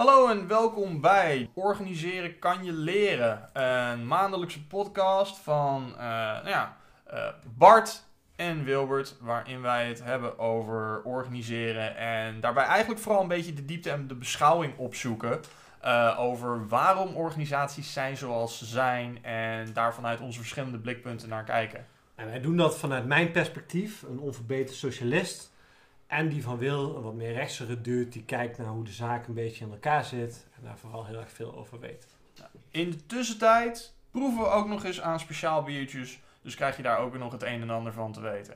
Hallo en welkom bij Organiseren kan je leren. Een maandelijkse podcast van eh, nou ja, eh, Bart en Wilbert, waarin wij het hebben over organiseren en daarbij eigenlijk vooral een beetje de diepte en de beschouwing opzoeken. eh, over waarom organisaties zijn zoals ze zijn en daar vanuit onze verschillende blikpunten naar kijken. En wij doen dat vanuit mijn perspectief, een onverbeterd socialist. En die van Wil, een wat meer rechtse duurt, die kijkt naar hoe de zaak een beetje in elkaar zit. En daar vooral heel erg veel over weet. In de tussentijd proeven we ook nog eens aan speciaal biertjes. Dus krijg je daar ook nog het een en ander van te weten.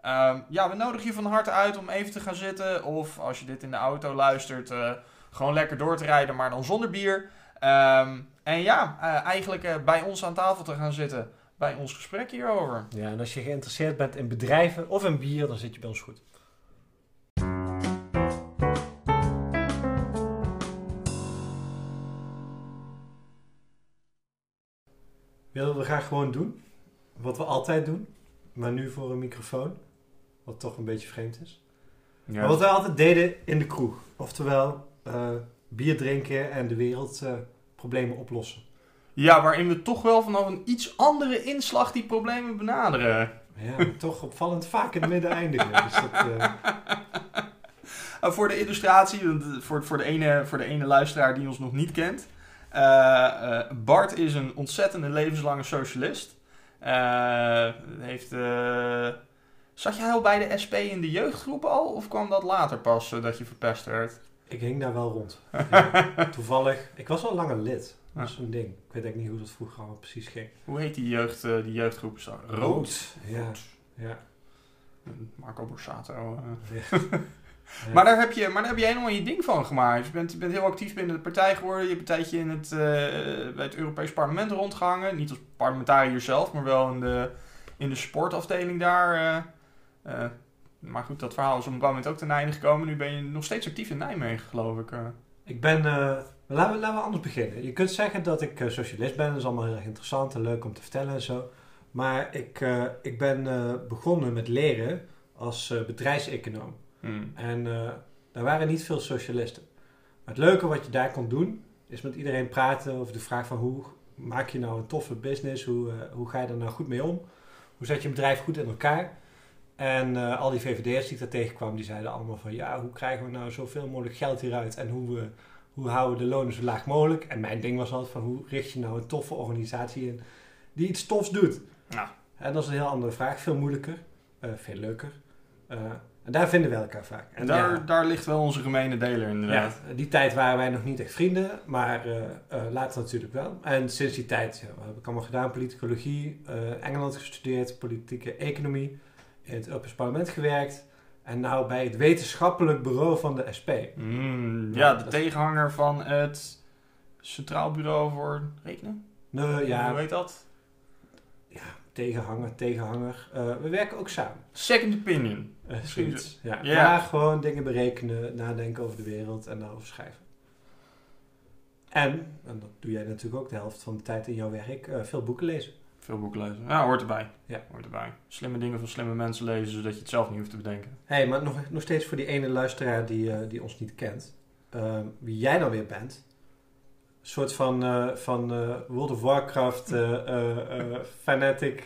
Ehm, ja, we nodigen je van harte uit om even te gaan zitten. Of als je dit in de auto luistert, eh, gewoon lekker door te rijden, maar dan zonder bier. Ehm, en ja, eh, eigenlijk eh, bij ons aan tafel te gaan zitten. Bij ons gesprek hierover. Ja, en als je geïnteresseerd bent in bedrijven of in bier, dan zit je bij ons goed. Willen we graag gewoon doen? Wat we altijd doen, maar nu voor een microfoon. Wat toch een beetje vreemd is. Maar wat wij altijd deden in de kroeg. Oftewel, eh, bier drinken en de wereldproblemen oplossen. Ja, waarin we toch wel vanaf een iets andere inslag die problemen benaderen. Ja, maar toch opvallend vaak in het midden eindigen. Dus dat, eh, Uh, voor de illustratie, eh, voor, voor, de ene, voor de ene luisteraar die ons nog niet kent. Eh, eh, Bart is een ontzettende levenslange socialist. Eh, heeft, zat jij al bij de SP in de jeugdgroep al? Of kwam dat later pas, dat je verpest werd? ik hing daar wel rond. Ja, toevallig. Ik was al langer lid. Dat is zo'n ding. Ik weet eigenlijk niet hoe dat vroeger allemaal precies ging. Hoe heet die, jeugd, die jeugdgroep? Zo? Rood. Ja. ja. Marco Borsato. eh. Ja. Maar, daar heb je, maar daar heb je helemaal je ding van gemaakt. Je bent, je bent heel actief binnen de partij geworden. Je hebt een tijdje in het, eh, bij het Europees Parlement rondgehangen. Niet als parlementariër zelf, maar wel in de, in de sportafdeling daar. eh. Eh, maar goed, dat verhaal is op een bepaald moment ook ten einde gekomen. Nu ben je nog steeds actief in Nijmegen, geloof ik. Ik ben... laten, we, laten we anders beginnen. Je kunt zeggen dat ik socialist ben. Dat is allemaal heel erg interessant en leuk om te vertellen en zo. Maar ik, ik ben begonnen met leren als bedrijfseconoom. Hmm. En eh, daar waren niet veel socialisten. Maar het leuke wat je daar kon doen, is met iedereen praten over de vraag van hoe maak je nou een toffe business? Hoe, eh, hoe ga je er nou goed mee om? Hoe zet je een bedrijf goed in elkaar? En eh, al die VVD'ers die ik daar tegenkwam, die zeiden allemaal van ja, hoe krijgen we nou zoveel mogelijk geld hieruit? En hoe, we hoe houden we de lonen zo laag mogelijk? En mijn ding was altijd van hoe richt je nou een toffe organisatie in die iets tofs doet? Ja. En dat is een heel andere vraag, veel moeilijker, veel leuker. En daar vinden we elkaar vaak. En daar, daar ligt wel onze gemene deler inderdaad. Ja, die tijd waren wij nog niet echt vrienden, maar eh, eh, later natuurlijk wel. En sinds die tijd ja, wat heb ik allemaal gedaan. Politicologie, eh, Engeland gestudeerd, politieke economie, in het Europees Parlement gewerkt. En nou bij het wetenschappelijk bureau van de SP. Hmm, Ja, ja, de tegenhanger van het Centraal Bureau voor Rekenen. Nee, Hoe ja, heet dat? Tegenhanger, tegenhanger. Eh, we werken ook samen. Second Opinion. Zoiets. Ja. Maar gewoon dingen berekenen, nadenken over de wereld en daarover schrijven. En, en dat doe jij natuurlijk ook de helft van de tijd in jouw werk, eh, veel boeken lezen. Veel boeken lezen. Ja, hoort erbij. Ja. Hoort erbij. Slimme dingen van slimme mensen lezen, zodat je het zelf niet hoeft te bedenken. Hé, hey, maar nog, nog steeds voor die ene luisteraar die, die ons niet kent. Wie jij dan weer bent. Een soort van, eh, van eh, World of Warcraft eh, fanatic.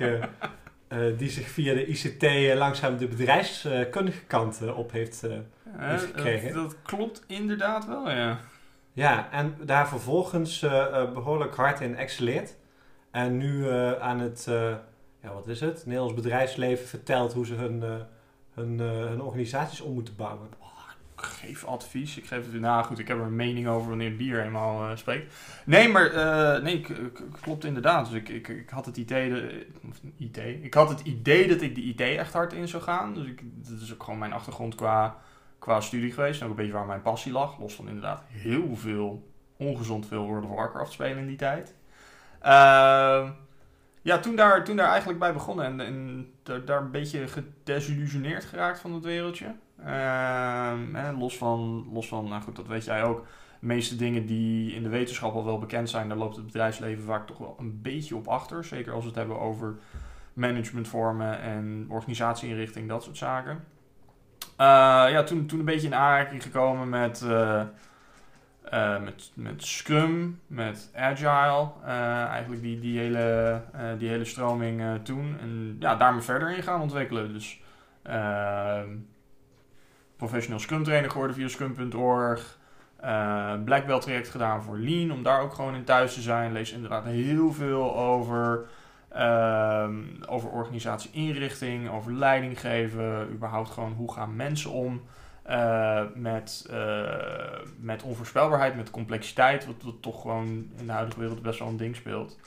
die zich via de ICT langzaam de bedrijfskundige kant op heeft. Heeft gekregen. dat, dat klopt inderdaad wel, ja. ja, en daar vervolgens eh, eh, behoorlijk hard in excelleert. En nu aan het, ja wat is het, Nederlands bedrijfsleven vertelt hoe ze hun, hun, hun organisaties om moeten bouwen. Geef advies. Ik geef het nou goed. Ik heb er een mening over wanneer bier eenmaal eh, spreekt. Nee, maar eh, nee, klopt inderdaad. Dus ik, ik, ik had het idee, de, een idee. Ik had het idee dat ik de IT echt hard in zou gaan. Dus ik, dat is ook gewoon mijn achtergrond qua, qua studie geweest. En ook een beetje waar mijn passie lag. Los van inderdaad heel veel, ongezond veel World of Warcraft spelen in die tijd. Ehm, ja, toen daar, toen daar eigenlijk bij begonnen. En, en daar, daar een beetje gedesillusioneerd geraakt van het wereldje. Hè, los van, los van, nou goed, dat weet jij ook. De meeste dingen die in de wetenschap al wel bekend zijn, daar loopt het bedrijfsleven vaak toch wel een beetje op achter. Zeker als we het hebben over managementvormen en organisatieinrichting, dat soort zaken. Eh, ja, toen, toen een beetje in aanraking gekomen met, eh, eh, met, met Scrum, met Agile, eh, eigenlijk die, die, hele, eh, die hele stroming eh, toen. En ja, daar me verder in gaan ontwikkelen. Dus ehm, professional Scrum trainer geworden via scrum.org. Eh, Black Belt traject gedaan voor Lean, om daar ook gewoon in thuis te zijn. Lees inderdaad heel veel over, ehm, over organisatie inrichting, over leiding geven. Überhaupt gewoon hoe gaan mensen om eh, met, eh, met onvoorspelbaarheid, met complexiteit. Wat, wat toch gewoon in de huidige wereld best wel een ding speelt.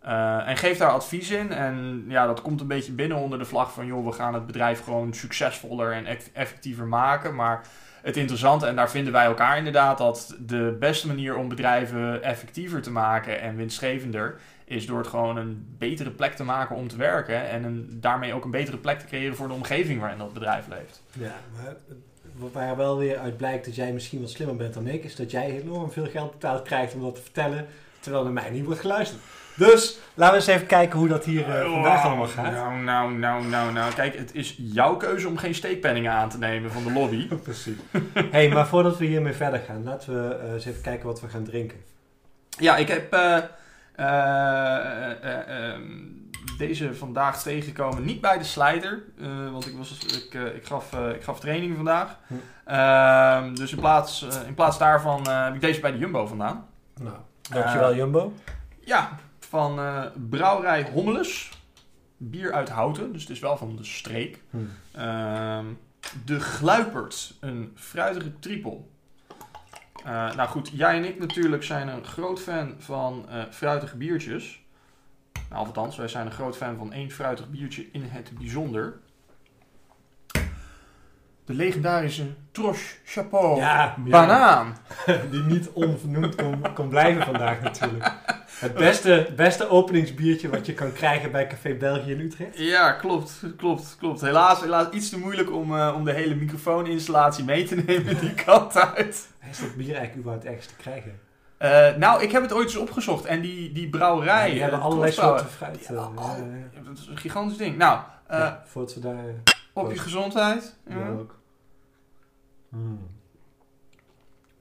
Eh, en geef daar advies in. En ja, dat komt een beetje binnen onder de vlag van... joh, we gaan het bedrijf gewoon succesvoller en eff- effectiever maken. Maar het interessante, en daar vinden wij elkaar inderdaad... dat de beste manier om bedrijven effectiever te maken en winstgevender... is door het gewoon een betere plek te maken om te werken... en daarmee ook een betere plek te creëren voor de omgeving waarin dat bedrijf leeft. Ja, maar wat waar wel weer uit blijkt dat jij misschien wat slimmer bent dan ik, is dat jij enorm veel geld betaald krijgt om dat te vertellen, terwijl naar mij niet wordt geluisterd. Dus laten we eens even kijken hoe dat hier eh, vandaag allemaal gaat. Nou, nou, nou, nou, nou. Kijk, het is jouw keuze om geen steekpenningen aan te nemen van de lobby. Precies. hey, maar voordat we hiermee verder gaan, laten we eh, eens even kijken wat we gaan drinken. Ja, ik heb eh, eh, eh, ehm, deze vandaag tegengekomen. Niet bij de slijter, eh, want ik, was, ik, ik, gaf, ik gaf training vandaag. Hm. Ehm, dus in plaats, in plaats daarvan heb ik deze bij de Jumbo vandaan. Nou, dankjewel Jumbo. Ja, van eh, Brouwerij Hommeles. Bier uit Houten, dus het is wel van de streek. Hm. Ehm, de Gluipert, een fruitige triple. Eh, nou goed, jij en ik natuurlijk zijn een groot fan van eh, fruitige biertjes. Nou, althans, wij zijn een groot fan van één fruitig biertje in het bijzonder. De legendarische Troche Chapeau Ja, Banaan. die niet onvernoemd kon, kon blijven vandaag natuurlijk. Het beste, beste openingsbiertje wat je kan krijgen bij Café België in Utrecht. Ja, klopt, klopt, klopt. Helaas, helaas iets te moeilijk om, eh, om de hele microfooninstallatie mee te nemen die kant uit. Is dat bier eigenlijk überhaupt ergens te krijgen? Eh, nou, ik heb het ooit eens opgezocht en die, die brouwerij... die eh, hebben de allerlei soorten fruit. eh, al- eh, Ja, Dat is een gigantisch ding. Nou, eh, ja, voordat we daar... op je gezondheid. Ja. Ja, ook. Hmm.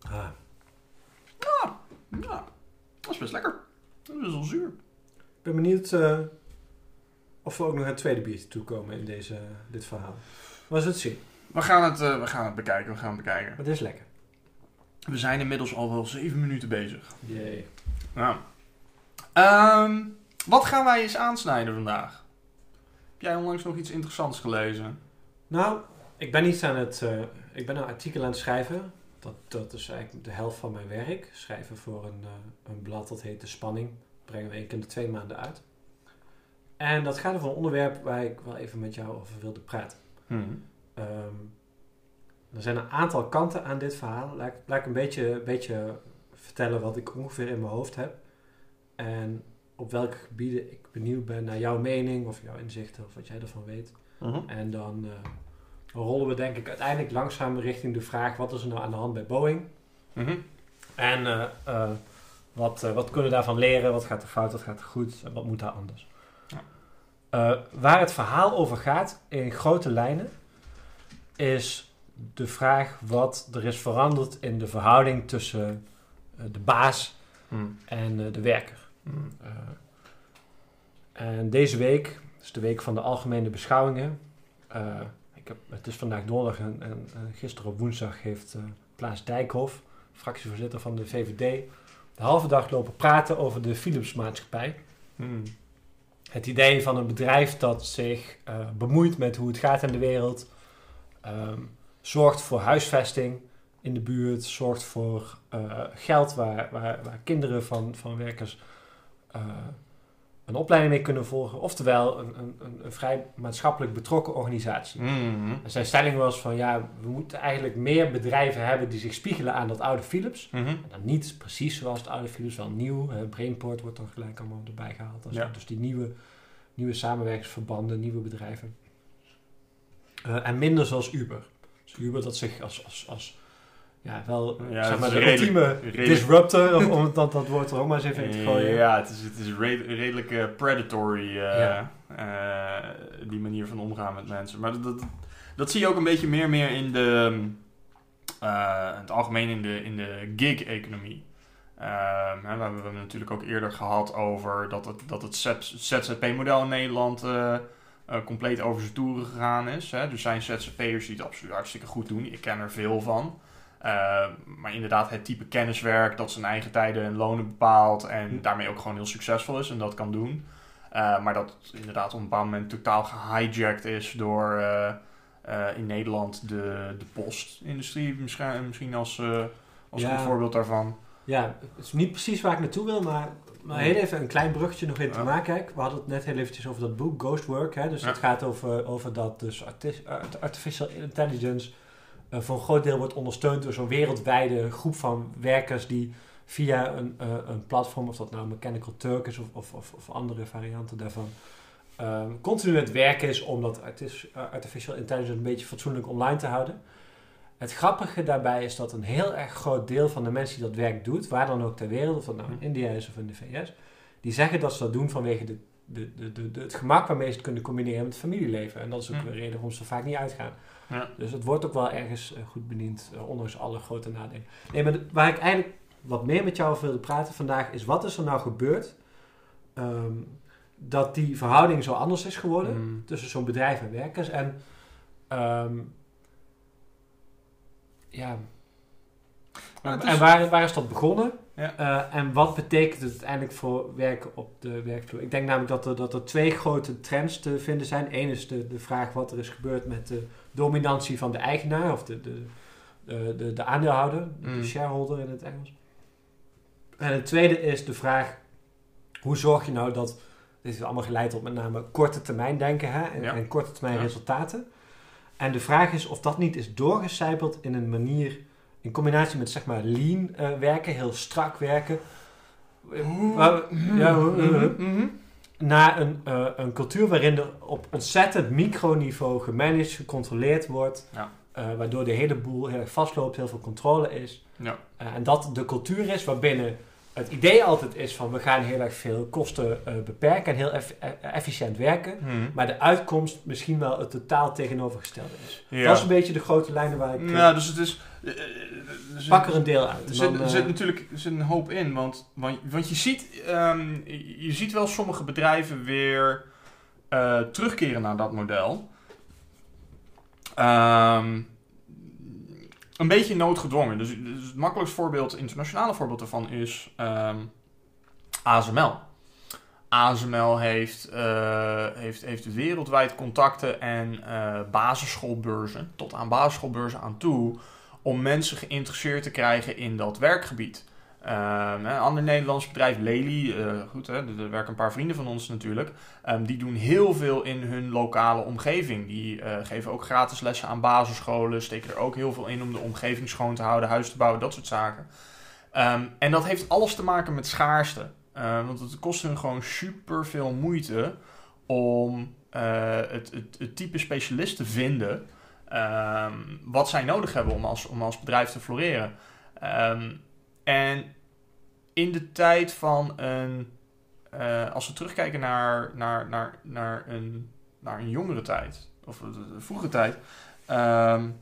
Ah, Ja, dat is best lekker. Dat is wel zuur. ik ben benieuwd eh, of we ook nog aan het tweede biertje toekomen in deze, dit verhaal. Was het zien? We gaan het, eh, we gaan het bekijken, we gaan het bekijken. Maar het is lekker. We zijn inmiddels al wel zeven minuten bezig. Jee. Nou. Ehm, wat gaan wij eens aansnijden vandaag? Heb jij onlangs nog iets interessants gelezen? Nou, ik ben iets aan het... eh, ik ben een artikel aan het schrijven. Dat, dat is eigenlijk de helft van mijn werk. Schrijven voor een, eh, een blad dat heet De Spanning. Brengen we één keer in de twee maanden uit. En dat gaat over een onderwerp waar ik wel even met jou over wilde praten. Ehm, er zijn een aantal kanten aan dit verhaal. Laat, ik- laat ik een beetje, beetje vertellen wat ik ongeveer in mijn hoofd heb. En op welke gebieden ik benieuwd ben naar jouw mening of jouw inzichten of wat jij ervan weet. En dan eh, rollen we denk ik uiteindelijk langzaam richting de vraag... wat is er nou aan de hand bij Boeing? Mhm. En eh, eh, wat, wat kunnen we daarvan leren? Wat gaat er fout, wat gaat er goed? En wat moet daar anders? Ja. Waar het verhaal over gaat, in grote lijnen... is de vraag wat er is veranderd in de verhouding tussen de baas Mhm. en de werker. Mhm. En deze week, is de week van de algemene beschouwingen. Eh, ik heb, het is vandaag donderdag en, en, en gisteren op woensdag heeft eh, Klaas Dijkhoff, fractievoorzitter van de VVD, de halve dag lopen praten over de Philips maatschappij. Mhm. Het idee van een bedrijf dat zich eh, bemoeit met hoe het gaat in de wereld, ehm, zorgt voor huisvesting in de buurt, zorgt voor geld waar, waar, waar kinderen van, van werkers een opleiding mee kunnen volgen. Oftewel een, een, een, vrij maatschappelijk betrokken organisatie. Mhm. En zijn stelling was van ja, we moeten eigenlijk meer bedrijven hebben die zich spiegelen aan dat oude Philips. Mhm. En dan niet precies zoals het oude Philips, wel nieuw. Hè, Brainport wordt dan gelijk allemaal erbij gehaald. Ja. Dus die nieuwe, nieuwe samenwerkingsverbanden, nieuwe bedrijven. Eh, en minder zoals Uber. Dus Uber dat zich als, als, als ja, wel Ja, zeg het maar de redelijk- ultieme redelijk- disruptor, om dat, dat woord er ook maar eens even in te gooien. Ja, het is, het is red- redelijk eh, predatory, eh, Ja. eh, die manier van omgaan met mensen. Maar dat, dat, dat zie je ook een beetje meer meer in de, in het algemeen in de, in de gig-economie. Ehm, we, hebben, we hebben natuurlijk ook eerder gehad over dat het, dat het ZZP-model in Nederland uh, compleet over zijn toeren gegaan is. Hè. Er zijn ZZP'ers die het absoluut hartstikke goed doen. Ik ken er veel van. Ehm, maar inderdaad, het type kenniswerk dat zijn eigen tijden en lonen bepaalt en hm. daarmee ook gewoon heel succesvol is en dat kan doen. Uh, maar dat inderdaad op een bepaald moment totaal gehijacked is door in Nederland de, de postindustrie, misschien, misschien als, als een voorbeeld daarvan. Ja, het is niet precies waar ik naartoe wil, maar, maar heel even een klein bruggetje nog in te maken. Kijk, we hadden het net heel eventjes over dat boek Ghost Work. Hè? Dus het gaat over, over dat dus artificial intelligence uh, voor een groot deel wordt ondersteund door zo'n wereldwijde groep van werkers die via een, uh, een platform, of dat nou Mechanical Turk is of, of, of, of andere varianten daarvan, um, continu het werk is om dat artificial intelligence een beetje fatsoenlijk online te houden. Het grappige daarbij is dat een heel erg groot deel van de mensen die dat werk doet, waar dan ook ter wereld, of dat nou in hm. India is of in de VS, die zeggen dat ze dat doen vanwege de, de, de, de, het gemak waarmee ze het kunnen combineren met het familieleven. En dat is ook hm. een reden waarom ze vaak niet uitgaan. Ja. Dus het wordt ook wel ergens eh, goed bediend, uh, ondanks alle grote nadelen. Nee, maar waar ik eigenlijk wat meer met jou over wilde praten vandaag, is wat is er nou gebeurd ehm, dat die verhouding zo anders is geworden hm. tussen zo'n bedrijf en werkers. En ehm, ja. En waar, waar is dat begonnen? Ja. Uh, en wat betekent het uiteindelijk voor werken op de werkvloer? Ik denk namelijk dat er, dat er twee grote trends te vinden zijn. Eén is de, de vraag wat er is gebeurd met de dominantie van de eigenaar of de, de, de, de, de aandeelhouder, de mm. shareholder in het Engels. En het tweede is de vraag: hoe zorg je nou dat. Dit is allemaal geleid op met name korte termijn denken hè, en, en korte termijn resultaten. En de vraag is of dat niet is doorgecijpeld in een manier, in combinatie met zeg maar lean uh, werken, heel strak werken. ja, uh, naar een, uh, een cultuur waarin er op ontzettend microniveau gemanaged, gecontroleerd wordt. Ja. waardoor de hele boel heel erg vastloopt, heel veel controle is. Ja. en dat de cultuur is waarbinnen het idee altijd is van we gaan heel erg veel kosten uh, beperken en heel eff e-, efficiënt werken. Hmm. Maar de uitkomst misschien wel het totaal tegenovergestelde is. Dat is een beetje de grote lijnen waar ik... Ja, dus het is... Uh, pak er een deel uit. Er zit, er zit natuurlijk er zit een hoop in, want, want, want je, ziet, um, je ziet wel sommige bedrijven weer uh, terugkeren naar dat model. Um, een beetje noodgedwongen. Dus, dus, het makkelijkste voorbeeld, internationale voorbeeld daarvan is um, ehm, ASML. ASML heeft, uh, heeft, heeft wereldwijd contacten en uh, basisschoolbeurzen, tot aan basisschoolbeurzen aan toe, om mensen geïnteresseerd te krijgen in dat werkgebied. Een ander Nederlands bedrijf, Lely, uh, goed, hè, er werken een paar vrienden van ons natuurlijk. Um, die doen heel veel in hun lokale omgeving. Die uh, geven ook gratis lessen aan basisscholen, steken er ook heel veel in om de omgeving schoon te houden, huis te bouwen, dat soort zaken. Um, en dat heeft alles te maken met schaarste. Want het kost hun gewoon super veel moeite om uh, het, het, het, type specialist te vinden wat zij nodig hebben om als, om als bedrijf te floreren. Um, en in de tijd van een. Uh, als we terugkijken naar, naar, naar, naar, een, naar een jongere tijd, of de, vroege tijd. Um,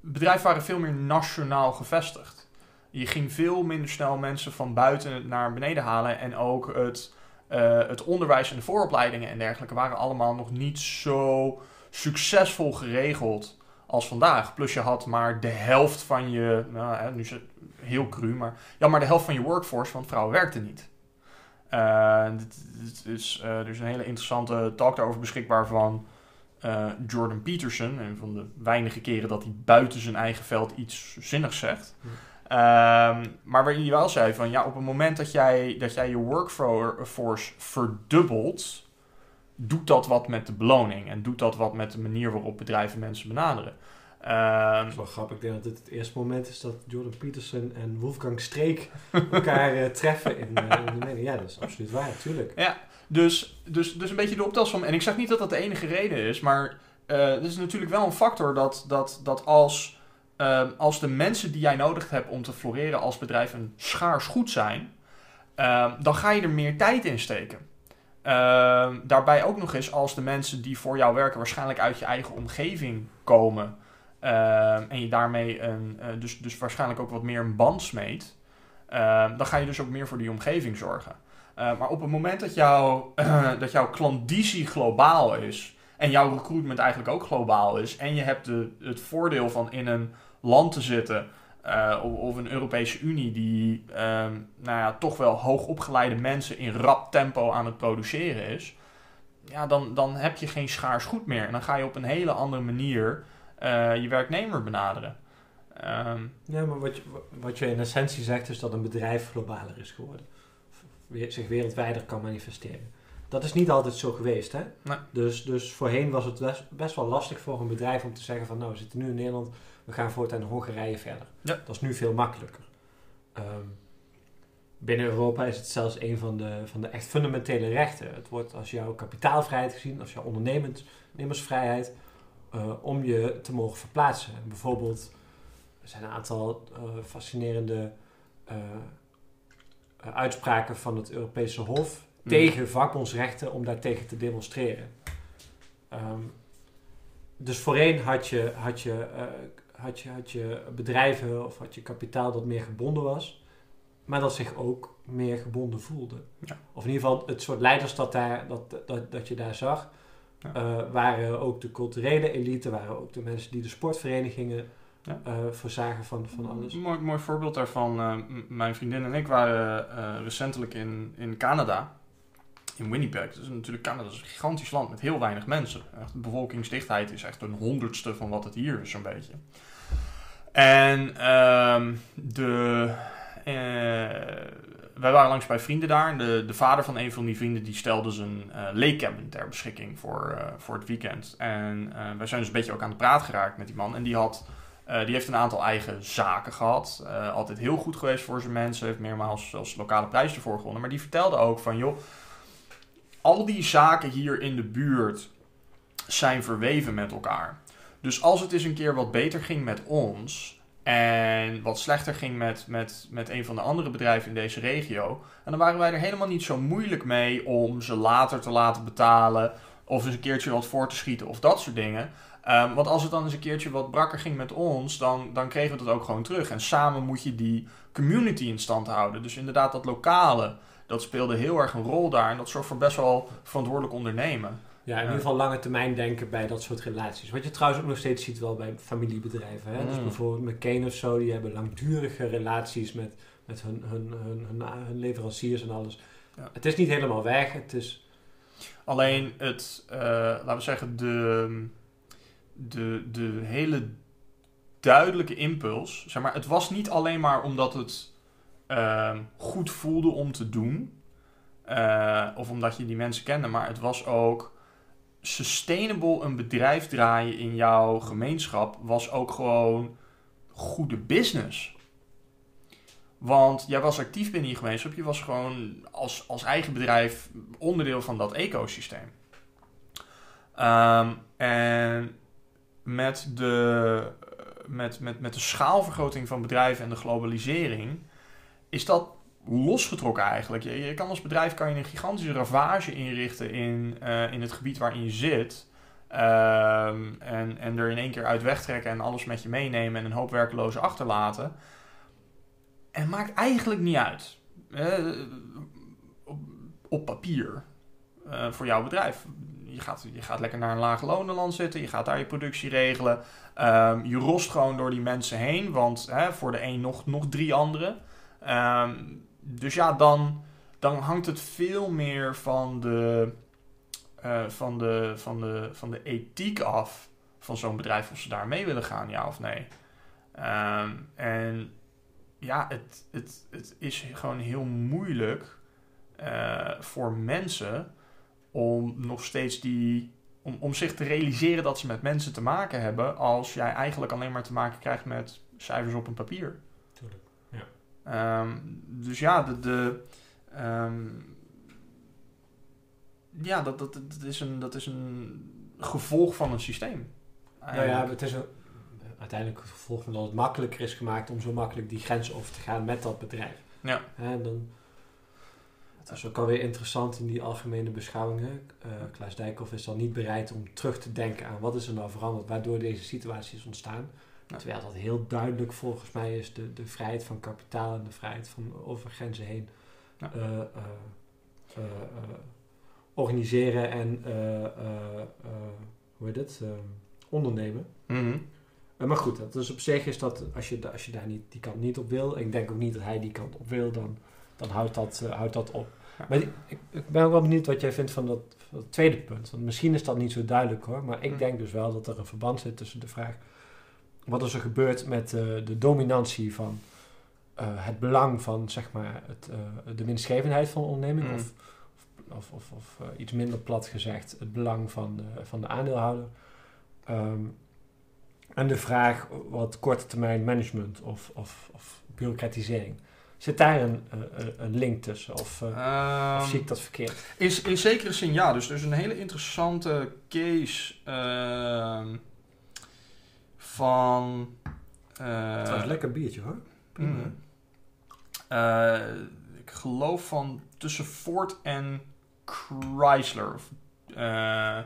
bedrijven waren veel meer nationaal gevestigd. Je ging veel minder snel mensen van buiten naar beneden halen. En ook het, uh, het onderwijs en de vooropleidingen en dergelijke waren allemaal nog niet zo succesvol geregeld als vandaag. Plus je had maar de helft van je, nou, nu is het heel cru, maar ja, maar de helft van je workforce, want vrouwen werkten niet. Uh, is, uh, er is een hele interessante talk daarover beschikbaar van Jordan Peterson. Een van de weinige keren dat hij buiten zijn eigen veld iets zinnigs zegt. Uh, maar waarin hij wel zei van ja, op het moment dat jij, dat jij je workforce verdubbelt, doet dat wat met de beloning en doet dat wat met de manier waarop bedrijven mensen benaderen. Um, dat is wel grappig. Ik denk dat dit het eerste moment is dat Jordan Peterson en Wolfgang Streek elkaar uh, treffen in, uh, in, de mening. Ja, dat is absoluut waar, natuurlijk. Ja, dus, dus, dus een beetje de optelsom. En ik zeg niet dat dat de enige reden is, maar uh, het is natuurlijk wel een factor dat, dat, dat als, ehm, als de mensen die jij nodig hebt om te floreren als bedrijf een schaars goed zijn, ehm, dan ga je er meer tijd in steken. Uh, daarbij ook nog eens als de mensen die voor jou werken waarschijnlijk uit je eigen omgeving komen. ehm, en je daarmee een, eh, dus, dus waarschijnlijk ook wat meer een band smeet, ehm, dan ga je dus ook meer voor die omgeving zorgen. Maar op het moment dat, jou, dat jouw klandizie globaal is en jouw recruitment eigenlijk ook globaal is en je hebt de, het voordeel van in een land te zitten eh, of, of een Europese Unie die ehm, nou ja, toch wel hoogopgeleide mensen in rap tempo aan het produceren is, ja, dan, dan heb je geen schaars goed meer. En dan ga je op een hele andere manier eh, je werknemer benaderen. Ehm, Ja, maar wat je, wat je in essentie zegt is dat een bedrijf globaler is geworden. Zich wereldwijder kan manifesteren. Dat is niet altijd zo geweest, hè? Nee. Dus, dus voorheen was het best, best wel lastig voor een bedrijf om te zeggen van... nou, we zitten nu in Nederland, we gaan voortaan Hongarije verder. Ja. Dat is nu veel makkelijker. Ehm, binnen Europa is het zelfs een van de, van de echt fundamentele rechten. Het wordt als jouw kapitaalvrijheid gezien, als jouw ondernemersvrijheid... eh, om je te mogen verplaatsen. Bijvoorbeeld, er zijn een aantal eh, fascinerende eh, uitspraken van het Europese Hof Mm. tegen vakbondsrechten om daartegen te demonstreren. Ehm, dus voorheen had je, had, je, had, je, had je bedrijven of had je kapitaal dat meer gebonden was, maar dat zich ook meer gebonden voelde. Ja. Of in ieder geval het soort leiders dat, daar, dat, dat, dat je daar zag, Ja. eh, waren ook de culturele elite, waren ook de mensen die de sportverenigingen Ja. eh, voorzagen van, van alles. Mooi, mooi voorbeeld daarvan. eh, mijn vriendin en ik waren recentelijk in, in Canada. In Winnipeg. Dus natuurlijk Canada is een gigantisch land met heel weinig mensen. Echt, de bevolkingsdichtheid is echt een honderdste van wat het hier is, zo'n beetje. En ehm, de, eh, wij waren langs bij vrienden daar. De, de vader van een van die vrienden die stelde zijn eh lake cabin ter beschikking voor, eh, voor het weekend. En wij zijn dus een beetje ook aan de praat geraakt met die man. En die had die heeft een aantal eigen zaken gehad. Eh, altijd heel goed geweest voor zijn mensen. Heeft meermaals zelfs lokale prijzen ervoor gewonnen. Maar die vertelde ook van, joh, al die zaken hier in de buurt zijn verweven met elkaar. Dus als het eens een keer wat beter ging met ons en wat slechter ging met, met, met een van de andere bedrijven in deze regio, en dan waren wij er helemaal niet zo moeilijk mee om ze later te laten betalen of eens een keertje wat voor te schieten of dat soort dingen. Ehm, want als het dan eens een keertje wat brakker ging met ons, dan, dan kregen we dat ook gewoon terug. En samen moet je die community in stand houden. Dus inderdaad, dat lokale, dat speelde heel erg een rol daar. En dat zorgt voor best wel verantwoordelijk ondernemen. Ja, in ieder geval lange termijn denken bij dat soort relaties. Wat je trouwens ook nog steeds ziet wel bij familiebedrijven. Hè? Dus Mm. bijvoorbeeld McCain of zo, die hebben langdurige relaties met, met hun, hun, hun, hun, hun leveranciers en alles. Ja. Het is niet helemaal weg. Het is, Alleen het, eh, laten we zeggen, de, de, de hele duidelijke impuls. Zeg maar, het was niet alleen maar omdat het ehm, goed voelde om te doen. eh, of omdat je die mensen kende, maar het was ook sustainable een bedrijf draaien in jouw gemeenschap was ook gewoon goede business. Want jij was actief binnen je gemeenschap. Je was gewoon als, als eigen bedrijf onderdeel van dat ecosysteem. Ehm, en met de, met, met, met de schaalvergroting van bedrijven en de globalisering is dat losgetrokken eigenlijk. Je, je kan als bedrijf kan je een gigantische ravage inrichten in, eh, in het gebied waarin je zit. Ehm, en, en er in één keer uit wegtrekken en alles met je meenemen en een hoop werklozen achterlaten. En maakt eigenlijk niet uit. Eh, op, op papier. eh, voor jouw bedrijf. Je gaat, je gaat lekker naar een laag lonenland zitten. Je gaat daar je productie regelen. Ehm, je rost gewoon door die mensen heen. Want hè, voor de een nog, nog drie anderen. Ehm, dus ja, dan, dan hangt het veel meer van de, eh, van de, van de, van de ethiek af van zo'n bedrijf. Of ze daar mee willen gaan, ja of nee. Ehm, en ja, het, het, het is gewoon heel moeilijk eh, voor mensen om nog steeds die. Om, om zich te realiseren dat ze met mensen te maken hebben. als jij eigenlijk alleen maar te maken krijgt met cijfers op een papier. Ehm, dus ja, de. de ehm, ja, dat, dat, dat, is een, dat is een gevolg van een systeem. nou ja, het is een, uiteindelijk het gevolg van dat het makkelijker is gemaakt om zo makkelijk die grens over te gaan met dat bedrijf. Ja. Dan, Dat is ook alweer interessant in die algemene beschouwingen. Uh, Klaas Dijkhoff is dan niet bereid om terug te denken aan wat is er nou veranderd waardoor deze situatie is ontstaan. Terwijl dat heel duidelijk volgens mij is de, de vrijheid van kapitaal en de vrijheid van over grenzen heen ja. uh, uh, organiseren en hoe heet het? ondernemen. Mm maar goed, dat dus op zich is dat als je, als je daar niet die kant niet op wil, ik denk ook niet dat hij die kant op wil, dan, dan houdt, dat, houdt dat op. Maar ik, ik, ben ook wel benieuwd wat jij vindt van dat, van dat, tweede punt. Want misschien is dat niet zo duidelijk hoor, maar ik mm. denk dus wel dat er een verband zit tussen de vraag wat is er gebeurd met uh, de dominantie van uh, het belang van zeg maar het, uh, de winstgevendheid van de onderneming, Mm. of, of, of, of iets minder plat gezegd, het belang van de, van de aandeelhouder. Um, en de vraag wat korte termijn management of, of, of bureaucratisering. Zit daar een, een, link tussen? Of, Ehm, of zie ik dat verkeerd? Is in zekere zin ja. Dus is een hele interessante case ehm, van. eh, Het was een lekker biertje hoor. Prima. mm, eh, ik geloof van tussen Ford en Chrysler. Of, eh,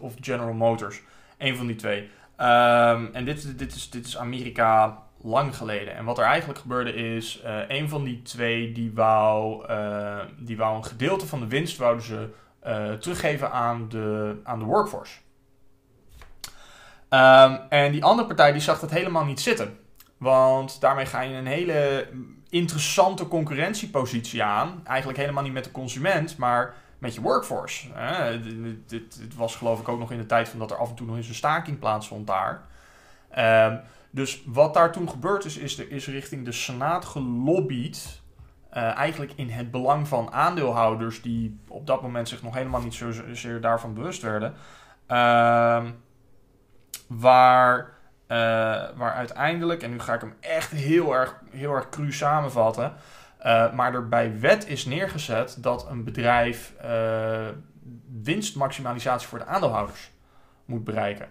of General Motors. Een van die twee. Ehm, en dit, dit, is, dit is Amerika lang geleden. En wat er eigenlijk gebeurde is, eh een van die twee die wou, eh, die wou een gedeelte van de winst wouden ze eh, teruggeven aan de, aan de workforce. Ehm, en die andere partij die zag dat helemaal niet zitten. Want daarmee ga je een hele interessante concurrentiepositie aan. Eigenlijk helemaal niet met de consument, maar met je workforce. Dit, dit was geloof ik ook nog in de tijd van dat er af en toe nog eens een staking plaatsvond daar. Ehm, dus wat daar toen gebeurd is, is er is richting de Senaat gelobbyd. eh, eigenlijk in het belang van aandeelhouders die op dat moment zich nog helemaal niet zozeer daarvan bewust werden. Ehm, waar, eh, waar uiteindelijk, en nu ga ik hem echt heel erg, heel erg cru samenvatten. Uh, maar er bij wet is neergezet dat een bedrijf uh, winstmaximalisatie voor de aandeelhouders moet bereiken.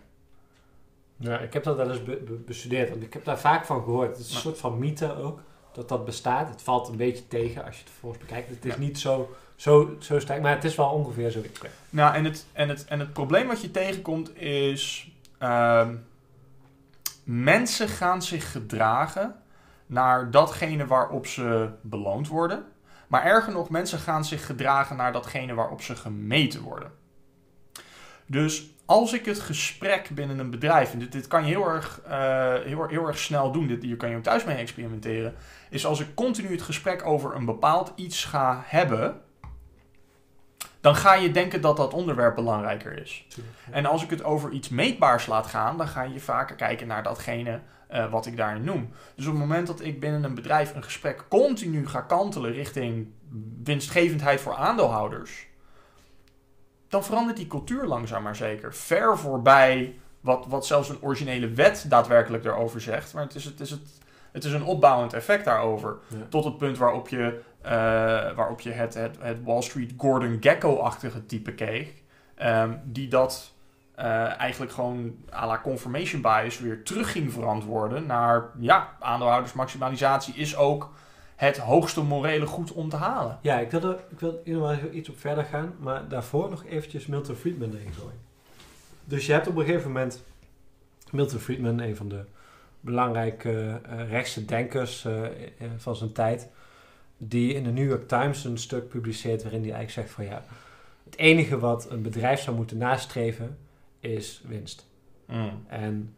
Ja, ik heb dat wel eens be be bestudeerd. Want ik heb daar vaak van gehoord. Het is een maar, soort van mythe ook, dat dat bestaat. Het valt een beetje tegen als je het vervolgens bekijkt. Het is ja. niet zo, zo, zo sterk, maar het is wel ongeveer zo. Nou, en het, en, het, en het probleem wat je tegenkomt is... Uh, mensen gaan zich gedragen naar datgene waarop ze beloond worden. Maar erger nog, mensen gaan zich gedragen naar datgene waarop ze gemeten worden. Dus als ik het gesprek binnen een bedrijf, en dit, kan je heel erg, uh, heel, heel erg snel doen, dit, hier kan je ook thuis mee experimenteren, is als ik continu het gesprek over een bepaald iets ga hebben, dan ga je denken dat dat onderwerp belangrijker is. En als ik het over iets meetbaars laat gaan, dan ga je vaker kijken naar datgene uh, wat ik daarin noem. Dus op het moment dat ik binnen een bedrijf een gesprek continu ga kantelen richting winstgevendheid voor aandeelhouders, dan verandert die cultuur langzaam maar zeker. Ver voorbij wat, wat zelfs een originele wet daadwerkelijk daarover zegt. Maar het is, het is, het, het is een opbouwend effect daarover. Ja. Tot het punt waarop je, uh, waarop je het, het, het Wall Street Gordon Gekko-achtige type kreeg. Um, die dat uh, eigenlijk gewoon à la confirmation bias weer terug ging verantwoorden naar ja, aandeelhoudersmaximalisatie is ook het hoogste morele goed om te halen. Ja, ik wil er ik wil inderdaad iets op verder gaan, maar daarvoor nog eventjes Milton Friedman erin gooien. Dus je hebt op een gegeven moment Milton Friedman, een van de belangrijke uh, rechtse denkers van zijn tijd, die in de New York Times een stuk publiceert waarin hij eigenlijk zegt van ja, het enige wat een bedrijf zou moeten nastreven is winst. Mm. En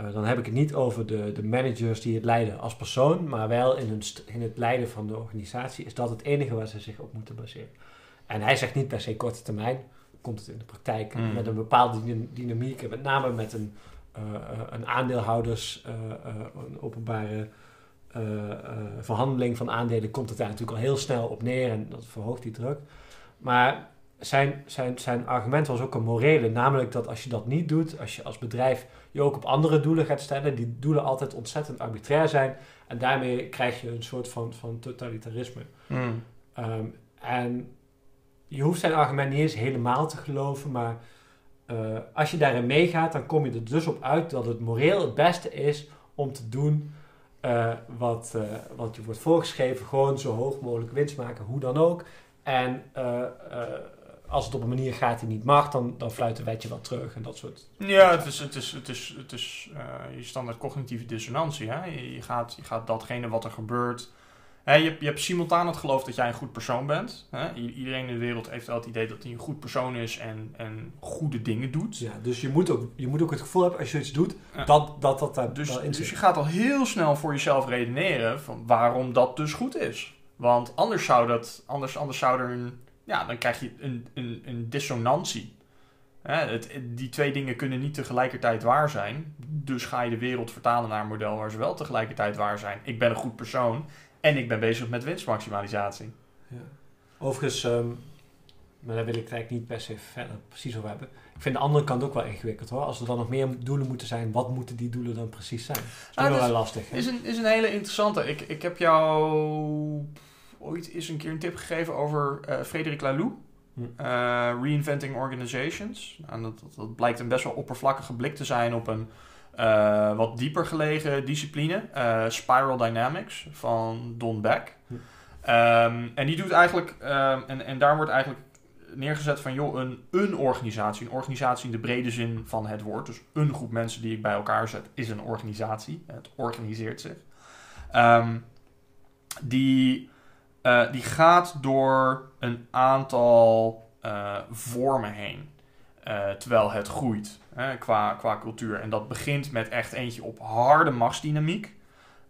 uh, dan heb ik het niet over de, de managers die het leiden als persoon, maar wel in, hun in het leiden van de organisatie is dat het enige waar ze zich op moeten baseren. En hij zegt niet per se korte termijn, komt het in de praktijk Mm. met een bepaalde dynamiek en met name met een, uh, uh, een aandeelhouders, een openbare verhandeling van aandelen komt het daar natuurlijk al heel snel op neer en dat verhoogt die druk. Maar zijn, zijn, zijn argument was ook een morele, namelijk dat als je dat niet doet, als je als bedrijf je ook op andere doelen gaat stellen, die doelen altijd ontzettend arbitrair zijn en daarmee krijg je een soort van, van totalitarisme. Mm. Um, en je hoeft zijn argument niet eens helemaal te geloven, maar uh, als je daarin meegaat, dan kom je er dus op uit dat het moreel het beste is om te doen eh, wat, eh, wat je wordt voorgeschreven. Gewoon zo hoog mogelijk winst maken, hoe dan ook. En eh, als het op een manier gaat die niet mag, dan, dan fluit de wet je wat terug en dat soort. Ja, het is, het is, het is, het is je standaard cognitieve dissonantie. Hè? Je gaat, je gaat datgene wat er gebeurt. Je, hebt- je hebt simultaan het geloof dat jij een goed persoon bent. Iedereen in de wereld heeft wel het idee dat hij een goed persoon is en, en goede dingen doet. Ja, dus je moet, ook, je moet ook het gevoel hebben als je iets doet, Ja. dat dat, dat daar Dus, in dus zit. je gaat al heel snel voor jezelf redeneren van waarom dat dus goed is. Want anders zou dat, anders, anders zou er een, ja, dan krijg je een, een, een dissonantie. Hè, het, die twee dingen kunnen niet tegelijkertijd waar zijn. Dus ga je de wereld vertalen naar een model waar ze wel tegelijkertijd waar zijn. Ik ben een goed persoon en ik ben bezig met winstmaximalisatie. Ja. Overigens, ehm, maar daar wil ik het eigenlijk niet per se verder precies over hebben. Ik vind de andere kant ook wel ingewikkeld hoor. Als er dan nog meer doelen moeten zijn, wat moeten die doelen dan precies zijn? Dat is Ah, wel is- lastig. hè? Is een, is een hele interessante. Ik, ik heb jou ooit eens een keer een tip gegeven over eh Frederik Laloux. Hm. Eh, Reinventing Organizations. Nou, dat, dat, dat blijkt een best wel oppervlakkige blik te zijn op een eh, wat dieper gelegen discipline. Eh, Spiral Dynamics van Don Beck. Hm. Ehm, en die doet eigenlijk, ehm, en, en daar wordt eigenlijk neergezet van, joh, een, een organisatie, een organisatie in de brede zin van het woord, dus een groep mensen die ik bij elkaar zet, is een organisatie. Het organiseert zich. Ehm, die, eh, die gaat door een aantal vormen heen, eh, terwijl het groeit hè, qua, qua cultuur. En dat begint met echt eentje op harde machtsdynamiek.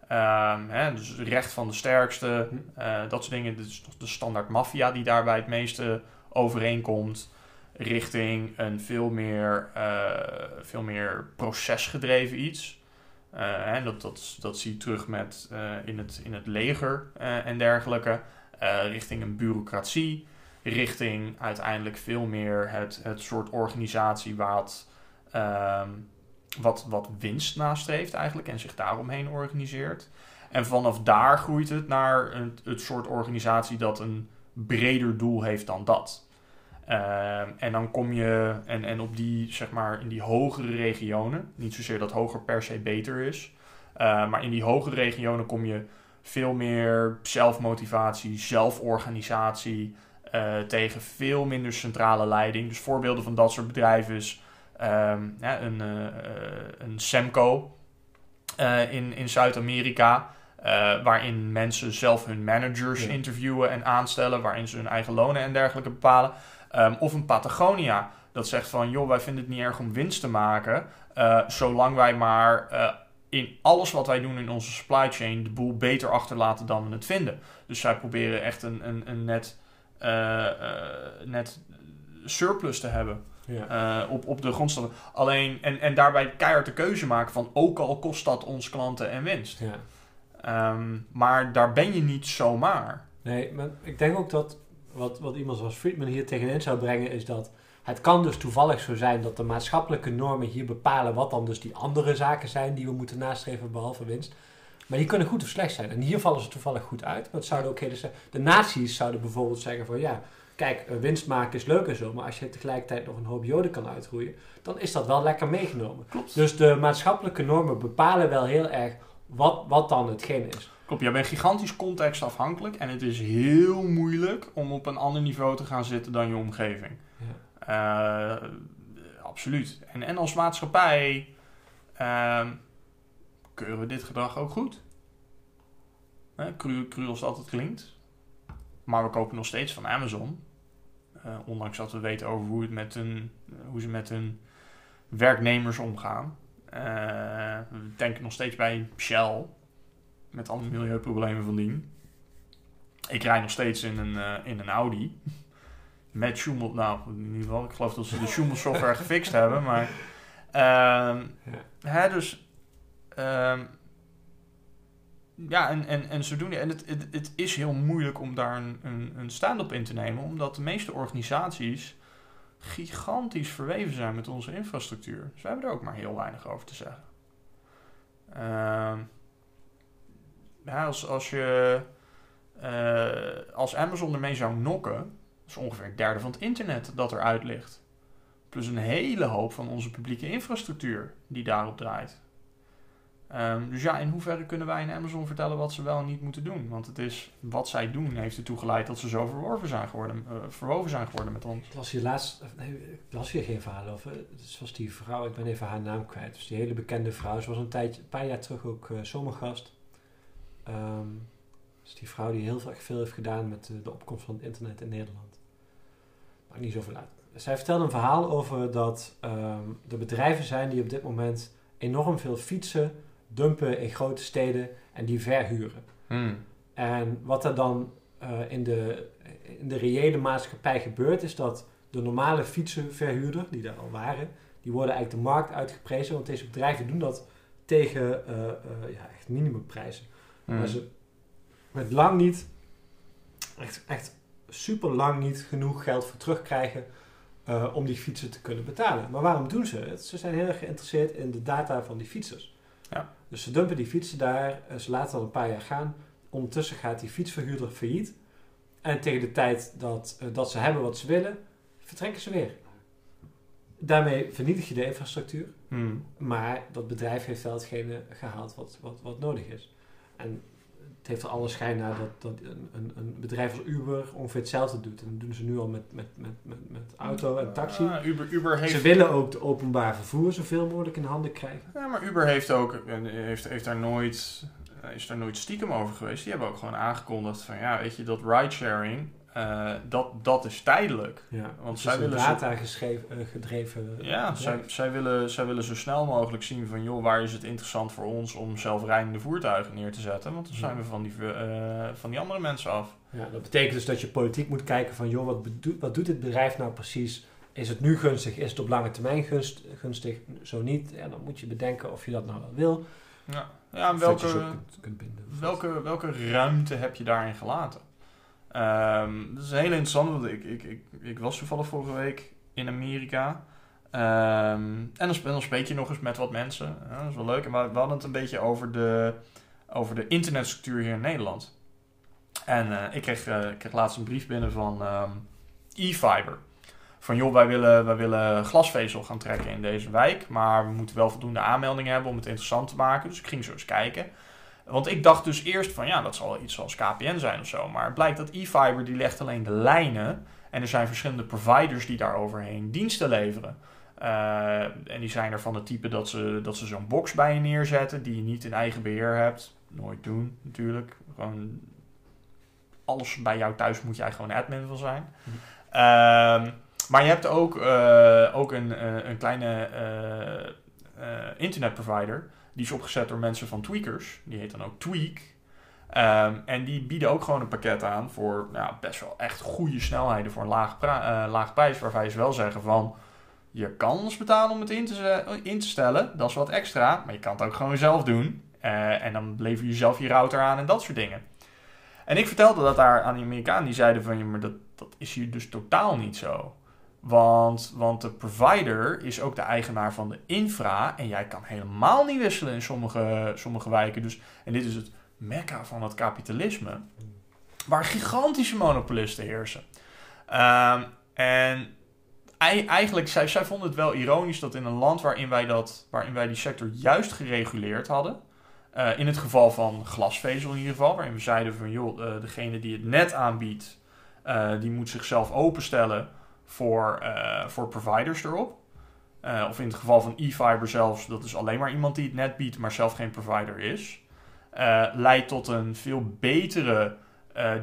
Ehm, hè, dus recht van de sterkste, eh, dat soort dingen. Dus de standaard maffia die daarbij het meeste overeenkomt. Richting een veel meer, eh, veel meer procesgedreven iets. Dat, dat, dat zie je terug met, in, het, in het leger en dergelijke. Richting een bureaucratie. Richting uiteindelijk veel meer het, het soort organisatie wat, ehm, wat, wat winst nastreeft eigenlijk. En zich daaromheen organiseert. En vanaf daar groeit het naar een, het soort organisatie dat een breder doel heeft dan dat. Ehm, en dan kom je, en, en op die, zeg maar, in die hogere regionen, niet zozeer dat hoger per se beter is, eh, maar in die hogere regionen kom je veel meer zelfmotivatie, zelforganisatie eh, tegen veel minder centrale leiding. Dus voorbeelden van dat soort bedrijven is ehm, ja, een, eh, eh, een Semco in, in Zuid-Amerika. waarin mensen zelf hun managers Ja. interviewen en aanstellen, waarin ze hun eigen lonen en dergelijke bepalen. Ehm, of een Patagonia dat zegt van, joh, wij vinden het niet erg om winst te maken, zolang wij maar in alles wat wij doen in onze supply chain de boel beter achterlaten dan we het vinden. Dus zij proberen echt een, een, een net, net surplus te hebben Ja. eh, op, op de grondstoffen. Alleen, en, en daarbij keihard de keuze maken van, ook al kost dat ons klanten en winst. ja. Ehm, maar daar ben je niet zomaar. Nee, maar ik denk ook dat wat, wat iemand zoals Friedman hier tegenin zou brengen, is dat het kan dus toevallig zo zijn dat de maatschappelijke normen hier bepalen wat dan dus die andere zaken zijn die we moeten nastreven behalve winst. Maar die kunnen goed of slecht zijn. En hier vallen ze toevallig goed uit. Maar het zouden ook hele... De naties zouden bijvoorbeeld zeggen van ja, kijk, eh, winst maken is leuk en zo, maar als je tegelijkertijd nog een hoop joden kan uitroeien, dan is dat wel lekker meegenomen. Klopt. Dus de maatschappelijke normen bepalen wel heel erg wat, wat dan hetgeen is. Klopt, jij bent gigantisch contextafhankelijk en het is heel moeilijk om op een ander niveau te gaan zitten dan je omgeving. Eh, absoluut. En, en als maatschappij ehm, keuren we dit gedrag ook goed. Hè, cru, cru als het klinkt. Maar we kopen nog steeds van Amazon. Eh, ondanks dat we weten over hoe, het met hun, hoe ze met hun werknemers omgaan. Eh, we denken nog steeds bij Shell. Met alle milieuproblemen van dien. Ik rijd nog steeds in een, eh, in een Audi. Met Schumel, nou in ieder geval, ik geloof dat ze de Schumel software gefixt hebben, maar... ehm, hè, dus... ehm, ja, en, en, en zodoende. En het, het, is heel moeilijk om daar een, een, een stand op in te nemen, omdat de meeste organisaties gigantisch verweven zijn met onze infrastructuur. Dus we hebben er ook maar heel weinig over te zeggen. Ehm, ja, als, als je... eh, als Amazon ermee zou nokken, is ongeveer een derde van het internet dat eruit ligt. Plus een hele hoop van onze publieke infrastructuur die daarop draait. Ehm, dus ja, in hoeverre kunnen wij in Amazon vertellen wat ze wel en niet moeten doen? Want het is wat zij doen heeft ertoe geleid dat ze zo verworven zijn geworden, uh, zijn geworden met ons. Ik las hier laatst, nee, ik las hier geen verhaal over. Was die vrouw, ik ben even haar naam kwijt. Dus die hele bekende vrouw. Ze was een, tijdje, een paar jaar terug ook uh, zomergast. Um, dus die vrouw die heel veel heeft gedaan met de, de opkomst van het internet in Nederland. Maar niet zoveel uit. Zij vertelde een verhaal over dat um, er bedrijven zijn die op dit moment enorm veel fietsen dumpen in grote steden en die verhuren. Hmm. En wat er dan uh, in, de, in de reële maatschappij gebeurt, is dat de normale fietsenverhuurder, die daar al waren, die worden eigenlijk de markt uitgeprezen, want deze bedrijven doen dat tegen uh, uh, ja, echt minimumprijzen. Hmm. Maar ze met lang niet, echt, echt super lang niet genoeg geld voor terugkrijgen uh, om die fietsen te kunnen betalen. Maar waarom doen ze het? Ze zijn heel erg geïnteresseerd in de data van die fietsers. Ja. Dus ze dumpen die fietsen daar, uh, ze laten al een paar jaar gaan. Ondertussen gaat die fietsverhuurder failliet. En tegen de tijd dat, uh, dat ze hebben wat ze willen, vertrekken ze weer. Daarmee vernietig je de infrastructuur. Hmm. Maar dat bedrijf heeft wel hetgene gehaald wat, wat, wat nodig is. En het heeft er alle schijn naar dat, dat een, een, bedrijf als Uber ongeveer hetzelfde doet. En dat doen ze nu al met, met, met, met, met auto en taxi. Uh, Uber, Uber heeft... Ze willen ook de openbaar vervoer zoveel mogelijk in handen krijgen. Ja, maar Uber heeft ook, heeft, heeft daar nooit, is daar nooit stiekem over geweest. Die hebben ook gewoon aangekondigd van, ja, weet je, dat ridesharing, uh, dat, dat is tijdelijk. Ja, Want het zij is willen data geschreven, uh, gedreven Ja, bedrijf. zij, zij, willen, zij willen zo snel mogelijk zien van, joh, waar is het interessant voor ons om zelfrijdende voertuigen neer te zetten? Want dan zijn we van die, uh, van die andere mensen af. Ja, dat betekent dus dat je politiek moet kijken van, joh, wat, bedoelt, wat doet dit bedrijf nou precies? Is het nu gunstig? Is het op lange termijn gunst, gunstig? Zo niet, ja, dan moet je bedenken of je dat nou wel wil. Ja, ja en welke, kunt binden. welke, welke ruimte heb je daarin gelaten? Um, dat is heel interessant, want ik, ik, ik, ik was toevallig vorige week in Amerika. Um, en dan, dan spreek je nog eens met wat mensen. Dat is wel leuk. En we, hadden het een beetje over de, over de internetstructuur hier in Nederland. En uh, ik, kreeg, uh, ik kreeg laatst een brief binnen van um, e-fiber. Van joh, wij willen, wij willen glasvezel gaan trekken in deze wijk. Maar we moeten wel voldoende aanmeldingen hebben om het interessant te maken. Dus ik ging zo eens kijken. Want ik dacht dus eerst van ja, dat zal iets zoals KPN zijn of zo. Maar het blijkt dat e-fiber die legt alleen de lijnen. En er zijn verschillende providers die daar overheen diensten leveren. Uh, en die zijn er van het type dat ze, dat ze zo'n box bij je neerzetten die je niet in eigen beheer hebt. Nooit doen natuurlijk. Gewoon alles bij jou thuis moet jij gewoon admin van zijn. Hm. Uh, maar je hebt ook, uh, ook een, uh, een kleine internetprovider. Die is opgezet door mensen van Tweakers. Die heet dan ook Tweak. Um, en die bieden ook gewoon een pakket aan voor nou, best wel echt goede snelheden voor een lage, uh, lage prijs. Waarbij ze wel zeggen van, je kan ons betalen om het in te, in te, stellen. Dat is wat extra, maar je kan het ook gewoon zelf doen. Uh, en dan lever je zelf je router aan en dat soort dingen. En ik vertelde dat daar aan die Amerikanen. Die zeiden van, ja, maar dat, dat is hier dus totaal niet zo. Want, want de provider is ook de eigenaar van de infra. En jij kan helemaal niet wisselen in sommige, sommige wijken. Dus, en dit is het mekka van het kapitalisme. Waar gigantische monopolisten heersen. Um, en eigenlijk, zij, zij vonden het wel ironisch dat in een land waarin wij, dat, waarin wij die sector juist gereguleerd hadden. Uh, in het geval van glasvezel in ieder geval. Waarin we zeiden van joh, uh, degene die het net aanbiedt. Uh, die moet zichzelf openstellen voor, uh, voor providers erop. Uh, of in het geval van e-fiber zelfs, dat is alleen maar iemand die het net biedt, maar zelf geen provider is. Uh, leidt tot een veel betere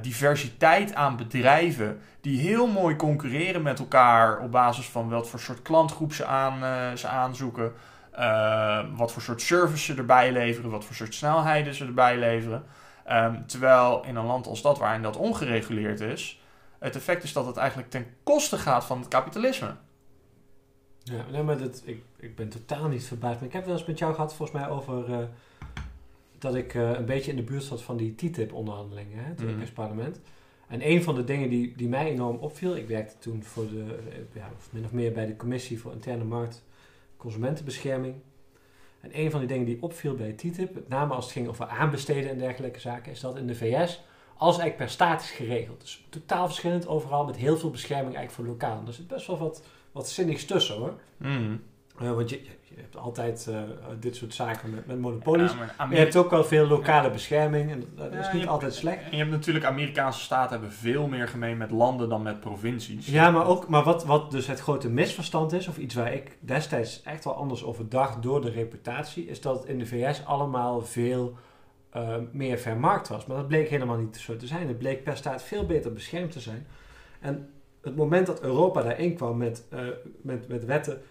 diversiteit aan bedrijven die heel mooi concurreren met elkaar op basis van wat voor soort klantgroep ze, aan, ze aanzoeken. wat voor soort service ze erbij leveren, wat voor soort snelheden ze erbij leveren. Um, terwijl in een land als dat, waarin dat ongereguleerd is, het effect is dat het eigenlijk ten koste gaat van het kapitalisme. Ja, nee, maar dat, ik, ik ben totaal niet verbaasd. Maar ik heb wel eens met jou gehad, volgens mij, over uh, dat ik uh, een beetje in de buurt zat van die TTIP-onderhandelingen, hè, het Mhm. Europees Parlement. En een van de dingen die, die mij enorm opviel, ik werkte toen voor de, uh, ja, of min of meer bij de Commissie voor Interne Markt Consumentenbescherming. En een van die dingen die opviel bij TTIP, met name als het ging over aanbesteden en dergelijke zaken, is dat in de VS alles eigenlijk per staat is geregeld. Dus totaal verschillend overal, met heel veel bescherming eigenlijk voor lokaal. Er zit best wel wat, wat zinnigs tussen hoor. Mm. Uh, want je, je hebt altijd uh, dit soort zaken met, met monopolies. Ja, maar je hebt ook wel veel lokale bescherming en dat is niet altijd slecht. En je hebt natuurlijk Amerikaanse staten hebben veel meer gemeen met landen dan met provincies. Ja, maar, ook, maar wat, wat dus het grote misverstand is, of iets waar ik destijds echt wel anders over dacht door de reputatie, is dat in de VS allemaal veel uh, meer vermarkt was. Maar dat bleek helemaal niet zo te zijn. Het bleek per staat veel beter beschermd te zijn. En het moment dat Europa daarin kwam met, met, met wetten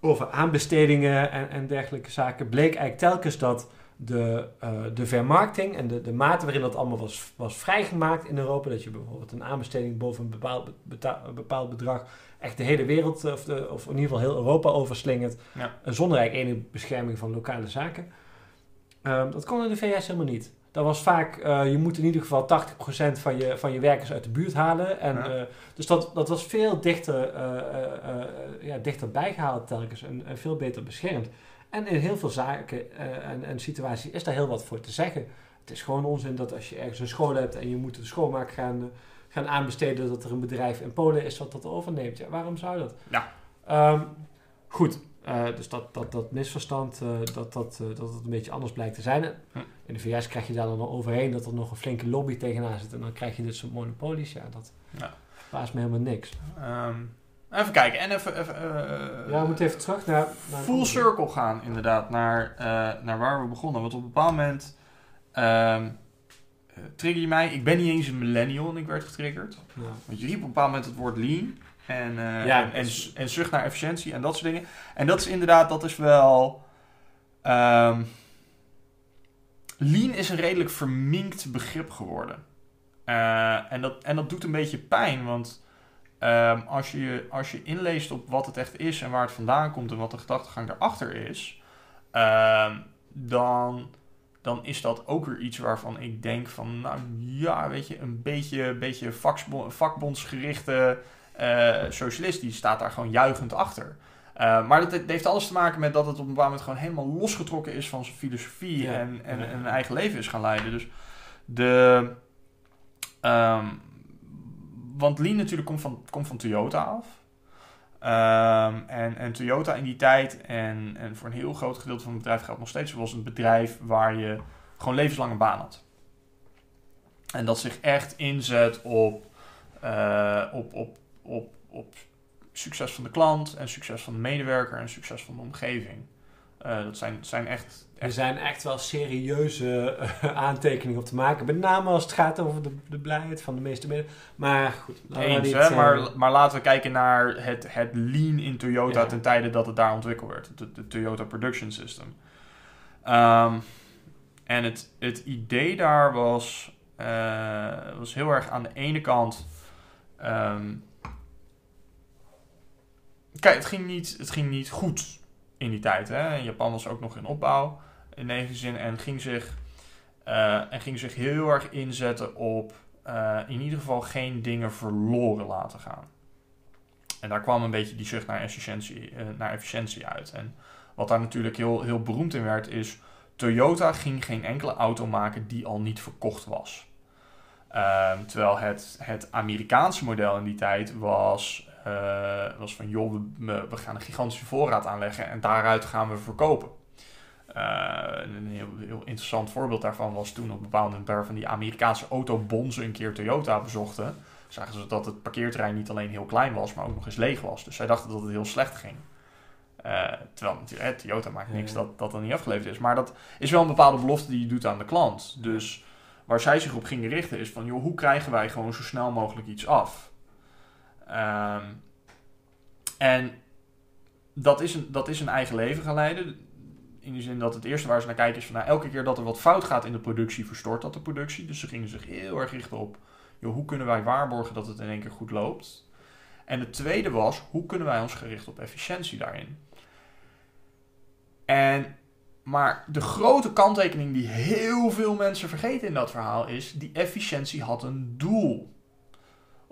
over aanbestedingen en, en dergelijke zaken, bleek eigenlijk telkens dat de, uh, de vermarkting en de, de mate waarin dat allemaal was, was vrijgemaakt in Europa, dat je bijvoorbeeld een aanbesteding boven een bepaald, bepaald bedrag echt de hele wereld, of, de, of in ieder geval heel Europa overslingert, ja. zonder eigenlijk enige bescherming van lokale zaken. Um, dat kon in de VS helemaal niet. Dat was vaak, uh, je moet in ieder geval 80% van je, van je werkers uit de buurt halen. En, ja. uh, dus dat, dat was veel dichter, uh, ja, dichter bijgehaald telkens en, en, veel beter beschermd. En in heel veel zaken en, en situaties is daar heel wat voor te zeggen. Het is gewoon onzin dat als je ergens een school hebt en je moet de schoonmaak gaan, gaan aanbesteden, dat er een bedrijf in Polen is wat dat overneemt. Ja, waarom zou dat? Ja. Um, goed, uh, dus dat, dat, dat misverstand, uh, dat, dat, uh, dat het een beetje anders blijkt te zijn. In de VS krijg je daar dan overheen dat er nog een flinke lobby tegenaan zit. En dan krijg je dit soort monopolies. Ja, dat ja. me helemaal niks. Um, even kijken. En even... even ja, we moeten even terug naar... naar full circle gaan, inderdaad. Naar, naar waar we begonnen. Want op een bepaald moment... Um, trigger je mij. Ik ben niet eens een millennial en ik werd getriggerd. Ja. Want je riep op een bepaald moment het woord lean. En, uh, ja, en, en, zucht naar efficiëntie en dat soort dingen. En dat is inderdaad, dat is wel. Um, lean is een redelijk verminkt begrip geworden. Uh, en, dat, en dat doet een beetje pijn, want um, als, je, als je inleest op wat het echt is en waar het vandaan komt en wat de gedachtegang daarachter is, um, dan, dan is dat ook weer iets waarvan ik denk van, nou ja, weet je, een beetje, beetje vakbondsgerichte socialist die staat daar gewoon juichend achter. Uh, maar dat, dat, heeft alles te maken met dat het op een bepaald moment gewoon helemaal losgetrokken is van zijn filosofie en, en, en, een eigen leven is gaan leiden. Dus de. Um, want Lean natuurlijk komt van, komt van Toyota af. Um, en, en Toyota in die tijd, en, en voor een heel groot gedeelte van het bedrijf gaat nog steeds, was een bedrijf waar je gewoon levenslang een baan had. En dat zich echt inzet op, uh, op, op op, op succes van de klant en succes van de medewerker en succes van de omgeving. Uh, dat zijn, zijn echt, echt, Er zijn echt wel serieuze uh, aantekeningen op te maken. Met name als het gaat over de, de blijheid van de meeste mensen. Maar goed. Eens, hè, uh, maar, maar laten we kijken naar het, het lean in Toyota ja. ten tijde dat het daar ontwikkeld werd. De, de Toyota Production System. Um, en het, het idee daar was, was heel erg aan de ene kant... Um, Kijk, het ging, niet, het ging niet goed in die tijd. Hè? Japan was ook nog in opbouw in enige zin en ging zich, uh, en ging zich heel erg inzetten op uh, in ieder geval geen dingen verloren laten gaan. En daar kwam een beetje die zucht naar efficiëntie, uh, naar efficiëntie uit. En wat daar natuurlijk heel, heel beroemd in werd, is Toyota ging geen enkele auto maken die al niet verkocht was. Ehm, terwijl het, het Amerikaanse model in die tijd was uh, was van, joh, we, we, gaan een gigantische voorraad aanleggen en daaruit gaan we verkopen. Uh, een heel, heel, interessant voorbeeld daarvan was toen op een bepaald moment van die Amerikaanse autobonzen een keer Toyota bezochten. Zagen ze dat het parkeerterrein niet alleen heel klein was, maar ook nog eens leeg was. Dus zij dachten dat het heel slecht ging. Uh, terwijl natuurlijk, Toyota maakt niks dat dat dan niet afgeleverd is. Maar dat is wel een bepaalde belofte die je doet aan de klant. Dus waar zij zich op gingen richten is van, joh, hoe krijgen wij gewoon zo snel mogelijk iets af? Um, en dat is, een, dat is een eigen leven gaan leiden. In de zin dat het eerste waar ze naar kijken is nou, elke keer dat er wat fout gaat in de productie, verstoort dat de productie. Dus ze gingen zich heel erg richten op joh, hoe kunnen wij waarborgen dat het in één keer goed loopt. En het tweede was, hoe kunnen wij ons gericht op efficiëntie daarin? En, maar de grote kanttekening die heel veel mensen vergeten in dat verhaal is, die efficiëntie had een doel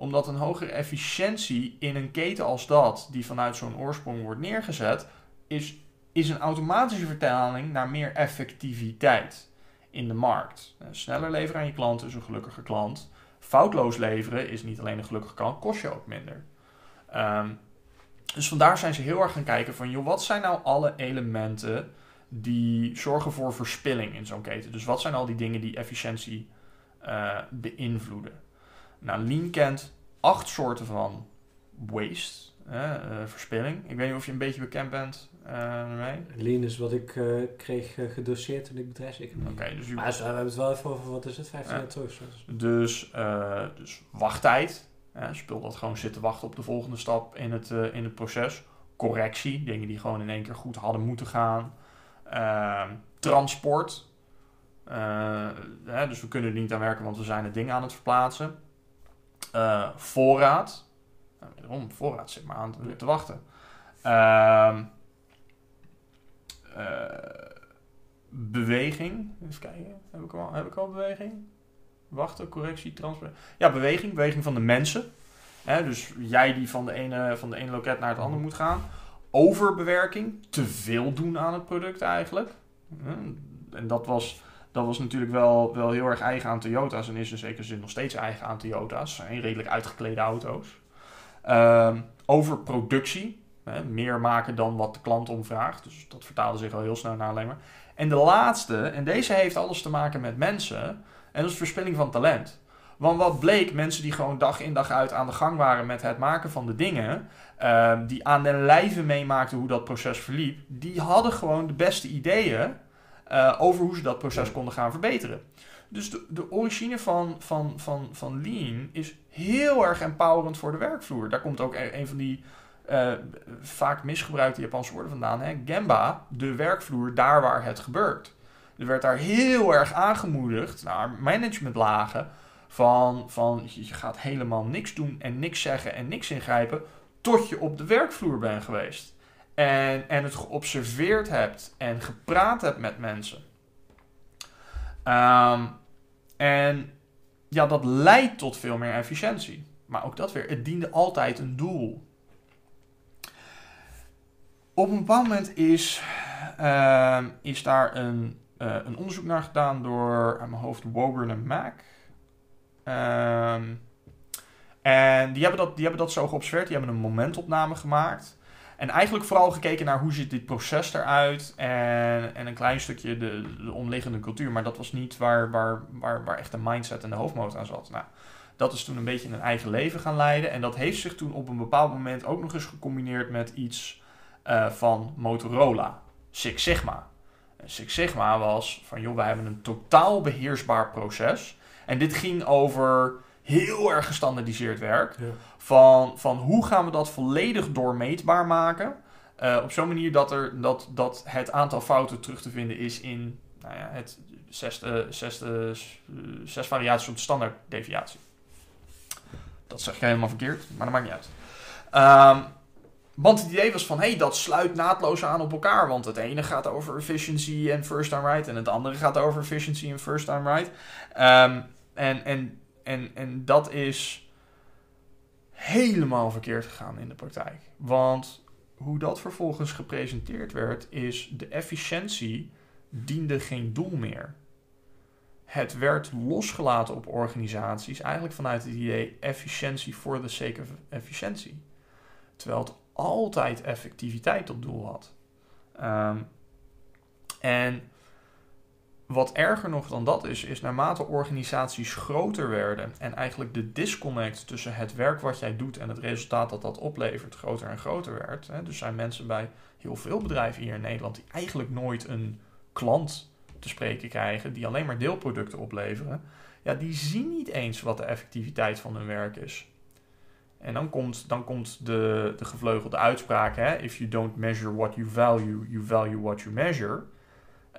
omdat een hogere efficiëntie in een keten als dat, die vanuit zo'n oorsprong wordt neergezet, is, is een automatische vertaling naar meer effectiviteit in de markt. Eh, sneller leveren aan je klant is een gelukkige klant. Foutloos leveren is niet alleen een gelukkige klant, kost je ook minder. Um, dus vandaar zijn ze heel erg gaan kijken van, joh, wat zijn nou alle elementen die zorgen voor verspilling in zo'n keten? Dus wat zijn al die dingen die efficiëntie uh, beïnvloeden? Nou, Lean kent acht soorten van waste, uh, verspilling. Ik weet niet of je een beetje bekend bent uh, mee. Lean is wat ik uh, kreeg gedoseerd toen ik bedrijfseconomie. Oké, okay, dus u... Maar we hebben het wel even over, wat is het, 15 jaar terug? Dus, dus wachttijd. spul dat gewoon zitten wachten op de volgende stap in het, in het proces. Correctie, dingen die gewoon in één keer goed hadden moeten gaan. Ehm, transport. dus we kunnen er niet aan werken, want we zijn het ding aan het verplaatsen. Voorraad nou, wederom, voorraad zit maar aan te, te wachten. Uh, uh, beweging. Even kijken. Heb ik, al, heb ik al beweging? Wachten, correctie, transport. Ja, beweging. Beweging van de mensen. Hè, dus jij die van de, ene, van de ene loket naar het andere moet gaan. Overbewerking. Te veel doen aan het product eigenlijk. En dat was, dat was natuurlijk wel, wel heel erg eigen aan Toyota's. En is in zekere zin nog steeds eigen aan Toyota's. zijn redelijk uitgeklede auto's. Uh, over productie. Hè, meer maken dan wat de klant om vraagt. Dus dat vertaalde zich al heel snel naar alleen maar. En de laatste, en deze heeft alles te maken met mensen. En dat is verspilling van talent. Want wat bleek, mensen die gewoon dag in dag uit aan de gang waren met het maken van de dingen, uh, die aan den lijve meemaakten hoe dat proces verliep, die hadden gewoon de beste ideeën uh, over hoe ze dat proces konden gaan verbeteren. Dus de, de origine van, van, van, van Lean is heel erg empowerend voor de werkvloer. Daar komt ook een van die uh, vaak misgebruikte Japanse woorden vandaan. Hè? Gemba, de werkvloer, daar waar het gebeurt. Er werd daar heel erg aangemoedigd naar managementlagen van, van je gaat helemaal niks doen en niks zeggen en niks ingrijpen tot je op de werkvloer bent geweest. En, en het geobserveerd hebt en gepraat hebt met mensen. Um, en ja, dat leidt tot veel meer efficiëntie. Maar ook dat weer, het diende altijd een doel. Op een bepaald moment is, uh, is daar een, uh, een onderzoek naar gedaan door mijn hoofd Woburn en Mac. Um, en die hebben, dat, die hebben dat zo geobserveerd. Die hebben een momentopname gemaakt. En eigenlijk vooral gekeken naar hoe ziet dit proces eruit en, en een klein stukje de, de omliggende cultuur. Maar dat was niet waar, waar, waar, waar echt de mindset en de hoofdmoot aan zat. Nou, dat is toen een beetje een eigen leven gaan leiden. En dat heeft zich toen op een bepaald moment ook nog eens gecombineerd met iets uh, van Motorola, Six Sigma. Six Sigma was van, joh, wij hebben een totaal beheersbaar proces. En dit ging over heel erg gestandardiseerd werk. Ja. Van, van hoe gaan we dat volledig doormeetbaar maken. Uh, op zo'n manier dat, er, dat, dat het aantal fouten terug te vinden is in nou ja, het zesde, zesde, zes variaties op de standaarddeviatie. Dat zeg ik helemaal verkeerd, maar dat maakt niet uit. Um, want het idee was van, hé, hey, dat sluit naadloos aan op elkaar. Want het ene gaat over efficiency en first time right. En het andere gaat over efficiency en first time right. Um, en, en en, en dat is helemaal verkeerd gegaan in de praktijk. Want hoe dat vervolgens gepresenteerd werd, is de efficiëntie diende geen doel meer. Het werd losgelaten op organisaties, eigenlijk vanuit het idee efficiëntie voor de sake of efficiëntie. Terwijl het altijd effectiviteit op doel had. Um, en wat erger nog dan dat is, is naarmate organisaties groter werden en eigenlijk de disconnect tussen het werk wat jij doet en het resultaat dat dat oplevert groter en groter werd. Hè. Dus zijn mensen bij heel veel bedrijven hier in Nederland die eigenlijk nooit een klant te spreken krijgen, die alleen maar deelproducten opleveren. Ja, die zien niet eens wat de effectiviteit van hun werk is. En dan komt, dan komt de, de gevleugelde uitspraak: hè, if you don't measure what you value, you value what you measure.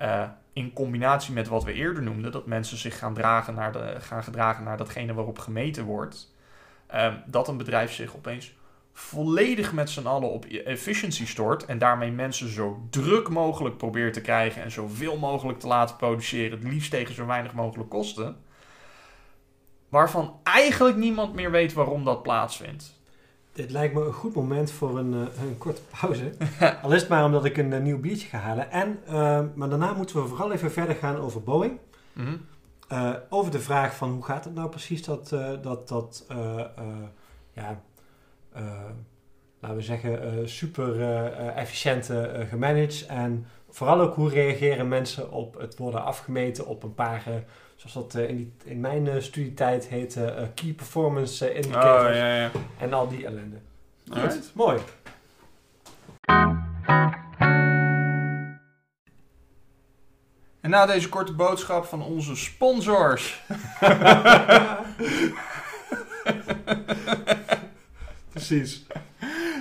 Uh, in combinatie met wat we eerder noemden, dat mensen zich gaan, dragen naar de, gaan gedragen naar datgene waarop gemeten wordt, um, dat een bedrijf zich opeens volledig met z'n allen op efficiency stort en daarmee mensen zo druk mogelijk probeert te krijgen en zoveel mogelijk te laten produceren, het liefst tegen zo weinig mogelijk kosten, waarvan eigenlijk niemand meer weet waarom dat plaatsvindt. Dit lijkt me een goed moment voor een, uh, een korte pauze. Al is het maar omdat ik een, uh, nieuw biertje ga halen. En, uh, maar daarna moeten we vooral even verder gaan over Boeing. Mm -hmm. over de vraag van hoe gaat het nou precies dat, dat, dat ja, laten we zeggen, eh, super eh, eh, efficiënt gemanaged. En vooral ook hoe reageren mensen op het worden afgemeten op een paar, zoals dat in, die, in mijn studietijd heette, key performance eh, indicators. Oh, ja, ja. En al die ellende. Goed, mooi. En na deze korte boodschap van onze sponsors. Precies.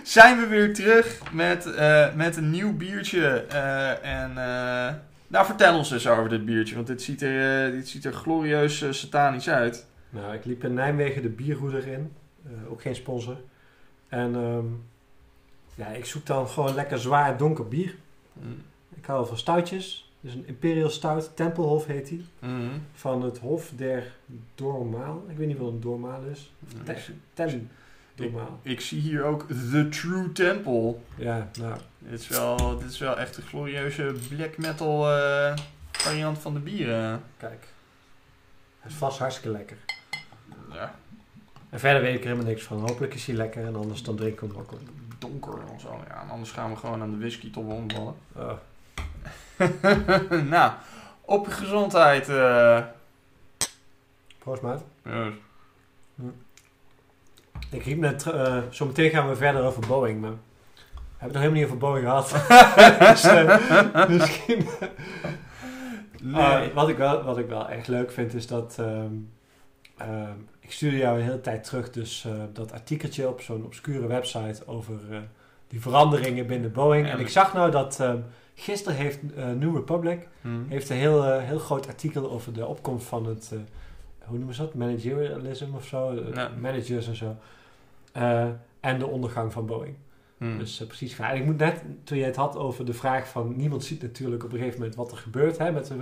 Zijn we weer terug met, eh, met een nieuw biertje. Eh, en eh, nou, vertel ons eens over dit biertje, want dit ziet er, dit ziet er glorieus satanisch uit. Nou, ik liep in Nijmegen de bierhoeder in. Ook geen sponsor. En ehm, ja, ik zoek dan gewoon lekker zwaar donker bier. Mm. Ik hou van stoutjes. Dus een Imperial Stout, Tempelhof heet die. Mhm. Van het Hof der Dormaal. Ik weet niet wat een Dormaal is. Ten, ten Ik zie hier ook The True Temple. Ja, nou, Dit is wel, dit is wel echt een glorieuze black metal eh, variant van de bieren. kijk. Het is vast hartstikke lekker. Ja, En verder weet ik er helemaal niks van. Hopelijk is hij lekker en anders dan drink ik hem ook op. donker of zo. Ja, en anders gaan we gewoon aan de whisky we omvallen. Oh. nou, op je gezondheid. eh. Proost, maat. Ja, Ik riep net, eh zo meteen gaan we verder over Boeing, maar we hebben het nog helemaal niet over Boeing gehad. dus, eh, misschien. nee. Ah, wat, ik wel, wat ik wel echt leuk vind is dat. ehm, ehm, ik stuurde jou een hele tijd terug, dus eh, dat artikeltje op zo'n obscure website over eh, die veranderingen binnen Boeing. En ik zag nou dat ehm, gisteren heeft eh, New Republic Hm. heeft een heel, eh, heel groot artikel over de opkomst van het, eh, hoe noemen ze dat? Managerialism of zo? Eh, Ja. Managers en zo. Eh, en de ondergang van Boeing. Hm. Dus eh, precies. En ik moet net, toen je het had over de vraag van, niemand ziet natuurlijk op een gegeven moment wat er gebeurt. Hè, met de,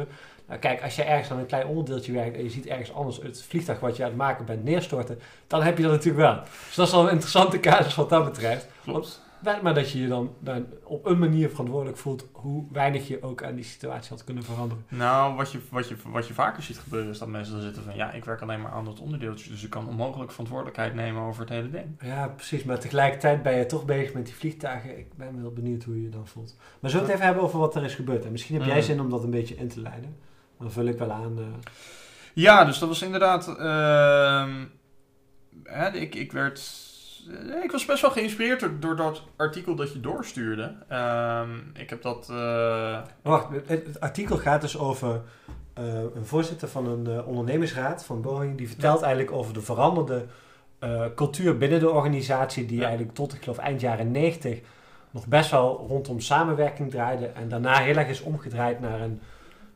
nou, kijk, als je ergens aan een klein onderdeeltje werkt en je ziet ergens anders het vliegtuig wat je aan het maken bent neerstorten, dan heb je dat natuurlijk wel. Dus dat is wel een interessante casus wat dat betreft. Klopt. Maar dat je je dan, dan op een manier verantwoordelijk voelt hoe weinig je ook aan die situatie had kunnen veranderen. Nou, wat je, wat, je, wat je vaker ziet gebeuren is dat mensen dan zitten van... Ja, ik werk alleen maar aan dat onderdeeltje, dus ik kan onmogelijk verantwoordelijkheid nemen over het hele ding. Ja, precies. Maar tegelijkertijd ben je toch bezig met die vliegtuigen. Ik ben wel benieuwd hoe je je dan voelt. Maar zullen we het even hebben over wat er is gebeurd? En misschien heb jij Mm. zin om dat een beetje in te leiden. Dan vul ik wel aan. eh, Ja, dus dat was inderdaad... ehm, hè, ik, ik werd... Ik was best wel geïnspireerd door, door dat artikel dat je doorstuurde. Ehm, ik heb dat... eh, Wacht, het, het artikel gaat dus over eh, een voorzitter van een eh, ondernemingsraad van Boeing. Die vertelt eigenlijk over de veranderde cultuur binnen de organisatie. Die Ja. eigenlijk tot, ik geloof, eind jaren 90 nog best wel rondom samenwerking draaide. En daarna heel erg is omgedraaid naar een,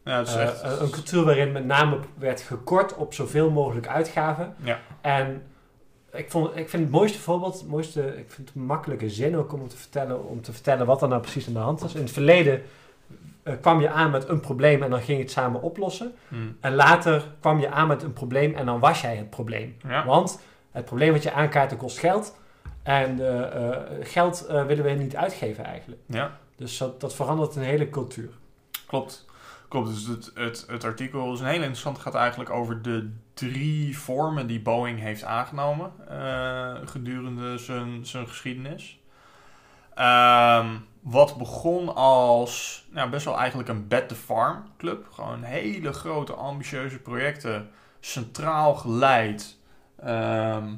ja, is echt... een cultuur waarin met name werd gekort op zoveel mogelijk uitgaven. Ja. En ik, vond, ik vind het mooiste voorbeeld, het mooiste, ik vind het makkelijke zin ook om te vertellen, om te vertellen wat er nou precies aan de hand was. In het verleden eh, kwam je aan met een probleem en dan ging je het samen oplossen. hm, En later kwam je aan met een probleem en dan was jij het probleem. ja. Want het probleem wat je aankaart kost geld. En eh, eh, geld willen we niet uitgeven eigenlijk. ja. Dus dat, dat verandert een hele cultuur. Klopt. Klopt, dus het, het, het artikel is een hele interessant. Gaat eigenlijk over de drie vormen die Boeing heeft aangenomen eh, gedurende zijn, zijn geschiedenis. Ehm, wat begon als nou, best wel eigenlijk een bet the farm club. Gewoon hele grote ambitieuze projecten, centraal geleid. ehm,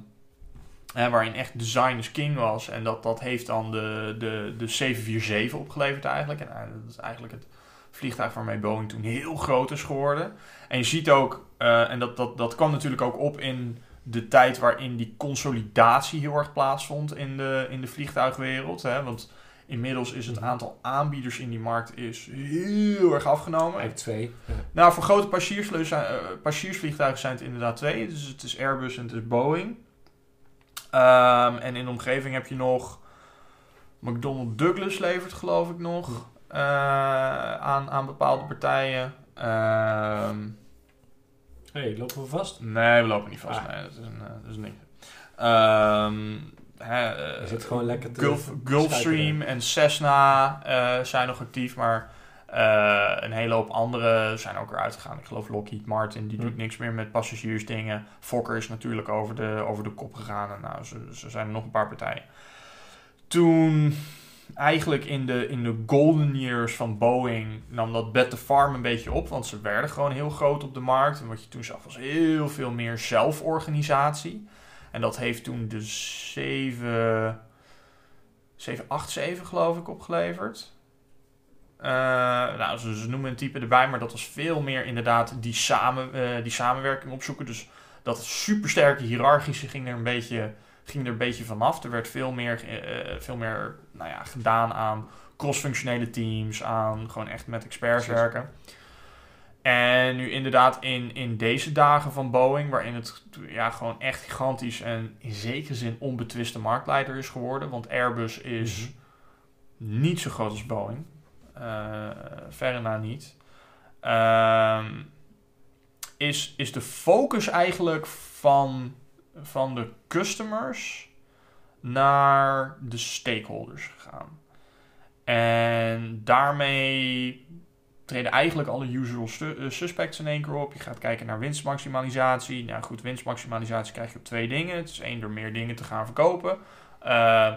hè, waarin echt design is king was. En dat, dat heeft dan de, de, de 747 opgeleverd eigenlijk. En eh, dat is eigenlijk het vliegtuig waarmee Boeing toen heel groot is geworden. En je ziet ook, eh, en dat, dat, dat kwam natuurlijk ook op in de tijd waarin die consolidatie heel erg plaatsvond in de, in de vliegtuigwereld. Hè? Want inmiddels is het aantal aanbieders in die markt is heel erg afgenomen. Eigenlijk twee. Ja. Nou, voor grote eh, passagiersvliegtuigen zijn het inderdaad twee. Dus het is Airbus en het is Boeing. Ehm, en in de omgeving heb je nog... McDonnell Douglas levert geloof ik nog eh, aan, aan bepaalde partijen. Ehm, hey, lopen we vast? nee, we lopen niet vast. Ah. Nee, dat is een, eh, dat is een ding. Ehm, hè, eh, Je zit gewoon lekker te Gulf, Gulfstream en Cessna zijn nog actief, maar een hele hoop andere zijn ook eruit gegaan. Ik geloof Lockheed Martin, die Hm. doet niks meer met passagiersdingen. Fokker is natuurlijk over de, over de kop gegaan en nou, ze, ze zijn er nog een paar partijen. toen eigenlijk in de, in de golden years van Boeing nam dat the Farm een beetje op. Want ze werden gewoon heel groot op de markt. En wat je toen zag was heel veel meer zelforganisatie. En dat heeft toen de 7, 787 geloof ik opgeleverd. Uh, nou, ze, noemen een type erbij, maar dat was veel meer inderdaad die, samen, uh, die samenwerking opzoeken. Dus dat supersterke hiërarchische ging er een beetje, ging er een beetje vanaf. Er werd veel meer, uh, veel meer nou ja, gedaan aan cross-functionele teams, aan gewoon echt met experts werken. En nu inderdaad in, in deze dagen van Boeing, waarin het ja, gewoon echt gigantisch en in zekere zin onbetwiste marktleider is geworden. Want Airbus is mm -hmm. niet zo groot als Boeing. Uh, verre na niet. Uh, is, is de focus eigenlijk van, van de customers naar de stakeholders gegaan. En daarmee treden eigenlijk alle usual suspects in één keer op. Je gaat kijken naar winstmaximalisatie. Nou goed, winstmaximalisatie krijg je op twee dingen. Het is één door meer dingen te gaan verkopen. Uh,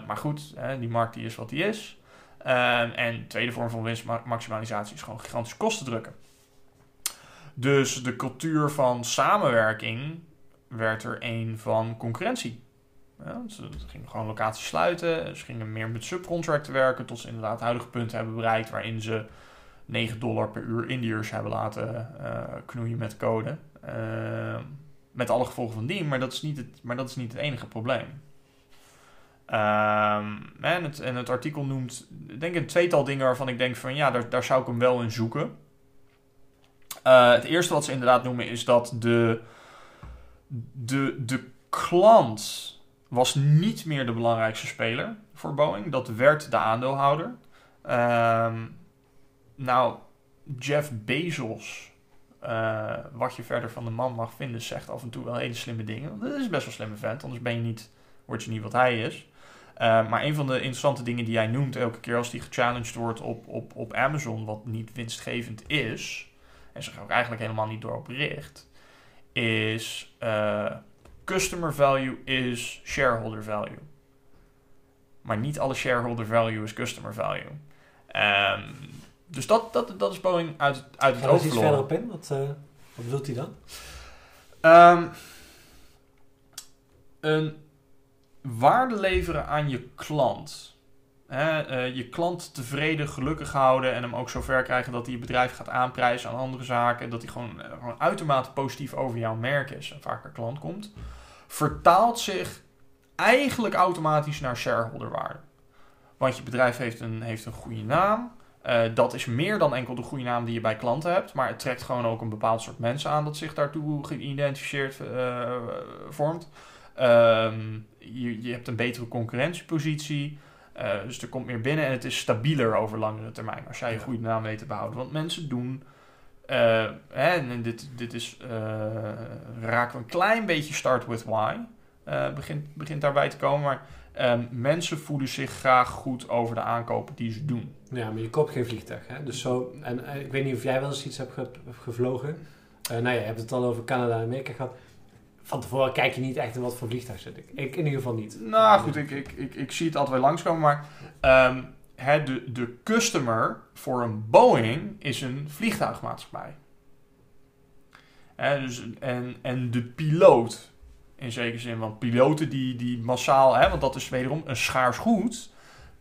maar goed, hè, die markt die is wat die is. Uh, en de tweede vorm van winstmaximalisatie is gewoon gigantische kosten drukken. Dus de cultuur van samenwerking werd er een van concurrentie. Ja, ze gingen gewoon locaties sluiten. Ze gingen meer met subcontracten werken. Tot ze inderdaad het huidige punt hebben bereikt waarin ze 9 dollar per uur Indiërs hebben laten uh, knoeien met code. Uh, met alle gevolgen van dien, maar dat is niet het, maar dat is niet het enige probleem. Um, en, het, en het artikel noemt, denk ik, een tweetal dingen waarvan ik denk van ja, daar, daar zou ik hem wel in zoeken. Uh, het eerste wat ze inderdaad noemen is dat de, de, de klant was niet meer de belangrijkste speler voor Boeing. Dat werd de aandeelhouder. Um, nou, Jeff Bezos, uh, wat je verder van de man mag vinden, zegt af en toe wel hele slimme dingen. Dat is best wel slimme vent, anders ben je niet, word je niet wat hij is. Uh, maar een van de interessante dingen die hij noemt elke keer als die gechallenged wordt op, op, op Amazon, wat niet winstgevend is, en zich ook eigenlijk helemaal niet door op richt, is uh, customer value is shareholder value. Maar niet alle shareholder value is customer value. Um, dus dat, dat, dat is Boeing uit, uit het oog iets verder op in? Wat, uh, wat bedoelt hij dan? Um, een waarde leveren aan je klant. Uh, je klant tevreden, gelukkig houden en hem ook zover krijgen dat hij je bedrijf gaat aanprijzen aan andere zaken. Dat hij gewoon, uh, gewoon uitermate positief over jouw merk is en vaker klant komt. Vertaalt zich eigenlijk automatisch naar shareholderwaarde. Want je bedrijf heeft een, heeft een goede naam. Uh, dat is meer dan enkel de goede naam die je bij klanten hebt. Maar het trekt gewoon ook een bepaald soort mensen aan dat zich daartoe geïdentificeerd vormt. Um, je, je hebt een betere concurrentiepositie. Uh, dus er komt meer binnen en het is stabieler over langere termijn. Als jij je goede naam weet te behouden. Want mensen doen. hè, en dit, dit is. raken we een klein beetje start with why. begint, begint daarbij te komen. Maar Um, mensen voelen zich graag goed over de aankopen die ze doen. Ja, maar je koopt geen vliegtuig. Hè? Dus zo, en uh, ik weet niet of jij wel eens iets hebt ge gevlogen. Uh, nou ja, je hebt het al over Canada en Amerika gehad. Van tevoren kijk je niet echt in wat voor vliegtuig zit. Ik, ik in ieder geval niet. Nou goed, ik, ik, ik, ik zie het altijd weer langskomen. Maar um, hè, de, de customer voor een Boeing is een vliegtuigmaatschappij. Hè, dus, en, en de piloot in zekere zin. Want piloten die, die massaal, hè, want dat is wederom een schaars goed.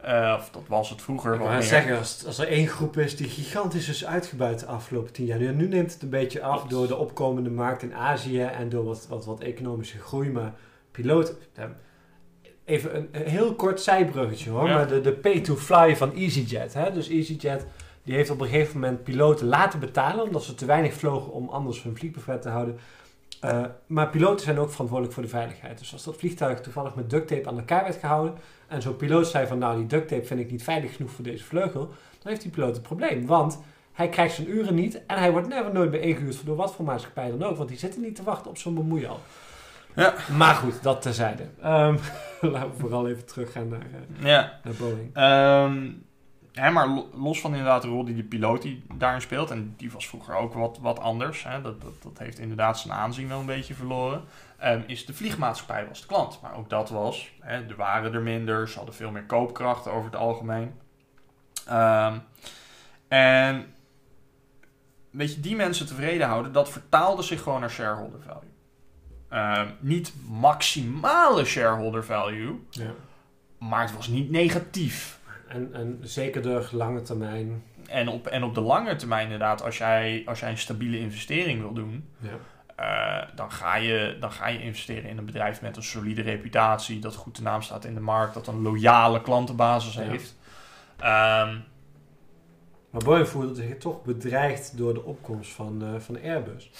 Uh, of dat was het vroeger. Ik zeggen, als, als er één groep is die gigantisch is uitgebuit de afgelopen tien jaar. Nu, nu neemt het een beetje af door de opkomende markt in Azië en door wat, wat, wat economische groei. Maar piloten. Even een, een heel kort zijbruggetje hoor. Ja. Maar de, de pay-to-fly van EasyJet. Hè? Dus EasyJet die heeft op een gegeven moment piloten laten betalen. Omdat ze te weinig vlogen om anders hun vliegbuffet te houden. Uh, maar piloten zijn ook verantwoordelijk voor de veiligheid. Dus als dat vliegtuig toevallig met duct tape aan elkaar werd gehouden en zo'n piloot zei van nou die duct tape vind ik niet veilig genoeg voor deze vleugel, dan heeft die piloot een probleem. Want hij krijgt zijn uren niet en hij wordt never nooit meer ingehuurd door wat voor maatschappij dan ook. Want die zitten niet te wachten op zo'n bemoeial. Ja. Maar goed, dat terzijde. Um, laten we vooral even teruggaan naar, uh, ja. naar Boeing. Um, hè, maar lo- los van inderdaad de rol die de piloot die daarin speelt, en die was vroeger ook wat, wat anders, hè, dat, dat, dat heeft inderdaad zijn aanzien wel een beetje verloren, ehm, is de vliegmaatschappij was de klant. Maar ook dat was, hè, er waren er minder, ze hadden veel meer koopkracht over het algemeen. Ehm, en weet je, die mensen tevreden houden, dat vertaalde zich gewoon naar shareholder value. Ehm, niet maximale shareholder value, Ja. maar het was niet negatief. En, en zeker de lange termijn. En op, en op de lange termijn inderdaad, als jij, als jij een stabiele investering wil doen, Ja. eh, dan, ga je, dan ga je investeren in een bedrijf met een solide reputatie, dat goed de naam staat in de markt, dat een loyale klantenbasis Ja. heeft. Ehm, Maar Boeing voelde zich toch bedreigd door de opkomst van, eh, van Airbus.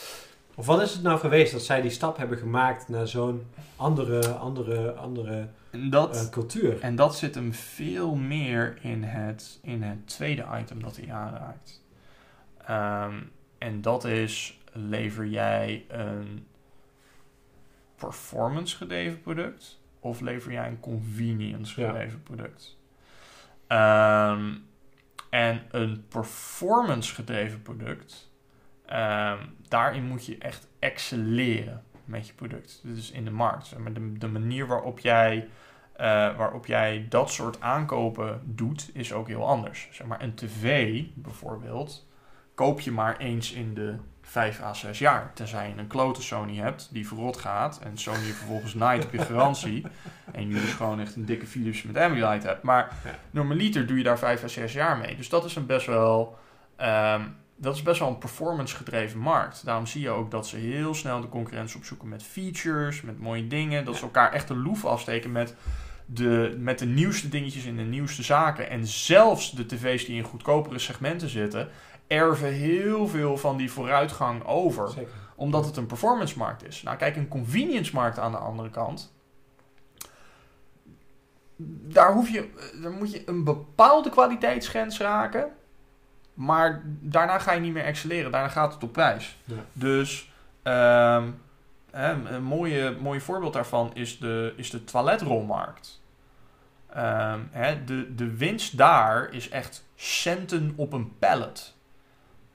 Of wat is het nou geweest dat zij die stap hebben gemaakt naar zo'n andere, andere, andere en, dat, eh, cultuur? en dat zit hem veel meer in het, in het tweede item dat hij aanraakt. Ehm, en dat is, lever jij een performance gedreven product of lever jij een convenience Ja. gedreven product? Ehm, en een performance gedreven product, ehm, daarin moet je echt excelleren met je product. Dus in de markt. Maar de, de manier waarop jij, eh, waarop jij dat soort aankopen doet, is ook heel anders. Zeg maar een tv bijvoorbeeld, koop je maar eens in de 5 à 6 jaar. Tenzij je een klote Sony hebt die verrot gaat en Sony vervolgens naait op je garantie. en je dus gewoon echt een dikke Philips met Ambilight hebt. Maar normaliter doe je daar 5 à 6 jaar mee. Dus dat is een best wel... ehm, dat is best wel een performance gedreven markt. Daarom zie je ook dat ze heel snel de concurrentie opzoeken met features, met mooie dingen. Dat ze elkaar echt de loef afsteken met de, met de nieuwste dingetjes in de nieuwste zaken. En zelfs de tv's die in goedkopere segmenten zitten, erven heel veel van die vooruitgang over. Zeker. Omdat het een performance markt is. Nou, kijk, een convenience markt aan de andere kant. Daar, hoef je, daar moet je een bepaalde kwaliteitsgrens raken. Maar daarna ga je niet meer excelleren. Daarna gaat het op prijs. Ja. Dus ehm, hè, een mooie, mooie voorbeeld daarvan is de, is de toiletrolmarkt. Ehm, hè, de, de winst daar is echt centen op een pallet.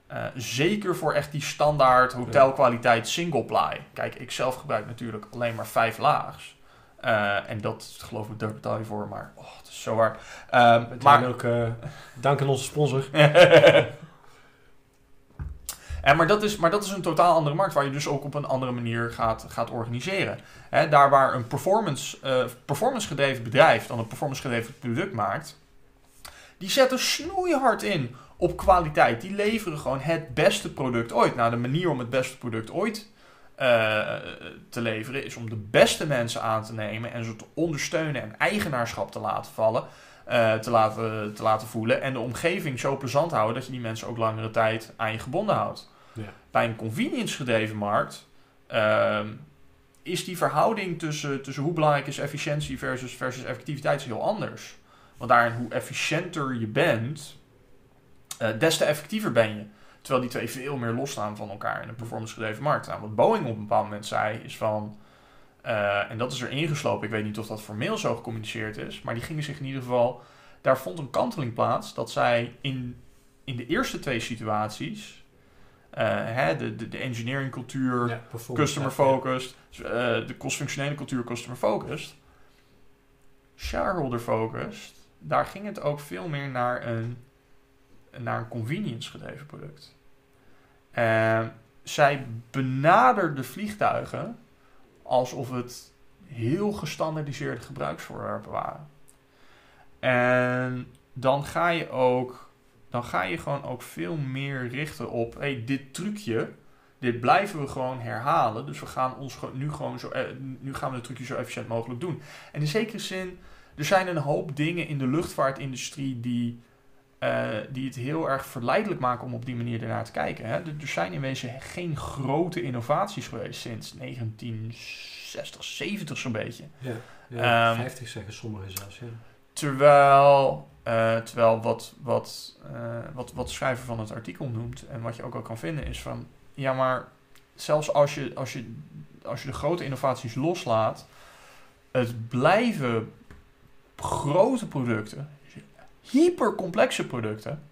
Eh, zeker voor echt die standaard hotelkwaliteit single ply. Kijk, ik zelf gebruik natuurlijk alleen maar vijf laags. Eh, en dat, geloof ik, daar betaal je voor. Maar oh, het is zo waar. Ehm, Maar ook eh, dank aan onze sponsor. en maar, dat is, maar dat is een totaal andere markt waar je dus ook op een andere manier gaat, gaat organiseren. Hè, daar waar een performance, eh, performance gedreven bedrijf dan een performance gedreven product maakt, die zetten snoeihard in op kwaliteit. Die leveren gewoon het beste product ooit. Nou, de manier om het beste product ooit eh, te leveren is om de beste mensen aan te nemen en ze te ondersteunen en eigenaarschap te laten vallen. eh, te, laten, te laten voelen. En de omgeving zo plezant houden dat je die mensen ook langere tijd aan je gebonden houdt. Ja. Bij een convenience gedreven markt ehm, is die verhouding tussen, tussen hoe belangrijk is efficiëntie versus, versus effectiviteit heel anders. Want daarin hoe efficiënter je bent, eh, des te effectiever ben je. Terwijl die twee veel meer losstaan van elkaar in een performance gedreven markt. Nou, wat Boeing op een bepaald moment zei is van... eh, en dat is er ingeslopen. Ik weet niet of dat formeel zo gecommuniceerd is. Maar die gingen zich in ieder geval... Daar vond een kanteling plaats dat zij in, in de eerste twee situaties... eh, hè, de, de, de engineering cultuur, Ja, customer ja. focused, eh, de kostfunctionele cultuur customer focused. Shareholder focused, daar ging het ook veel meer naar een, naar een convenience gedreven product. Eh, zij benaderde vliegtuigen alsof het heel gestandardiseerde gebruiksvoorwerpen waren. En dan ga je ook, dan ga je gewoon ook veel meer richten op, hey, dit trucje, dit blijven we gewoon herhalen. Dus we gaan ons nu gewoon zo, eh, nu gaan we het trucje zo efficiënt mogelijk doen. En in zekere zin, er zijn een hoop dingen in de luchtvaartindustrie die, eh, die het heel erg verleidelijk maken om op die manier ernaar te kijken. Hè. Er, er zijn in wezen geen grote innovaties geweest sinds 1960, 70 zo'n beetje. Ja, ja Ehm, 50 zeggen sommigen zelfs. Ja. Terwijl, eh, terwijl wat, wat, eh, wat, wat de schrijver van het artikel noemt en wat je ook al kan vinden is van, ja maar zelfs als je, als je, als je de grote innovaties loslaat, het blijven grote producten, hypercomplexe producten.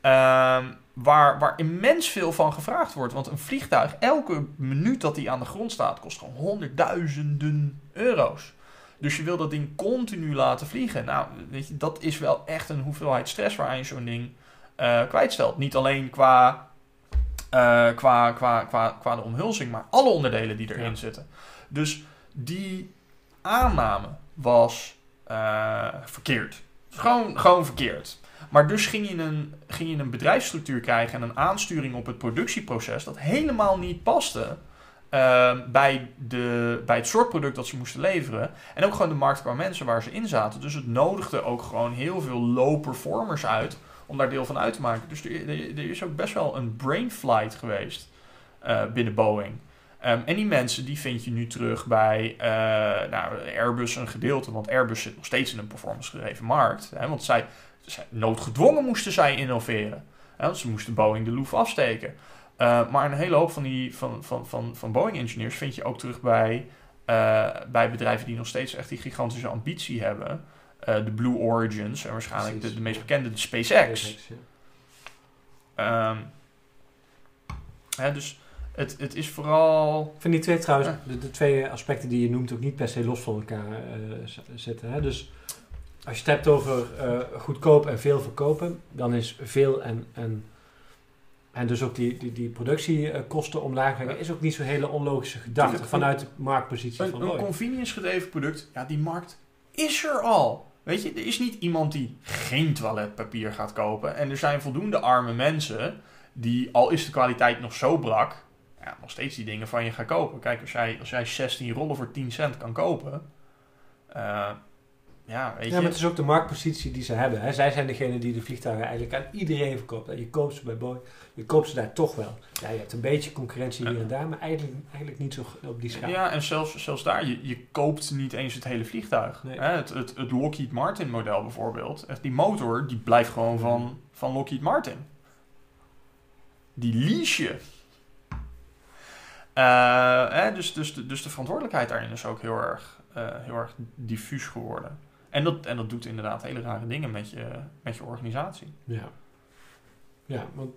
ehm, waar, waar immens veel van gevraagd wordt. Want een vliegtuig, elke minuut dat die aan de grond staat, kost gewoon honderdduizenden euro's. Dus je wil dat ding continu laten vliegen. Nou, weet je, dat is wel echt een hoeveelheid stress waar je zo'n ding eh, kwijtstelt. Niet alleen qua, eh, qua, qua, qua, qua de omhulzing, maar alle onderdelen die erin Ja. zitten. Dus die aanname was eh, verkeerd. Gewoon, gewoon verkeerd. Maar dus ging je, een, ging je een bedrijfsstructuur krijgen en een aansturing op het productieproces dat helemaal niet paste eh, bij, de, bij het soort product dat ze moesten leveren. En ook gewoon de markt qua mensen waar ze in zaten. Dus het nodigde ook gewoon heel veel low performers uit om daar deel van uit te maken. Dus er is ook best wel een brain flight geweest eh, binnen Boeing. Ehm, en die mensen die vind je nu terug bij eh, nou, Airbus een gedeelte. Want Airbus zit nog steeds in een performance gedreven markt. Hè, want zij, zij, noodgedwongen moesten zij innoveren. Hè, want ze moesten Boeing de loef afsteken. Uh, maar een hele hoop van, die, van, van, van, van Boeing-engineers vind je ook terug bij, uh, bij bedrijven die nog steeds echt die gigantische ambitie hebben. De Blue Origins en waarschijnlijk de, de, meest bekende, de SpaceX. SpaceX ja. um, hè, dus het, het is vooral... Ik vind die twee trouwens, ja. de, de, twee aspecten die je noemt, ook niet per se los van elkaar uh, zitten. Hè? Dus als je het hebt over uh, goedkoop en veel verkopen, dan is veel en, en, en dus ook die, die, die productiekosten omlaag brengen, is ook niet zo'n hele onlogische gedachte vanuit de marktpositie een, van Een convenience gedreven product, ja, die markt is er al. Weet je, er is niet iemand die geen toiletpapier gaat kopen. En er zijn voldoende arme mensen die, al is de kwaliteit nog zo brak, ja, nog steeds die dingen van je gaan kopen. Kijk, als jij, als jij 16 rollen voor 10 cent kan kopen, uh, ja, weet je. Ja, maar het is ook de marktpositie die ze hebben. Hè. Zij zijn degene die de vliegtuigen eigenlijk aan iedereen verkoopt. En je koopt ze bij Boeing, je koopt ze daar toch wel. Ja, je hebt een beetje concurrentie hier en daar, maar eigenlijk, eigenlijk niet zo op die schaal. Ja, en zelfs, zelfs daar, je, je koopt niet eens het hele vliegtuig. Nee. Hè, het, het, het Lockheed Martin model bijvoorbeeld, echt die motor, die blijft gewoon van, van Lockheed Martin. Die lease je. Hè, dus, dus, de, dus de verantwoordelijkheid daarin is ook heel erg, uh, heel erg diffuus geworden. En dat, en dat doet inderdaad hele rare dingen met je, met je organisatie. Ja. Ja, want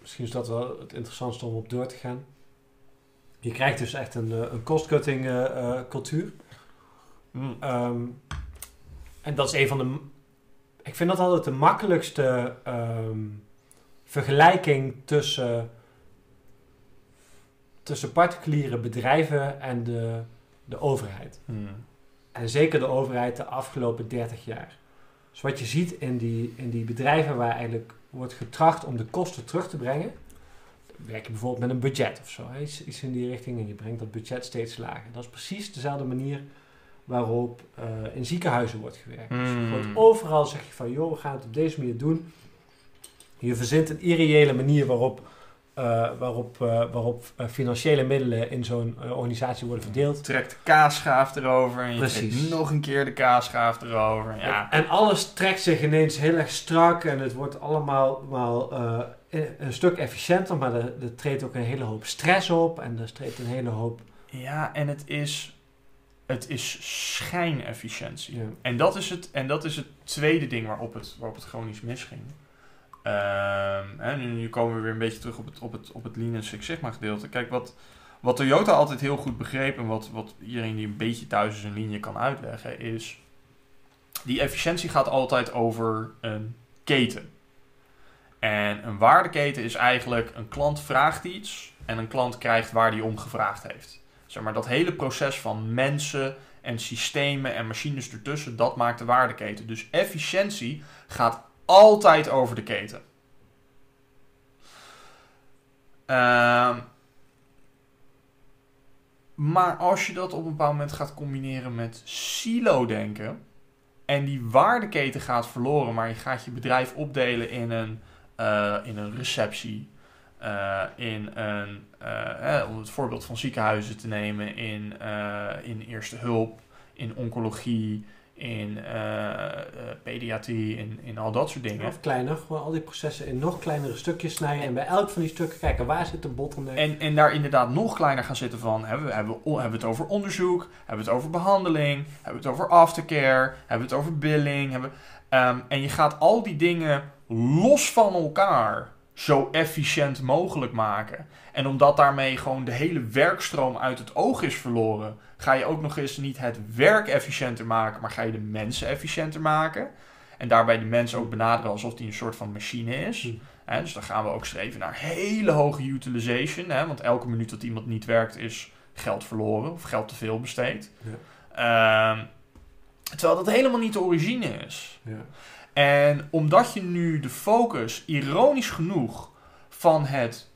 misschien is dat wel het interessantste om op door te gaan. Je krijgt dus echt een, een cost-cutting uh, cultuur. Mm. Um, en dat is een van de... Ik vind dat altijd de makkelijkste um, vergelijking tussen, tussen particuliere bedrijven en de, de overheid. Mm. En zeker de overheid de afgelopen 30 jaar. Dus wat je ziet in die, in die bedrijven waar eigenlijk wordt getracht om de kosten terug te brengen. Werk je bijvoorbeeld met een budget of zo. Iets, iets in die richting en je brengt dat budget steeds lager. Dat is precies dezelfde manier waarop uh, in ziekenhuizen wordt gewerkt. Mm. Dus gewoon overal zeg je van, joh, we gaan het op deze manier doen. Je verzint een irreële manier waarop, uh, waarop, uh, waarop financiële middelen in zo'n organisatie worden verdeeld. Trekt de kaasschaaf erover en je Precies. nog een keer de kaasschaaf erover. Ja. En, en alles trekt zich ineens heel erg strak en het wordt allemaal mal, een stuk efficiënter, maar er, er treedt ook een hele hoop stress op en er treedt een hele hoop... Ja, en het is het is schijnefficiëntie. Ja. En, dat is het, en dat is het tweede ding waarop het, waarop het chronisch misging. En nu, nu komen we weer een beetje terug op het, op het, op het Lean Six Sigma gedeelte. Kijk, wat, wat Toyota altijd heel goed begreep en wat, wat iedereen die een beetje thuis is een linie kan uitleggen, is die efficiëntie gaat altijd over een keten. En een waardeketen is eigenlijk een klant vraagt iets en een klant krijgt waar die om gevraagd heeft. Zeg maar, dat hele proces van mensen en systemen en machines ertussen, dat maakt de waardeketen. Dus efficiëntie gaat altijd over de keten. Uh, maar als je dat op een bepaald moment gaat combineren met silo-denken en die waardeketen gaat verloren, maar je gaat je bedrijf opdelen in een, uh, in een receptie, uh, in een, eh, om het voorbeeld van ziekenhuizen te nemen, in, uh, in eerste hulp, in oncologie, in uh, pediatrie, in, in al dat soort dingen. Of kleiner, gewoon al die processen in nog kleinere stukjes snijden. En bij elk van die stukken kijken waar zit de bottleneck. En, en daar inderdaad nog kleiner gaan zitten van, hebben we, hebben, we, hebben we het over onderzoek, hebben we het over behandeling, hebben we het over aftercare, hebben we het over billing. Hebben, um, en je gaat al die dingen los van elkaar zo efficiënt mogelijk maken. En omdat daarmee gewoon de hele werkstroom uit het oog is verloren, ga je ook nog eens niet het werk efficiënter maken, maar ga je de mensen efficiënter maken. En daarbij de mensen ook benaderen alsof die een soort van machine is. Hm. dus dan gaan we ook streven naar hele hoge utilization. Hè, want elke minuut dat iemand niet werkt is geld verloren of geld te veel besteed. Ja. Uh, terwijl dat helemaal niet de origine is. Ja. En omdat je nu de focus, ironisch genoeg, van het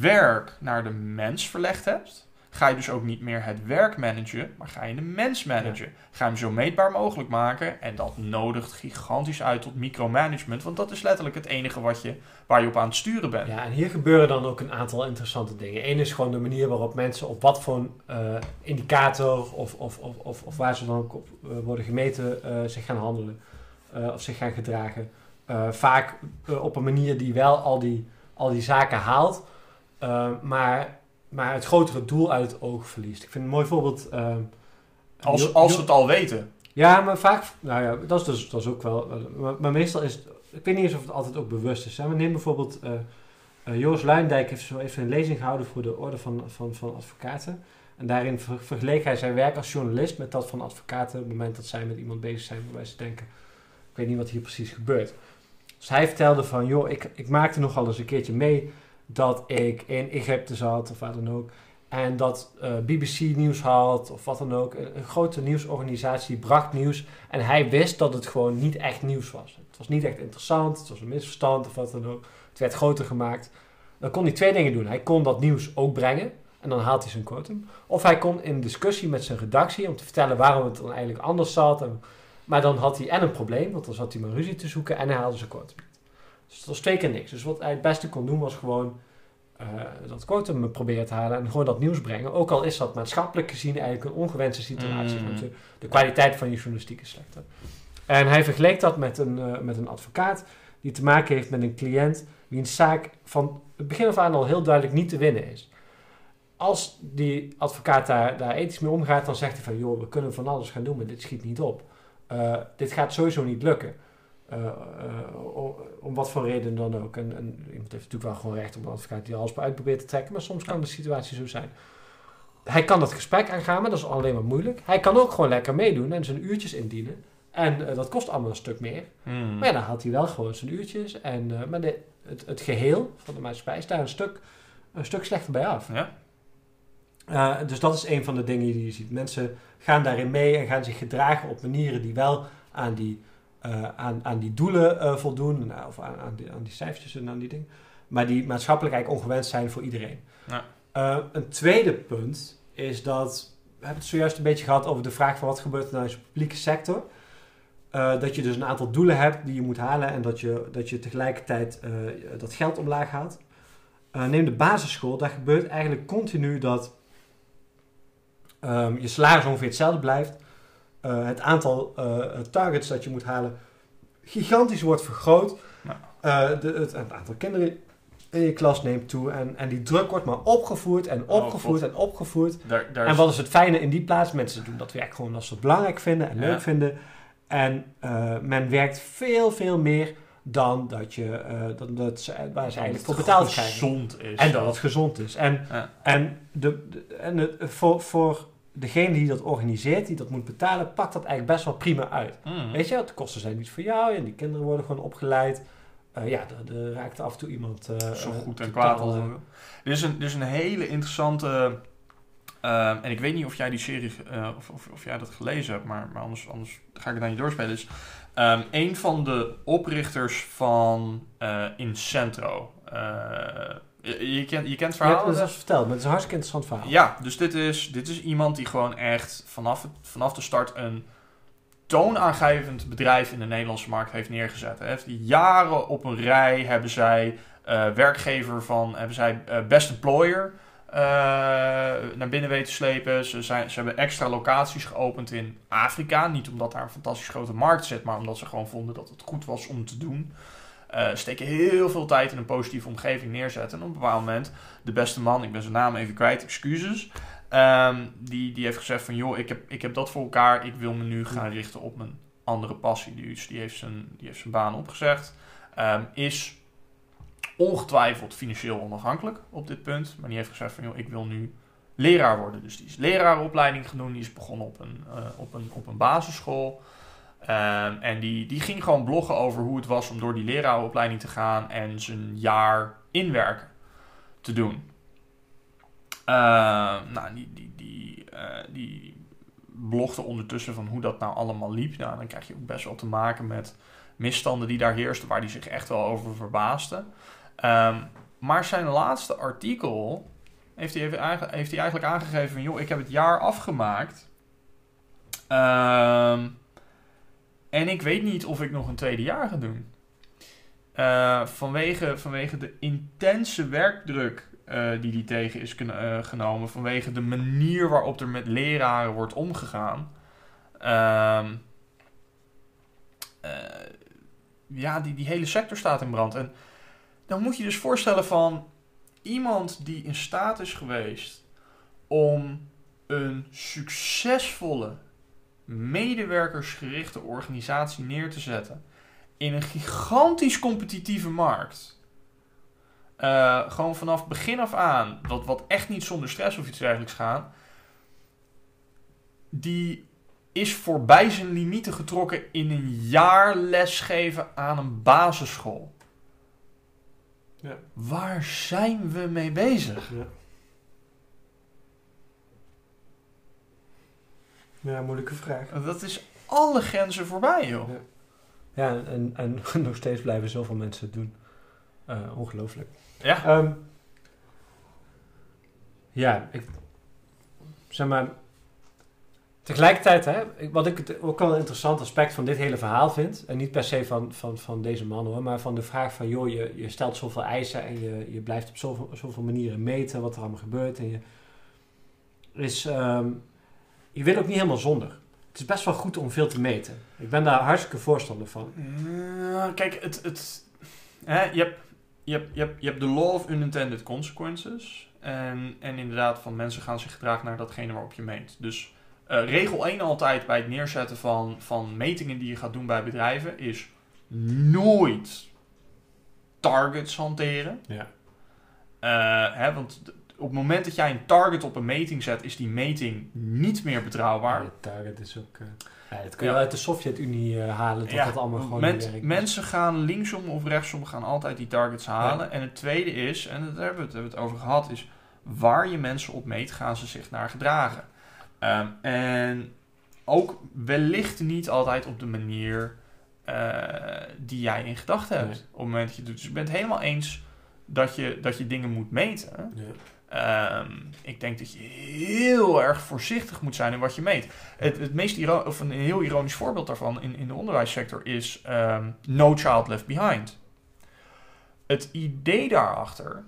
werk naar de mens verlegd hebt, ga je dus ook niet meer het werk managen, maar ga je de mens managen. Ga je hem zo meetbaar mogelijk maken en dat nodigt gigantisch uit tot micromanagement, want dat is letterlijk het enige wat je, waar je op aan het sturen bent. Ja, en hier gebeuren dan ook een aantal interessante dingen. Eén is gewoon de manier waarop mensen op wat voor uh, indicator of, of, of, of, of waar ze dan ook op uh, worden gemeten uh, zich gaan handelen of zich gaan gedragen. vaak op een manier die wel al die, al die zaken haalt, maar maar het grotere doel uit het oog verliest. Ik vind een mooi voorbeeld. Als, als we het al weten. Ja, maar vaak. Nou ja, dat is, dus, dat is ook wel. Maar, maar meestal is het. Ik weet niet eens of het altijd ook bewust is. Hè? We nemen bijvoorbeeld. Uh, Joris Luindijk heeft zo even een lezing gehouden voor de Orde van, van, van Advocaten. En daarin ver, vergeleek hij zijn werk als journalist met dat van advocaten. Op het moment dat zij met iemand bezig zijn, waarbij ze denken: Ik weet niet wat hier precies gebeurt. Dus hij vertelde van: Joh, ik, ik maakte nogal eens een keertje mee dat ik in Egypte zat of waar dan ook. En dat eh, BBC nieuws had of wat dan ook. Een, grote nieuwsorganisatie bracht nieuws. En hij wist dat het gewoon niet echt nieuws was. Het was niet echt interessant, het was een misverstand of wat dan ook. Het werd groter gemaakt. Dan kon hij twee dingen doen. Hij kon dat nieuws ook brengen. En dan haalt hij zijn quotum. Of hij kon in discussie met zijn redactie om te vertellen waarom het dan eigenlijk anders zat. En, maar dan had hij en een probleem, want dan zat hij maar ruzie te zoeken en hij haalde zijn quotum. Dus dat was twee keer niks. Dus wat hij het beste kon doen was gewoon uh, dat quotum proberen te halen en gewoon dat nieuws brengen. Ook al is dat maatschappelijk gezien eigenlijk een ongewenste situatie. Mm. Want de, de, kwaliteit van je journalistiek is slechter. En hij vergeleek dat met een, uh, met een advocaat die te maken heeft met een cliënt een zaak van het begin af aan al heel duidelijk niet te winnen is. Als die advocaat daar, daar ethisch mee omgaat, dan zegt hij van joh, we kunnen van alles gaan doen, maar dit schiet niet op. Uh, dit gaat sowieso niet lukken. Uh, uh, om wat voor reden dan ook. En, en, iemand heeft natuurlijk wel gewoon recht op een advocaat die alles uit probeert te trekken, maar soms kan de situatie zo zijn. Hij kan dat gesprek aangaan, maar dat is alleen maar moeilijk. Hij kan ook gewoon lekker meedoen en zijn uurtjes indienen. En uh, dat kost allemaal een stuk meer. Mm. Maar ja, dan haalt hij wel gewoon zijn uurtjes. En, maar de, het, het, geheel van de maatschappij is daar een stuk, een stuk slechter bij af. Ja. Dus dat is een van de dingen die je ziet. Mensen gaan daarin mee en gaan zich gedragen op manieren die wel aan die uh, aan, aan die doelen uh, voldoen, nou, of aan, aan, die, aan die cijfertjes en aan die dingen, maar die maatschappelijk eigenlijk ongewenst zijn voor iedereen. Ja. Een tweede punt is dat, we hebben het zojuist een beetje gehad over de vraag van wat gebeurt er nou in de publieke sector. dat je dus een aantal doelen hebt die je moet halen en dat je, dat je tegelijkertijd dat geld omlaag haalt. neem de basisschool, daar gebeurt eigenlijk continu dat um, je salaris ongeveer hetzelfde blijft, uh, het aantal uh, targets dat je moet halen gigantisch wordt vergroot. Ja. Uh, de, het, het, aantal kinderen in je klas neemt toe en, en die druk wordt maar opgevoerd en oh, opgevoerd en opgevoerd. Daar, daar en wat is het fijne in die plaats? Mensen doen dat werk gewoon als ze het belangrijk vinden en ja. leuk vinden. En men werkt veel, veel meer dan dat je uh, dat, dat ze, waar ze eigenlijk voor betaald krijgen. Gezond is. En dat het gezond is. En, ja. en, de, de, en het, voor, voor degene die dat organiseert, die dat moet betalen, pakt dat eigenlijk best wel prima uit. Mm. Weet je, de kosten zijn niet voor jou en die kinderen worden gewoon opgeleid. Uh, ja, er raakt af en toe iemand. Uh, Zo goed en kwaad. Dit is, een, dit is een hele interessante. Uh, en ik weet niet of jij die serie, of, of, of, jij dat gelezen hebt, maar, maar anders, anders ga ik het aan je doorspelen. Is um, een van de oprichters van Incentro. Je, kent, je kent het verhaal? Ja, dat is verteld, maar het is een hartstikke interessant verhaal. Ja, dus dit is, dit is iemand die gewoon echt vanaf, vanaf de start een toonaangevend bedrijf in de Nederlandse markt heeft neergezet. Hij heeft jaren op een rij hebben zij uh, werkgever van, hebben zij uh, best employer uh, naar binnen weten te slepen. Ze, zijn, ze hebben extra locaties geopend in Afrika. Niet omdat daar een fantastisch grote markt zit, maar omdat ze gewoon vonden dat het goed was om te doen. Eh, steken heel veel tijd in een positieve omgeving neerzetten. En op een bepaald moment, de beste man, ik ben zijn naam even kwijt, excuses. ehm, die, die heeft gezegd van, joh, ik heb, ik heb dat voor elkaar. Ik wil me nu gaan richten op mijn andere passie. Dus die heeft zijn, die heeft zijn baan opgezegd. Ehm, is ongetwijfeld financieel onafhankelijk op dit punt. Maar die heeft gezegd van, joh, ik wil nu leraar worden. Dus die is leraaropleiding gaan doen. Die is begonnen op een, eh, op een, op een basisschool. Ehm, en die, die ging gewoon bloggen over hoe het was om door die leraaropleiding te gaan en zijn jaar inwerken te doen. Ehm, nou, die, die, die, eh, die blogde ondertussen van hoe dat nou allemaal liep. Nou, dan krijg je ook best wel te maken met misstanden die daar heersten, waar hij zich echt wel over verbaasde. Ehm, maar zijn laatste artikel heeft hij, heeft hij eigenlijk aangegeven van... joh, ik heb het jaar afgemaakt. Ehm, en ik weet niet of ik nog een tweede jaar ga doen. Eh, vanwege, vanwege de intense werkdruk eh, die die tegen is eh, genomen. Vanwege de manier waarop er met leraren wordt omgegaan. Ehm, eh, ja, die, die hele sector staat in brand. En dan moet je dus voorstellen van iemand die in staat is geweest om een succesvolle medewerkersgerichte organisatie neer te zetten in een gigantisch competitieve markt. Eh, gewoon vanaf begin af aan, wat, wat echt niet zonder stress of iets dergelijks gaan, die is voorbij zijn limieten getrokken in een jaar lesgeven aan een basisschool. Ja. Waar zijn we mee bezig? Ja. Ja, moeilijke vraag. Dat is alle grenzen voorbij, joh. Ja. Ja, en, en nog steeds blijven zoveel mensen het doen. Eh, ongelooflijk. Ja. Ehm, ja, ik, zeg maar. Tegelijkertijd, hè, wat ik het ook wel een interessant aspect van dit hele verhaal vind, en niet per se van, van, van deze man hoor, maar van de vraag van, joh, je, je stelt zoveel eisen en je, je blijft op zoveel, zoveel manieren meten wat er allemaal gebeurt. En je, is, ehm, je wil ook niet helemaal zonder. Het is best wel goed om veel te meten. Ik ben daar hartstikke voorstander van. Kijk, het, het, hè, je, hebt, je, hebt, je, hebt, je hebt de law of unintended consequences. En, en inderdaad, van mensen gaan zich gedragen naar datgene waarop je meet. Dus eh, regel 1 altijd bij het neerzetten van, van metingen die je gaat doen bij bedrijven is nooit targets hanteren. Ja. Eh, hè, want op het moment dat jij een target op een meting zet, is die meting niet meer betrouwbaar. Ja, target is ook... eh, ja, dat kun je Ja. uit de Sovjet-Unie eh, halen, dat Ja, dat allemaal gewoon men- mensen gaan linksom of rechtsom gaan altijd die targets halen. En het tweede is, en daar hebben we het, hebben we het over gehad, is waar je mensen op meet, gaan ze zich naar gedragen. Ehm, en ook wellicht niet altijd op de manier eh, die jij in gedachten hebt. Nee. Op het moment dat je het doet. Dus ik ben het helemaal eens dat je, dat je dingen moet meten. Ja. Ehm, ik denk dat je heel erg voorzichtig moet zijn in wat je meet. Het, het meest of een heel ironisch voorbeeld daarvan in, in de onderwijssector is ehm, No Child Left Behind. Het idee daarachter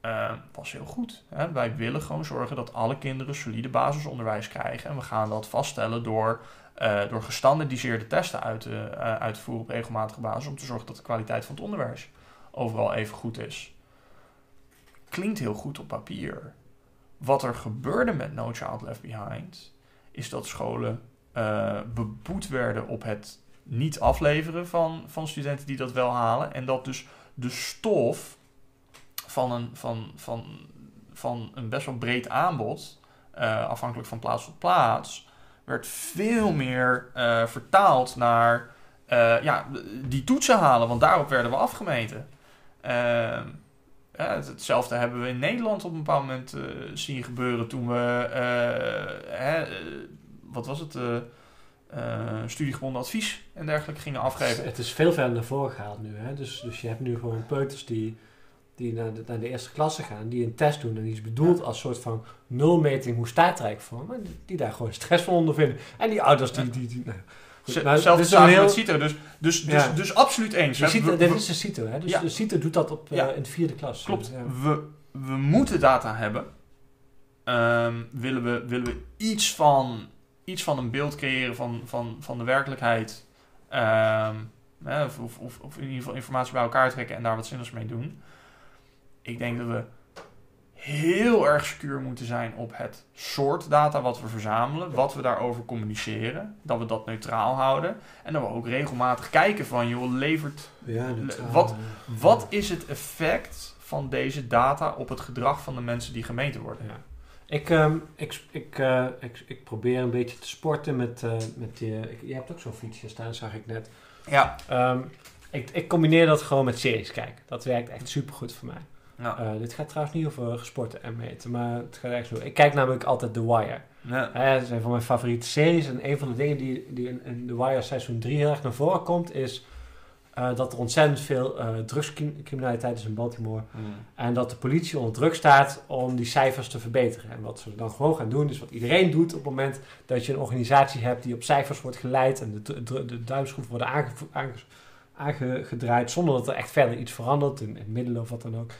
ehm, was heel goed. Hè? Wij willen gewoon zorgen dat alle kinderen solide basisonderwijs krijgen. En we gaan dat vaststellen door, eh, door gestandardiseerde testen uit eh, uit te voeren op regelmatige basis. Om te zorgen dat de kwaliteit van het onderwijs overal even goed is klinkt heel goed op papier. Wat er gebeurde met No Child Left Behind, is dat scholen eh, beboet werden op het niet afleveren van, van studenten die dat wel halen. En dat dus de stof van een, van, van, van een best wel breed aanbod, eh, afhankelijk van plaats tot plaats, werd veel meer eh, vertaald naar ja, die toetsen halen, want daarop werden we afgemeten. Ehm, ja, hetzelfde hebben we in Nederland op een bepaald moment eh, zien gebeuren toen we, eh, hè, eh, wat was het, studiegebonden advies en dergelijke gingen afgeven. Het is veel verder naar voren gehaald nu. Hè? Dus, dus je hebt nu gewoon peuters die, die naar, de, naar de eerste klasse gaan, die een test doen en die is bedoeld als soort van nulmeting hoe staat er eigenlijk voor, maar die, die daar gewoon stress van ondervinden. En die ouders die... die, die nou, Hetzelfde zaken heel- met CITO, dus, dus, dus, Ja. dus absoluut eens. Hè. We- dit is de CITO, hè? Dus Ja. de CITO doet dat op, eh, in de vierde klas. Klopt. Ja. We, we moeten data hebben. ehm, willen, we, willen we iets van, iets van een beeld creëren van, van, van de werkelijkheid. ehm, hè, of, of, of in ieder geval informatie bij elkaar trekken en daar wat zinnigs mee doen. Ik denk dat we heel erg secuur moeten zijn op het soort data wat we verzamelen, wat we daarover communiceren, dat we dat neutraal houden en dat we ook regelmatig kijken van, joh, levert Ja, eh, wat- wat is het effect van deze data op het gedrag van de mensen die gemeten worden? Ja. Ik, ehm, ik, ik, eh, ik, ik probeer een beetje te sporten met, eh met die... ik- je hebt ook zo'n fietsje staan, zag ik net. Ja. Ehm, ik, ik combineer dat gewoon met series kijken. Dat werkt echt supergoed voor mij. Ja. Eh, dit gaat trouwens niet over sporten en meten, maar het gaat echt zo. Ik kijk namelijk altijd The Wire. Ja. Dat is een van mijn favoriete series. En een van de dingen die, die in, in The Wire seizoen 3 heel erg naar voren komt, is eh, dat er ontzettend veel eh drugscriminaliteit is in Baltimore. Mm. En dat de politie onder druk staat om die cijfers te verbeteren. En wat ze dan gewoon gaan doen, is wat iedereen doet op het moment dat je een organisatie hebt die op cijfers wordt geleid en de, de, de duimschroeven worden aange, aange- aangedraaid zonder dat er echt verder iets verandert in, in middelen of wat dan ook.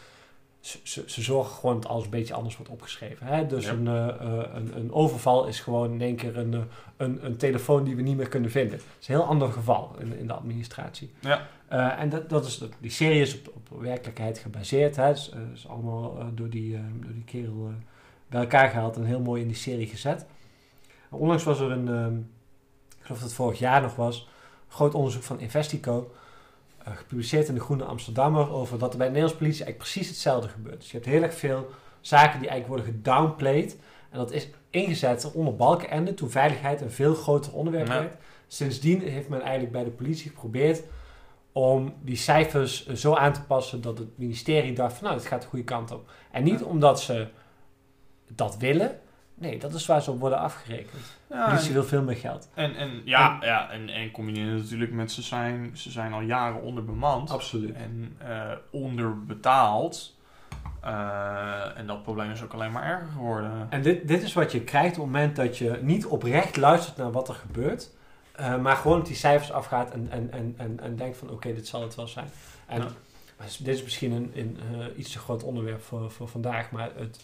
Ze, ze, zorgen gewoon dat alles een beetje anders wordt opgeschreven. Hè? Dus Ja. een, eh, eh, een, een overval is gewoon in één keer een, eh, een, een telefoon die we niet meer kunnen vinden. Dat is een heel ander geval in, in de administratie. Ja. En dat, dat is, die serie is op, op werkelijkheid gebaseerd. Hè. Het is, is allemaal door, die, door die kerel bij elkaar gehaald en heel mooi in die serie gezet. Onlangs was er een, ehm, ik geloof dat het vorig jaar nog was, groot onderzoek van Investico. Eh, gepubliceerd in de Groene Amsterdammer over dat er bij de Nederlandse politie eigenlijk precies hetzelfde gebeurt. Dus je hebt heel erg veel zaken die eigenlijk worden gedownplayed. En dat is ingezet onder balkenende toen veiligheid een veel groter onderwerp Ja. werd. Sindsdien heeft men eigenlijk bij de politie geprobeerd om die cijfers zo aan te passen dat het ministerie dacht van nou, het gaat de goede kant op. En niet Ja. omdat ze dat willen. Nee, dat is waar ze op worden afgerekend. Ja, politie en, wil veel meer geld. en, en- ja, ja, en, en combineer het natuurlijk met ze zijn, ze zijn al jaren onderbemand Absoluut. en eh, onderbetaald. Eh, en dat probleem is ook alleen maar erger geworden. En dit, dit is wat je krijgt op het moment dat je niet oprecht luistert naar wat er gebeurt. eh, maar gewoon op die cijfers afgaat en, en, en, en, en denkt van oké, dit zal het wel zijn. En Ja. dit is misschien een, een iets te groot onderwerp voor, voor vandaag. Maar het,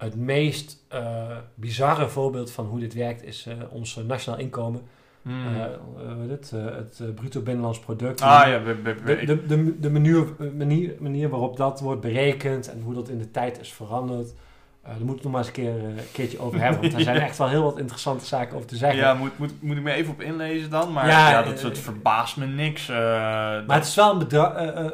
het meest eh, bizarre voorbeeld van hoe dit werkt is eh, ons nationaal inkomen. Is het, het bruto binnenlands product. ah ja, De, de, de, de manier, manier, manier waarop dat wordt berekend en hoe dat in de tijd is veranderd. Eh daar moeten we nog maar eens een, keer, eh, een keertje over hebben. Want er zijn echt wel heel wat interessante zaken over te zeggen. ja, moet, moet, moet ik me even op inlezen dan? Maar Ja, ja, dat, eh, dat verbaast me niks. Maar dat- het is wel een,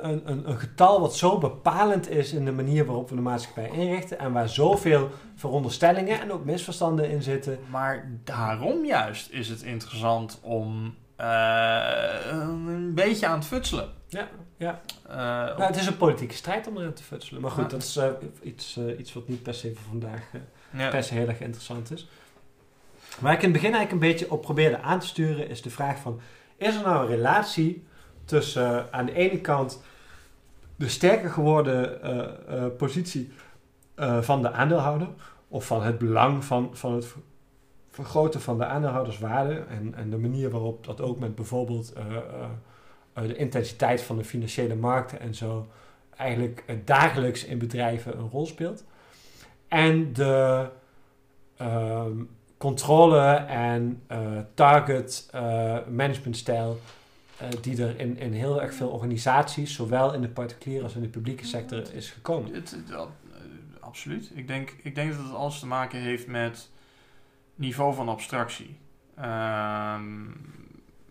een, een, een getal wat zo bepalend is in de manier waarop we de maatschappij inrichten. En waar zoveel veronderstellingen en ook misverstanden in zitten. Maar daarom juist is het interessant om een beetje aan het futselen. Ja, ja. Eh, Nou, het is een politieke strijd om erin te futselen. Maar goed, Ja. dat is eh, iets, eh, iets wat niet per se voor vandaag ja. per se heel erg interessant is. Waar ik in het begin eigenlijk een beetje op probeerde aan te sturen, is de vraag van... Is er nou een relatie tussen aan de ene kant de sterker geworden eh, eh, positie eh, van de aandeelhouder... of van het belang van, van het ver- vergroten van de aandeelhouderswaarde... En, en de manier waarop dat ook met bijvoorbeeld eh, eh, eh, de intensiteit van de financiële markten en zo... eigenlijk eh, dagelijks in bedrijven een rol speelt... En de ehm, controle en eh, target eh, managementstijl eh, die er in, in heel erg veel organisaties, zowel in de particuliere als in de publieke sector, is gekomen. Het, het- dat, eh, absoluut. Ik denk, ik denk dat het alles te maken heeft met niveau van abstractie. Ehm,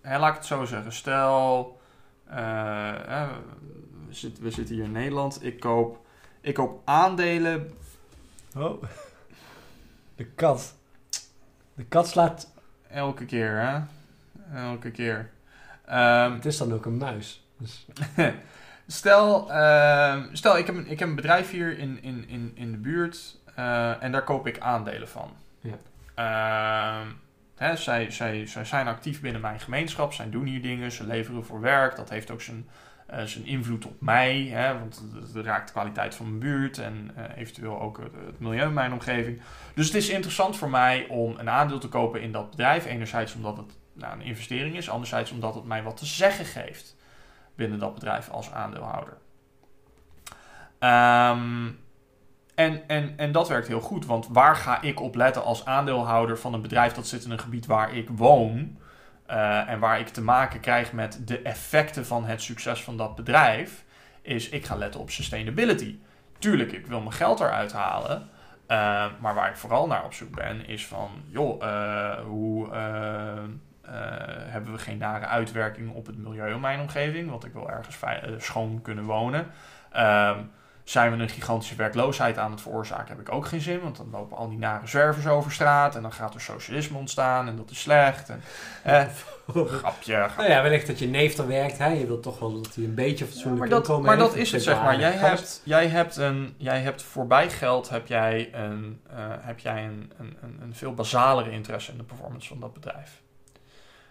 hè, laat ik het zo zeggen. Stel, eh, hè, we, zitten, hier in Nederland. Ik koop, ik koop aandelen. Oh. De kat. De kat slaat. Elke keer, hè? Elke keer. Ehm, Het is dan ook een muis. Dus, Stel, ehm, stel ik, heb een, ik heb een bedrijf hier in, in, in, in de buurt eh, en daar koop ik aandelen van. Ja. Ehm, zij, zij, zij zijn actief binnen mijn gemeenschap, zij doen hier dingen, ze leveren voor werk. Dat heeft ook zijn, eh, zijn invloed op mij, hè, want het, raakt de kwaliteit van mijn buurt en eh, eventueel ook het, het milieu in mijn omgeving. Dus het is interessant voor mij om een aandeel te kopen in dat bedrijf. Enerzijds omdat het nou, een investering is, anderzijds omdat het mij wat te zeggen geeft binnen dat bedrijf als aandeelhouder. Ehm, en, en, en dat werkt heel goed, want waar ga ik op letten als aandeelhouder van een bedrijf dat zit in een gebied waar ik woon eh, en waar ik te maken krijg met de effecten van het succes van dat bedrijf, is ik ga letten op sustainability. Tuurlijk, ik wil mijn geld eruit halen, eh, maar waar ik vooral naar op zoek ben, is van, joh, eh, hoe hebben we geen nare uitwerking op het milieu mijn omgeving? Want ik wil ergens schoon kunnen wonen. Ehm, zijn we een gigantische werkloosheid aan het veroorzaken, heb ik ook geen zin. Want dan lopen al die nare zwervers over straat. En dan gaat er socialisme ontstaan. En dat is slecht. En, eh, grapje, Nou ja, wellicht dat je neef er werkt. Hè? Je wilt toch wel dat hij een beetje fatsoenlijk ja, maar dat, Maar dat is het, zeg maar. Jij hebt, jij, hebt een, jij hebt voorbij geld heb jij, een, uh, heb jij een, een, een, een, veel basalere interesse in de performance van dat bedrijf.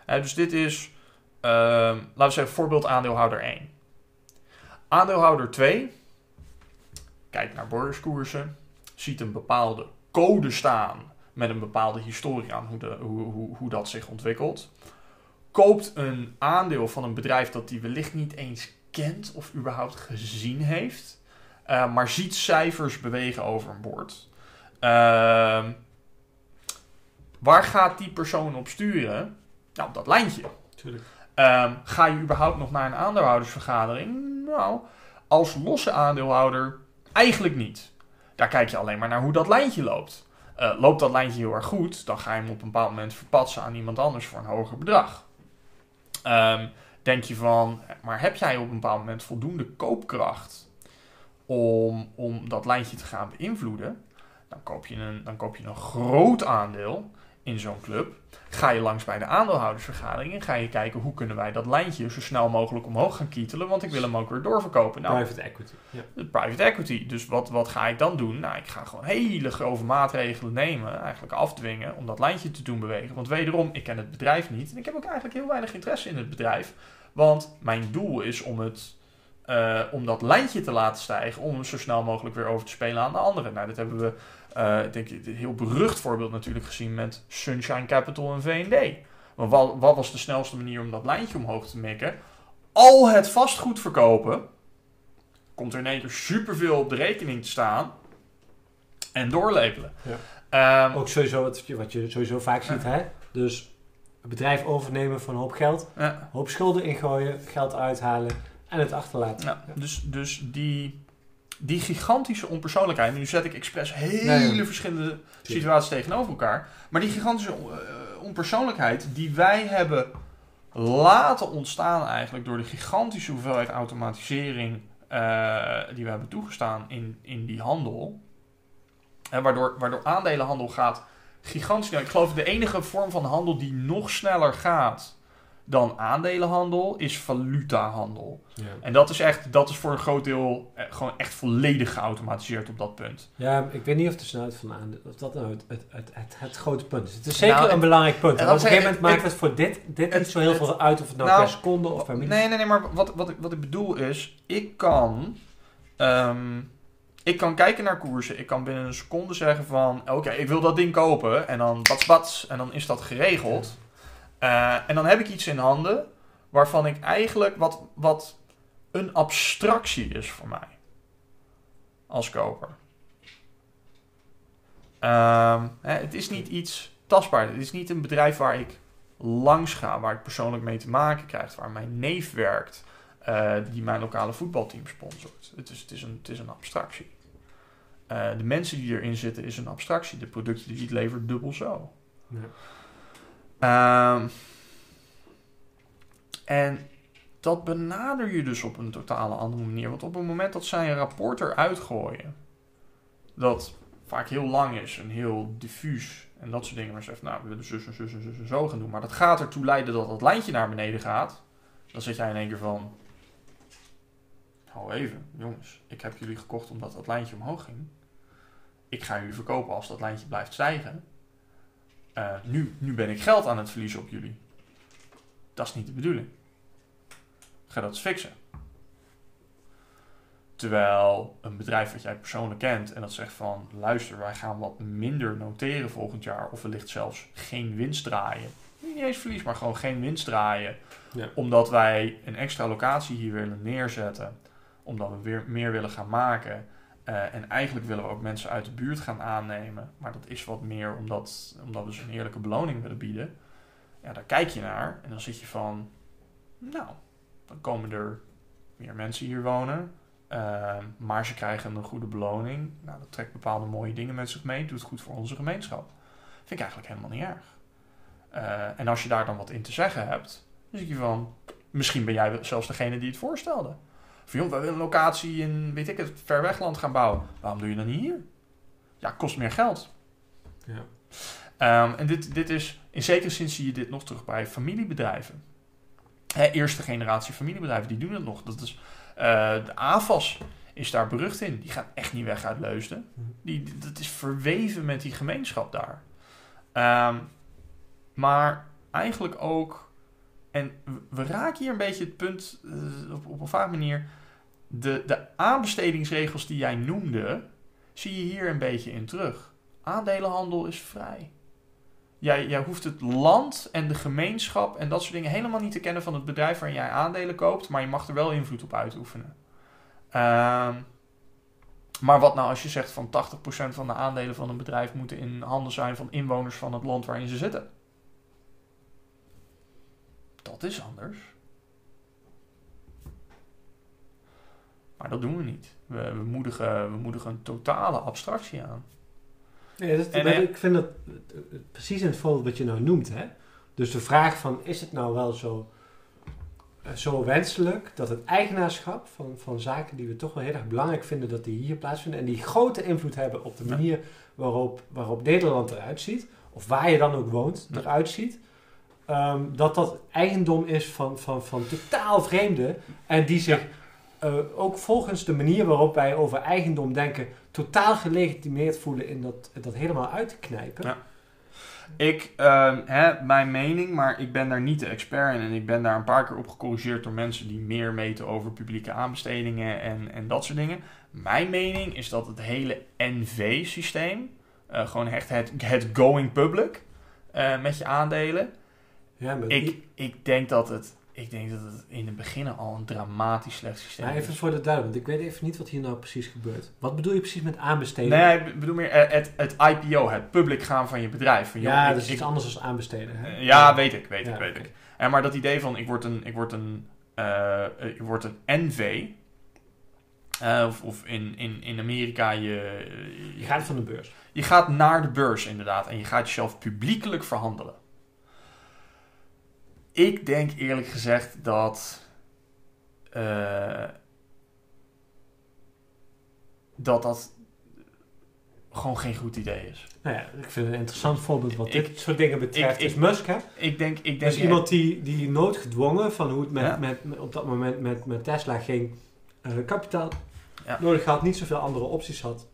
Uh, dus dit is, uh, laten we zeggen, voorbeeld aandeelhouder 1. Aandeelhouder 2 kijkt naar beurskoersen, ziet een bepaalde code staan met een bepaalde historie aan hoe, de, hoe, hoe, hoe dat zich ontwikkelt. Koopt een aandeel van een bedrijf dat hij wellicht niet eens kent of überhaupt gezien heeft, uh, maar ziet cijfers bewegen over een bord. Uh, waar gaat die persoon op sturen? Nou, dat lijntje. Tuurlijk. Uh, ga je überhaupt nog naar een aandeelhoudersvergadering? Nou, als losse aandeelhouder Eigenlijk niet. Daar kijk je alleen maar naar hoe dat lijntje loopt. Uh, loopt dat lijntje heel erg goed, dan ga je hem op een bepaald moment verpatsen aan iemand anders voor een hoger bedrag. Um, denk je van, maar heb jij op een bepaald moment voldoende koopkracht om, om dat lijntje te gaan beïnvloeden? Dan koop je een, dan koop je een groot aandeel in zo'n club. Ga je langs bij de aandeelhoudersvergadering en ga je kijken hoe kunnen wij dat lijntje zo snel mogelijk omhoog gaan kietelen, want ik wil hem ook weer doorverkopen. Nou, private equity. Ja. Private equity. Dus wat, wat ga ik dan doen? Nou, ik ga gewoon hele grove maatregelen nemen, eigenlijk afdwingen, om dat lijntje te doen bewegen. Want wederom, ik ken het bedrijf niet en ik heb ook eigenlijk heel weinig interesse in het bedrijf. Want mijn doel is om het uh, om dat lijntje te laten stijgen, om hem zo snel mogelijk weer over te spelen aan de anderen. Nou, dat hebben we uh, denk ik, een heel berucht voorbeeld natuurlijk gezien met Sunshine Capital en V&D. Maar wat, wat, was de snelste manier om dat lijntje omhoog te mikken? Al het vastgoed verkopen. Komt er in één keer superveel op de rekening te staan. En doorlepelen. Ja. Um, Ook sowieso wat, wat, je sowieso vaak ziet. Hè? Dus een bedrijf overnemen van een hoop geld. Ja. hoop schulden ingooien. Geld uithalen. En het achterlaten. Ja, Dus, dus die die gigantische onpersoonlijkheid, nu zet ik expres hele verschillende situaties tegenover elkaar, maar die gigantische uh, onpersoonlijkheid die wij hebben laten ontstaan eigenlijk door de gigantische hoeveelheid automatisering uh, die we hebben toegestaan in, in die handel, en waardoor, waardoor aandelenhandel gaat gigantisch. Ik geloof de enige vorm van handel die nog sneller gaat dan aandelenhandel is valutahandel. Ja. En dat is echt, dat is voor een groot deel eh, gewoon echt volledig geautomatiseerd op dat punt. Ja, ik weet niet of de snelheid van aandelen, of dat nou het, het, het, het, het grote punt is. Het is zeker nou, een belangrijk punt. op een gegeven moment maakt het, voor dit, dit niet zo heel veel uit of het nou, nou per seconde of per minuut Nee, nee, nee, maar wat, wat, ik, wat ik bedoel is, ik kan... Um, ik kan kijken naar koersen. Ik kan binnen een seconde zeggen van... Oké, ik wil dat ding kopen. En dan bats, bats. En dan is dat geregeld. Uh, en dan heb ik iets in handen waarvan ik eigenlijk wat, wat een abstractie is voor mij als koper. Hè, het is niet iets tastbaar. Het is niet een bedrijf waar ik langs ga, waar ik persoonlijk mee te maken krijg, waar mijn neef werkt, uh, die mijn lokale voetbalteam sponsort. Het is, het is, een, het is een abstractie. Uh, de mensen die erin zitten is een abstractie. De producten die het levert dubbel zo. Ja. Um, en dat benader je dus op een totale andere manier. Want op het moment dat zij een rapport eruit gooien, dat vaak heel lang is en heel diffuus en dat soort dingen, maar ze zegt, nou, we willen zus en zus en zus en zo gaan doen, maar dat gaat ertoe leiden dat dat lijntje naar beneden gaat, dan zit jij in één keer van, hou even, jongens, ik heb jullie gekocht omdat dat lijntje omhoog ging. Ik ga jullie verkopen als dat lijntje blijft stijgen. Uh, nu, nu ben ik geld aan het verliezen op jullie. Dat is niet de bedoeling. Ga dat eens fixen. Terwijl een bedrijf wat jij persoonlijk kent en dat zegt van luister, wij gaan wat minder noteren volgend jaar of wellicht zelfs geen winst draaien. Niet eens verlies, maar gewoon geen winst draaien. Ja. Omdat wij een extra locatie hier willen neerzetten. Omdat we weer meer willen gaan maken. Eh, en eigenlijk willen we ook mensen uit de buurt gaan aannemen. Maar dat is wat meer omdat, omdat we ze een eerlijke beloning willen bieden. Ja, daar kijk je naar en dan zit je van... Nou, dan komen er meer mensen hier wonen. Uh, maar ze krijgen een goede beloning. Nou, dat trekt bepaalde mooie dingen met zich mee. Doet goed voor onze gemeenschap. Vind ik eigenlijk helemaal niet erg. Uh, en als je daar dan wat in te zeggen hebt, dan zeg je van, misschien ben jij zelfs degene die het voorstelde. Van joh, we willen een locatie in, weet ik het, ver wegland gaan bouwen. Waarom doe je dan niet hier? Ja, kost meer geld. Ja. Um, en dit, dit is, in zekere zin zie je dit nog terug bij familiebedrijven. Hè, eerste generatie familiebedrijven, die doen het nog. Dat is, uh, de AFAS is daar berucht in. Die gaat echt niet weg uit Leusden. Die, dat is verweven met die gemeenschap daar. Um, maar eigenlijk ook, en we raken hier een beetje het punt uh, op, op een vaak manier. De, de aanbestedingsregels die jij noemde, zie je hier een beetje in terug. Aandelenhandel is vrij. Jij, jij hoeft het land en de gemeenschap en dat soort dingen helemaal niet te kennen van het bedrijf waarin jij aandelen koopt, maar je mag er wel invloed op uitoefenen. Uh, maar wat nou als je zegt van 80% van de aandelen van een bedrijf moeten in handen zijn van inwoners van het land waarin ze zitten? Dat is anders. Maar dat doen we niet. We, we, moedigen, we moedigen een totale abstractie aan. Ja, dat, en, ik vind dat precies in het voorbeeld wat je nou noemt. Hè? Dus de vraag van, is het nou wel zo, zo wenselijk dat het eigenaarschap van, van zaken die we toch wel heel erg belangrijk vinden, dat die hier plaatsvinden en die grote invloed hebben op de manier waarop, waarop Nederland eruit ziet, of waar je dan ook woont, eruit ziet, um, dat dat eigendom is van, van, van totaal vreemden en die zich... Uh, ook volgens de manier waarop wij over eigendom denken, totaal gelegitimeerd voelen in dat, dat helemaal uit te knijpen. Ja. Ik, uh, hè, mijn mening, maar ik ben daar niet de expert in. En ik ben daar een paar keer op gecorrigeerd door mensen die meer meten over publieke aanbestedingen en, en dat soort dingen. Mijn mening is dat het hele NV-systeem, uh, gewoon echt het, het going public uh, met je aandelen. Ja, ik, ik denk dat het ik denk dat het in het begin al een dramatisch slecht systeem maar is. Even voor de duidelijk, want ik weet even niet wat hier nou precies gebeurt. Wat bedoel je precies met aanbesteden? Nee, ik bedoel meer eh, het, het IPO, het public gaan van je bedrijf. Van, ja, dat is iets anders dan aanbesteden. Hè? Ja, weet ik, weet ja, ik, weet okay. ik. En maar dat idee van, ik word een, ik word een, uh, ik word een NV, of, of in, in, in Amerika je, je... Je gaat van de beurs. Je gaat naar de beurs inderdaad en je gaat jezelf publiekelijk verhandelen. Ik denk eerlijk gezegd dat. Uh, dat dat gewoon geen goed idee is. Nou ja, ik vind het een interessant voorbeeld wat ik, dit soort dingen betreft ik, is Musk. Hè? Ik denk, ik denk dus iemand die, die noodgedwongen van hoe het met, ja. met, met, op dat moment met, met Tesla ging, uh, kapitaal ja. nodig had, niet zoveel andere opties had.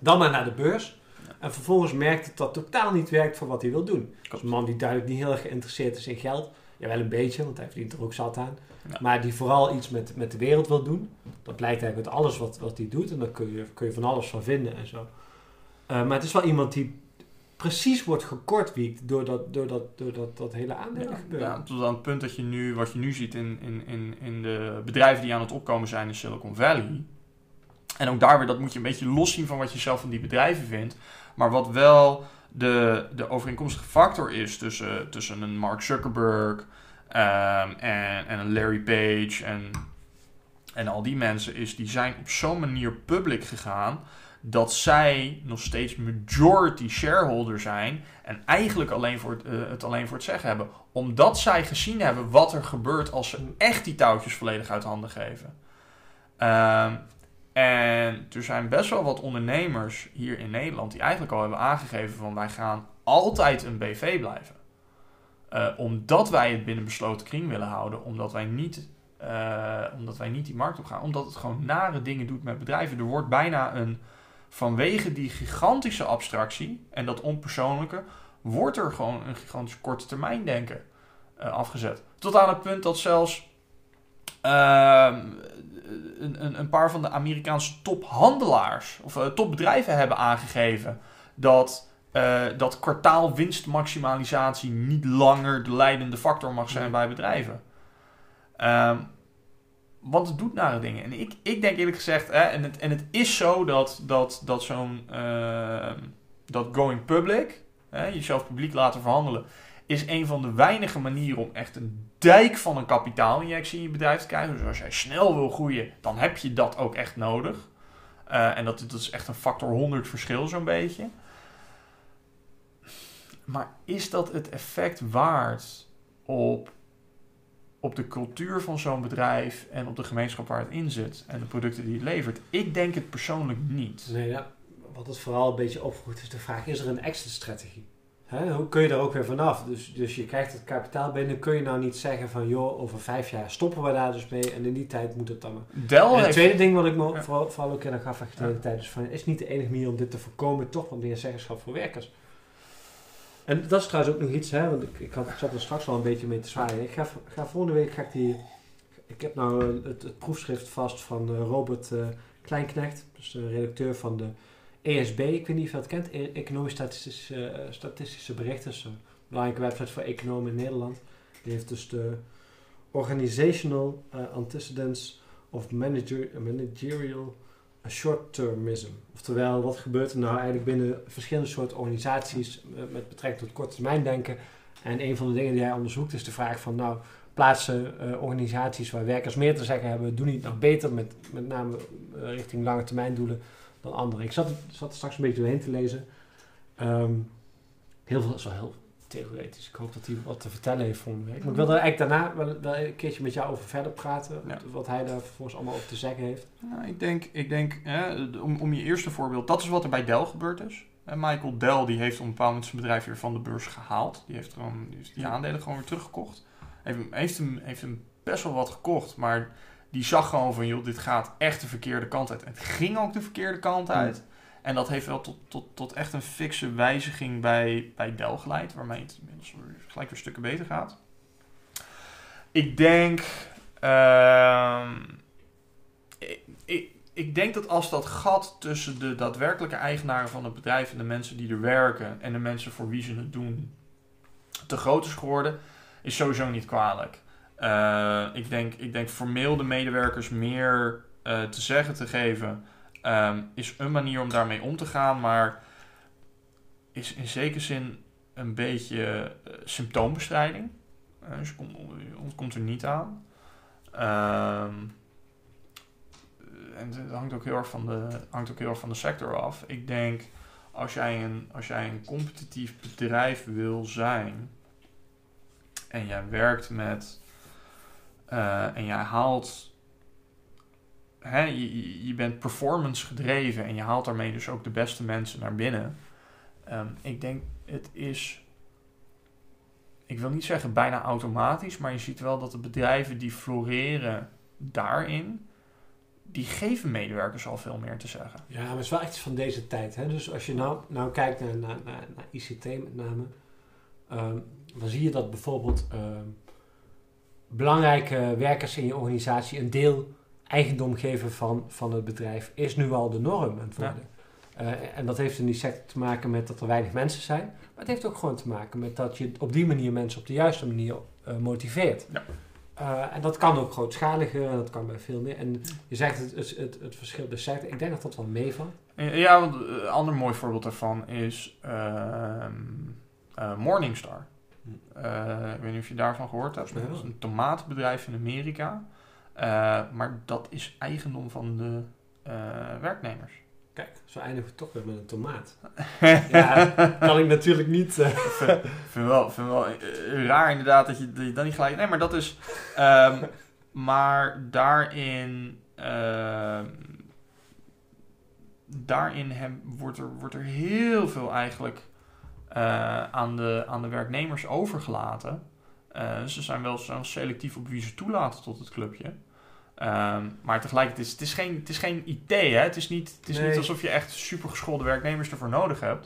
Dan maar naar de beurs. En vervolgens merkt dat dat totaal niet werkt voor wat hij wil doen. Dus een man die duidelijk niet heel erg geïnteresseerd is in geld. Ja, wel een beetje, want hij verdient er ook zat aan. Ja. Maar die vooral iets met, met de wereld wil doen. Dat blijkt eigenlijk uit alles wat, wat hij doet. En daar kun je, kun je van alles van vinden en zo. Uh, maar het is wel iemand die precies wordt gekortwiekt door dat, door dat, door dat, dat hele aandelen gebeuren. Ja, tot aan het punt dat je nu, wat je nu ziet in, in, in, in de bedrijven die aan het opkomen zijn in Silicon Valley. En ook daar weer, dat moet je een beetje los zien van wat je zelf van die bedrijven vindt. Maar wat wel de, de overeenkomstige factor is tussen, tussen een Mark Zuckerberg um, en, en een Larry Page en, en al die mensen, is die zijn op zo'n manier public gegaan dat zij nog steeds majority shareholder zijn en eigenlijk alleen voor het, uh, het alleen voor het zeggen hebben. Omdat zij gezien hebben wat er gebeurt als ze echt die touwtjes volledig uit handen geven. Um, en er zijn best wel wat ondernemers hier in Nederland die eigenlijk al hebben aangegeven van wij gaan altijd een BV blijven. Uh, omdat wij het binnen besloten kring willen houden, omdat wij niet, uh, omdat wij niet die markt op gaan, omdat het gewoon nare dingen doet met bedrijven. Er wordt bijna een, vanwege die gigantische abstractie en dat onpersoonlijke, wordt er gewoon een gigantisch korte termijn denken uh, afgezet. Tot aan het punt dat zelfs een, een, een, paar van de Amerikaanse tophandelaars of uh, topbedrijven hebben aangegeven dat, uh, dat kwartaalwinstmaximalisatie niet langer de leidende factor mag zijn bij bedrijven. Um, want het doet nare dingen. En ik, ik denk eerlijk gezegd, hè, en, het, en het is zo dat, dat, dat zo'n uh, dat going public, hè, jezelf publiek laten verhandelen, is een van de weinige manieren om echt een dijk van een kapitaalinjectie in je bedrijf te krijgen. Dus als jij snel wil groeien, dan heb je dat ook echt nodig. Uh, en dat, dat is echt een factor 100 verschil zo'n beetje. Maar is dat het effect waard op, op de cultuur van zo'n bedrijf en op de gemeenschap waar het in zit en de producten die het levert? Ik denk het persoonlijk niet. Nee, ja. wat het vooral een beetje opvoegt is de vraag: is er een exit-strategie? Hè? Hoe kun je daar ook weer vanaf? Dus, dus je krijgt het kapitaal binnen. Kun je nou niet zeggen van joh, over vijf jaar stoppen we daar dus mee en in die tijd moet het dan. Dell en het tweede ding wat ik me ja. vooral, vooral ook in de gaf de hele tijd is van is niet de enige manier om dit te voorkomen, toch wat meer zeggenschap voor werkers. En dat is trouwens ook nog iets, hè, want ik, ik had, zat er straks al een beetje mee te zwaaien. Ik ga, ga volgende week ga ik die. Ik heb nou het, het proefschrift vast van uh, Robert uh, Kleinknecht, dus de redacteur van de ESB. Ik weet niet of je dat kent, e Economisch Statistische, uh, Statistische Berichten. een belangrijke website voor economen in Nederland. Die heeft dus de Organizational Antecedents of manager, Managerial short-termism. Oftewel, wat gebeurt er nou eigenlijk binnen verschillende soorten organisaties met betrekking tot korte termijn denken. En een van de dingen die hij onderzoekt is de vraag van, nou, plaatsen organisaties waar werkers meer te zeggen hebben, doen niet nog beter, met, met name richting lange termijn doelen dan anderen. Ik zat, zat er straks een beetje doorheen te lezen. Um, heel veel, is wel heel theoretisch. Ik hoop dat hij wat te vertellen heeft volgende week. Maar ik wil er eigenlijk daarna wel, wel een keertje met jou over verder praten. Ja. Wat hij daar vervolgens allemaal over te zeggen heeft. Nou, ik denk, ik denk hè, om, om je eerste voorbeeld, dat is wat er bij Dell gebeurd is. En Michael Dell die heeft op een bepaald moment zijn bedrijf weer van de beurs gehaald. Die heeft, gewoon, die, heeft die aandelen gewoon weer teruggekocht. Heeft, heeft, hem, heeft hem best wel wat gekocht, maar die zag gewoon van, joh, dit gaat echt de verkeerde kant uit. En het ging ook de verkeerde kant uit. En dat heeft wel tot, tot, tot echt een fikse wijziging bij, bij Dell geleid, waarmee het inmiddels gelijk weer stukken beter gaat. Ik denk. Uh, ik, ik, ik, denk dat als dat gat tussen de daadwerkelijke eigenaren van het bedrijf en de mensen die er werken en de mensen voor wie ze het doen te groot is geworden, is sowieso niet kwalijk. Uh, ik, denk, ik denk formeel de medewerkers meer uh, te zeggen te geven um, is een manier om daarmee om te gaan, maar is in zekere zin een beetje uh, symptoombestrijding. Uh, dus komt, ontkomt er niet aan. Um, en het hangt ook, heel erg van de, hangt ook heel erg van de sector af. Ik denk, als jij een, als jij een competitief bedrijf wil zijn en jij werkt met uh, en jij haalt hè, je, je bent performance gedreven en je haalt daarmee dus ook de beste mensen naar binnen. Um, ik denk, het is, ik wil niet zeggen bijna automatisch, maar je ziet wel dat de bedrijven die floreren daarin, die geven medewerkers al veel meer te zeggen. Ja, maar het is wel echt van deze tijd. Hè? Dus als je nou, nou kijkt naar, naar, ICT met name, um, dan zie je dat bijvoorbeeld um, belangrijke werkers in je organisatie een deel eigendom geven van, van het bedrijf is nu al de norm aan het worden. Ja. Uh, en dat heeft in die sector te maken met dat er weinig mensen zijn. Maar het heeft ook gewoon te maken met dat je op die manier mensen op de juiste manier uh, motiveert. Ja. Uh, en dat kan ook grootschaliger en dat kan bij veel meer. En je zegt het, het, het, het verschil de sector. Ik denk dat dat wel meevalt. Ja, een ander mooi voorbeeld daarvan is ehm, Morningstar. Hm. ik weet niet of je daarvan gehoord hebt. Dat is een tomatenbedrijf in Amerika. Uh, maar dat is eigendom van de uh, werknemers. Kijk, zo eindigen we toch weer met een tomaat. ja, kan ik natuurlijk niet. Uh... vind, vind wel, vind wel raar inderdaad dat je, dat je dan niet gelijk. Nee, maar dat is. Um, maar daarin. Uh, daarin hem, wordt, er, wordt er heel veel eigenlijk aan, de, aan de werknemers overgelaten. Uh, ze zijn wel zo selectief op wie ze toelaten tot het clubje. Um, maar tegelijkertijd is het is geen, het is geen IT, hè? Het is, niet, het is nee. niet alsof je echt supergeschoolde werknemers ervoor nodig hebt.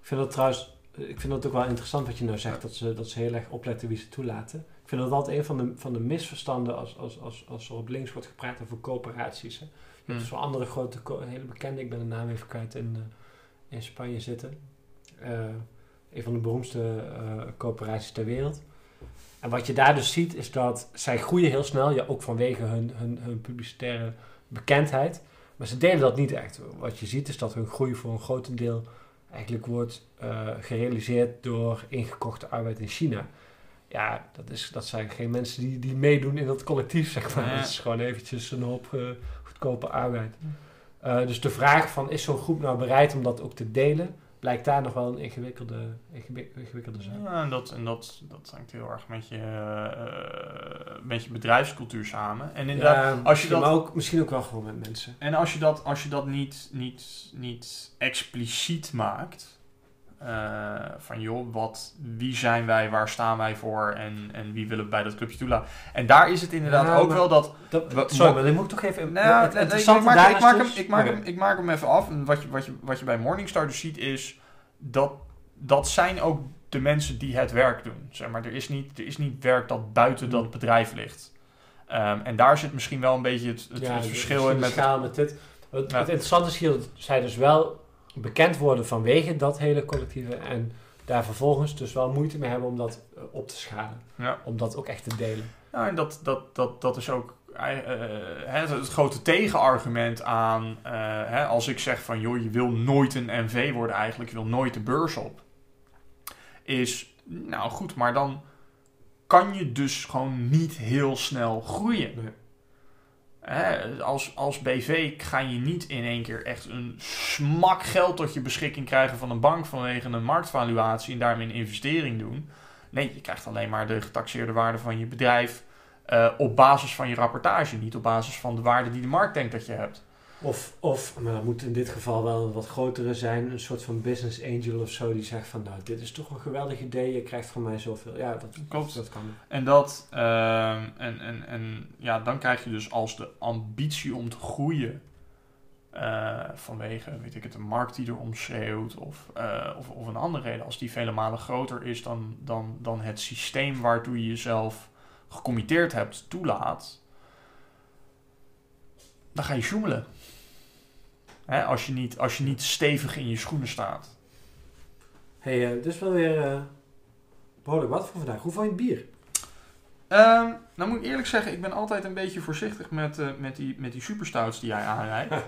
Ik vind dat trouwens, ik vind dat ook wel interessant wat je nou zegt, dat ze, dat ze heel erg opletten wie ze toelaten. Ik vind dat altijd een van de, van de misverstanden als, als, als, als er op links wordt gepraat over coöperaties. Hè. Je hmm. hebt zo'n andere grote, hele bekende, ik ben de naam even kwijt, in, in Spanje zitten. Uh, een van de beroemdste uh, coöperaties ter wereld. En wat je daar dus ziet is dat zij groeien heel snel, ja, ook vanwege hun, hun, hun publicitaire bekendheid. Maar ze delen dat niet echt. Wat je ziet is dat hun groei voor een grotendeel eigenlijk wordt eh, gerealiseerd door ingekochte arbeid in China. Ja, dat, is, dat zijn geen mensen die, die meedoen in dat collectief, zeg maar. Ja. Dat is gewoon eventjes een hoop eh, goedkope arbeid. Eh, dus de vraag van, is zo'n groep nou bereid om dat ook te delen? Blijkt daar nog wel een ingewikkelde, ingewi- ingewikkelde zaak. Ja, en dat, en dat, dat hangt heel erg met je, eh, met je bedrijfscultuur samen. En inderdaad, Ja, als je misschien, dat- maar ook, misschien ook wel gewoon met mensen. En als je dat, als je dat niet, niet, niet expliciet maakt, eh, van joh, wat, wie zijn wij, waar staan wij voor en, en wie willen we bij dat clubje toelaten. En daar is het inderdaad ook wel dat... Sorry, maar dan moet ik toch even... Nou, het ik, maak, daar ik, maak dus- hem, ik, maak hem, ik maak hem even af. En wat je, wat, je, wat je bij Morningstar dus ziet is, dat, dat zijn ook de mensen die het werk doen. Zeg maar, er, is niet, er is niet werk dat buiten dat Hmm. bedrijf ligt. Ehm, en daar zit misschien wel een beetje het, het, Ja, het de- verschil in met... dit. Het, Ja. het interessante is hier dat zij dus wel bekend worden vanwege dat hele collectieve en daar vervolgens dus wel moeite mee hebben om dat eh, op te schalen. Ja. Om dat ook echt te delen. Nou, en dat, dat, dat, dat is ook eh, hè, het, het grote tegenargument aan eh, hè, als ik zeg van joh, je wil nooit een NV worden eigenlijk, je wil nooit de beurs op. Is, nou goed, maar dan kan je dus gewoon niet heel snel groeien. Nee. Als, als BV ga je niet in één keer echt een smak geld tot je beschikking krijgen van een bank vanwege een marktvaluatie en daarmee een investering doen. Nee, je krijgt alleen maar de getaxeerde waarde van je bedrijf eh, op basis van je rapportage, niet op basis van de waarde die de markt denkt dat je hebt. Of, of, maar dat moet in dit geval wel een wat grotere zijn, een soort van business angel of zo, die zegt van nou, dit is toch een geweldig idee, je krijgt van mij zoveel. Ja, dat, Klopt. dat kan. En, dat, ehm, en, en, en ja, dan krijg je dus als de ambitie om te groeien. eh, vanwege, weet ik het, een markt die er omschreeuwt of, eh, of, of een andere reden. Als die vele malen groter is dan, dan, dan het systeem waartoe je jezelf gecommitteerd hebt toelaat. Dan ga je sjoemelen. Hè, als, je niet, als je niet stevig in je schoenen staat. Hé, hey, dus wel weer eh, behoorlijk wat voor vandaag. Hoe vond je het bier? Ehm, nou moet ik eerlijk zeggen, ik ben altijd een beetje voorzichtig met, eh, met, die, met die superstouts die jij aanrijdt.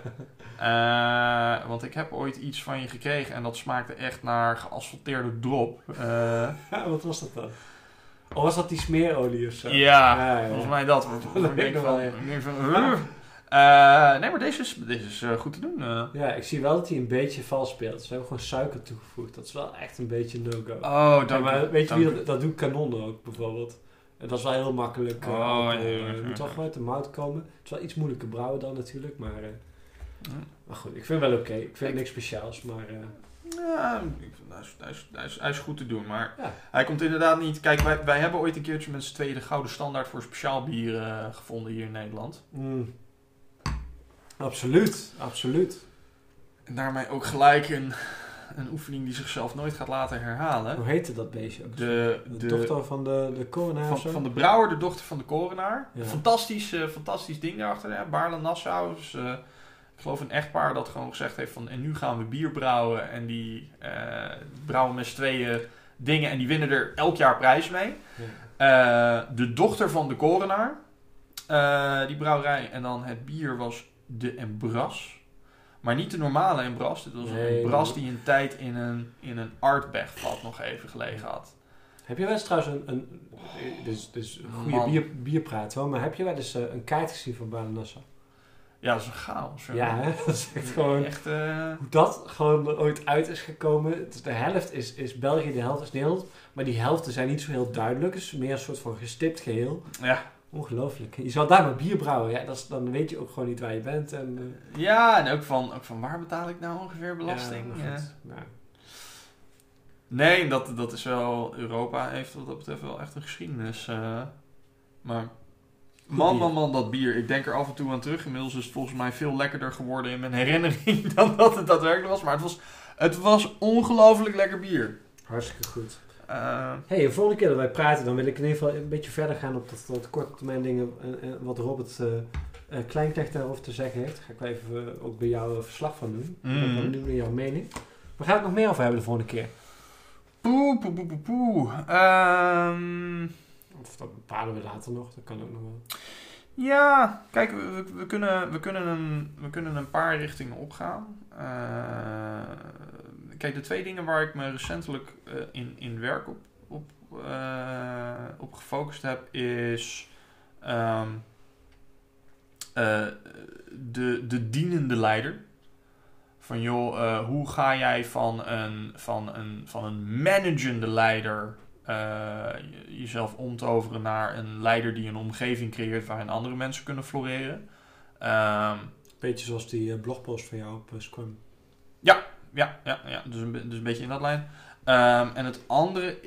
Eh, want ik heb ooit iets van je gekregen en dat smaakte echt naar geasfalteerde drop. Eh, wat was dat dan? Of was dat die smeerolie of zo? ja, Ja, ja. volgens mij dat. Dat Ik denk van, ik denk van, Eh, nee, maar deze is, deze is eh, goed te doen. eh. Ja, ik zie wel dat hij een beetje vals speelt. Ze hebben gewoon suiker toegevoegd. Dat is wel echt een beetje no-go. Oh, Ja, maar weet je wie dat, dat doet Canon ook bijvoorbeeld. En dat is wel heel makkelijk. Oh, ja, ja, moet toch wel uit de mout komen. Het is wel iets moeilijker brouwen dan natuurlijk, maar, goed, ik vind het wel oké. Ik vind niks speciaals, maar Ja, ik vind- hij, is, hij, is, hij, is, hij is goed te doen, maar Ja. hij komt inderdaad niet... Kijk, wij, wij hebben ooit een keertje met z'n tweeën de gouden standaard voor speciaal bier gevonden hier in Nederland. mm. Absoluut, absoluut. En daarmee ook gelijk een, een oefening die zichzelf nooit gaat laten herhalen. Hoe heette dat beestje ook? De, de, de, dochter van de, de of van, de brouwer, de dochter van de korenaar. Ja. Fantastisch, eh, fantastisch ding daarachter. Hè? Baarle Nassau. Eh, ik geloof een echtpaar dat gewoon gezegd heeft van... En nu gaan we bier brouwen. En die eh, brouwen met z'n tweeën dingen. En die winnen er elk jaar prijs mee. Ja. De dochter van de korenaar. die brouwerij. En dan het bier was de Embras. Maar niet de normale Embras. Dit was Nee, een Embras die een tijd in een, in een Artbegvat nog even gelegen had. Heb je wel eens trouwens een, een dus, dus een goede Man. bier, bierpraat hoor, maar heb je wel eens eh, een kaart gezien van Balen Nassau? Ja, dat is een chaos. hoor. Ja, hè? dat is echt gewoon... Echt, eh, Hoe dat gewoon ooit uit is gekomen. De helft is, is België, de helft is Nederland. Maar die helften zijn niet zo heel duidelijk. Het is meer een soort van gestipt geheel. ja. Ongelooflijk. Je zou daar maar bier brouwen. Ja, dat is, dan weet je ook gewoon niet waar je bent. En, eh, ja, en ook van, ook van waar betaal ik nou ongeveer belasting? Ja. Nou, Nee, dat, dat is wel... Europa heeft wat dat betreft wel echt een geschiedenis. eh. maar man, man, man, dat bier. Ik denk er af en toe aan terug. Inmiddels is het volgens mij veel lekkerder geworden in mijn herinnering dan dat het daadwerkelijk was. Maar het was, het was ongelooflijk lekker bier. hartstikke goed. Eh, hey, de volgende keer dat wij praten, dan wil ik in ieder geval een beetje verder gaan op dat, dat korte termijn dingen. En, en wat Robert eh eh, Kleinknecht daarover te zeggen heeft. Daar ga ik wel even eh, ook bij jou een verslag van doen. Ik ben wel benieuwd naar jouw mening. Waar gaan we het nog meer over hebben de volgende keer? poe, poe, poe, poe, poe. Ehm, Of dat bepalen we later nog. Dat kan ook nog wel. Ja, kijk, we, we- we kunnen, we, kunnen een, we kunnen een paar richtingen opgaan. Eh, kijk, de twee dingen waar ik me recentelijk eh, in, in werk op, op, eh, op gefocust heb, is ehm, eh, de, de dienende leider. Van joh, hoe ga jij van een, van een, van een managende leider je- jezelf omtoveren naar een leider die een omgeving creëert waarin andere mensen kunnen floreren. Ehm, Beetje zoals die blogpost van jou op Scrum. ja, ja, ja dus, een, dus een beetje in dat lijn. Ehm, en het andere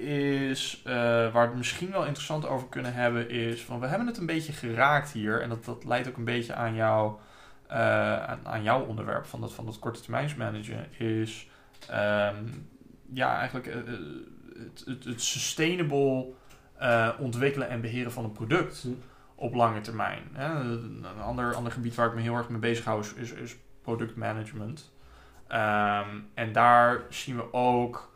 is, eh, waar we het misschien wel interessant over kunnen hebben, is van we hebben het een beetje geraakt hier. En dat, dat leidt ook een beetje aan, jou, eh, aan, aan jouw onderwerp van dat, van dat korte termijnsmanagen. Is ehm, ja, eigenlijk eh, het, het, het sustainable ontwikkelen en beheren van een product Hm. op lange termijn. Hè. Een ander, ander gebied waar ik me heel erg mee bezig hou is, is, is productmanagement. Ehm, en daar zien we ook,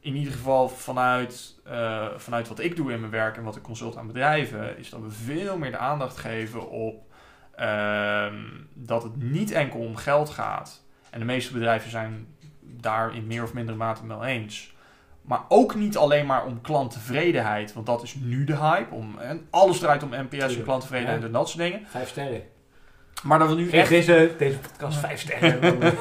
in ieder geval vanuit, eh, vanuit wat ik doe in mijn werk en wat ik consult aan bedrijven, is dat we veel meer de aandacht geven op ehm, dat het niet enkel om geld gaat. En de meeste bedrijven zijn daar in meer of mindere mate wel eens. Maar ook niet alleen maar om klanttevredenheid, want dat is nu de hype. Om, en alles draait om NPS en klanttevredenheid Ja. en dat soort dingen. Vijf sterren. Maar dat we nu echt deze, deze podcast vijf sterren.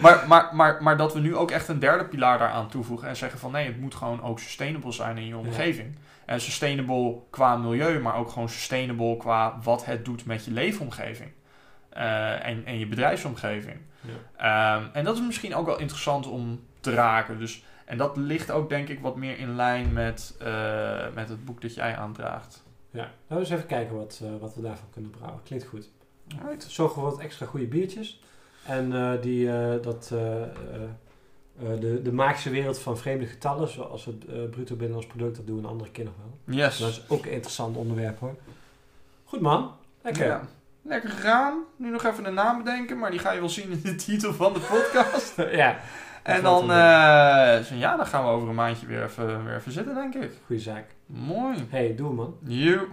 Maar, maar, maar, maar dat we nu ook echt een derde pilaar daaraan toevoegen en zeggen van nee, het moet gewoon ook sustainable zijn in je omgeving. En sustainable qua milieu, maar ook gewoon sustainable qua wat het doet met je leefomgeving. Eh, en, en je bedrijfsomgeving. Ja. Ehm, en dat is misschien ook wel interessant om te raken. Dus, en dat ligt ook denk ik wat meer in lijn met, eh, met het boek dat jij aandraagt. ja. Laten we eens even kijken wat, eh, wat we daarvan kunnen brouwen. Klinkt goed. Zorgen we wat extra goede biertjes. En eh, die, eh, dat, eh, de, de magische wereld van vreemde getallen, zoals het bruto binnenlands product, dat doen we een andere keer nog wel. Yes. Dat is ook een interessant onderwerp hoor. Goed man. Lekker. Ja. Lekker gegaan. Nu nog even een naam bedenken, maar die ga je wel zien in de titel van de podcast. ja. En dan, eh, zo, ja, dan gaan we over een maandje weer even, weer even zitten, denk ik. Goeie zaak. Mooi. Hey, doe man. You.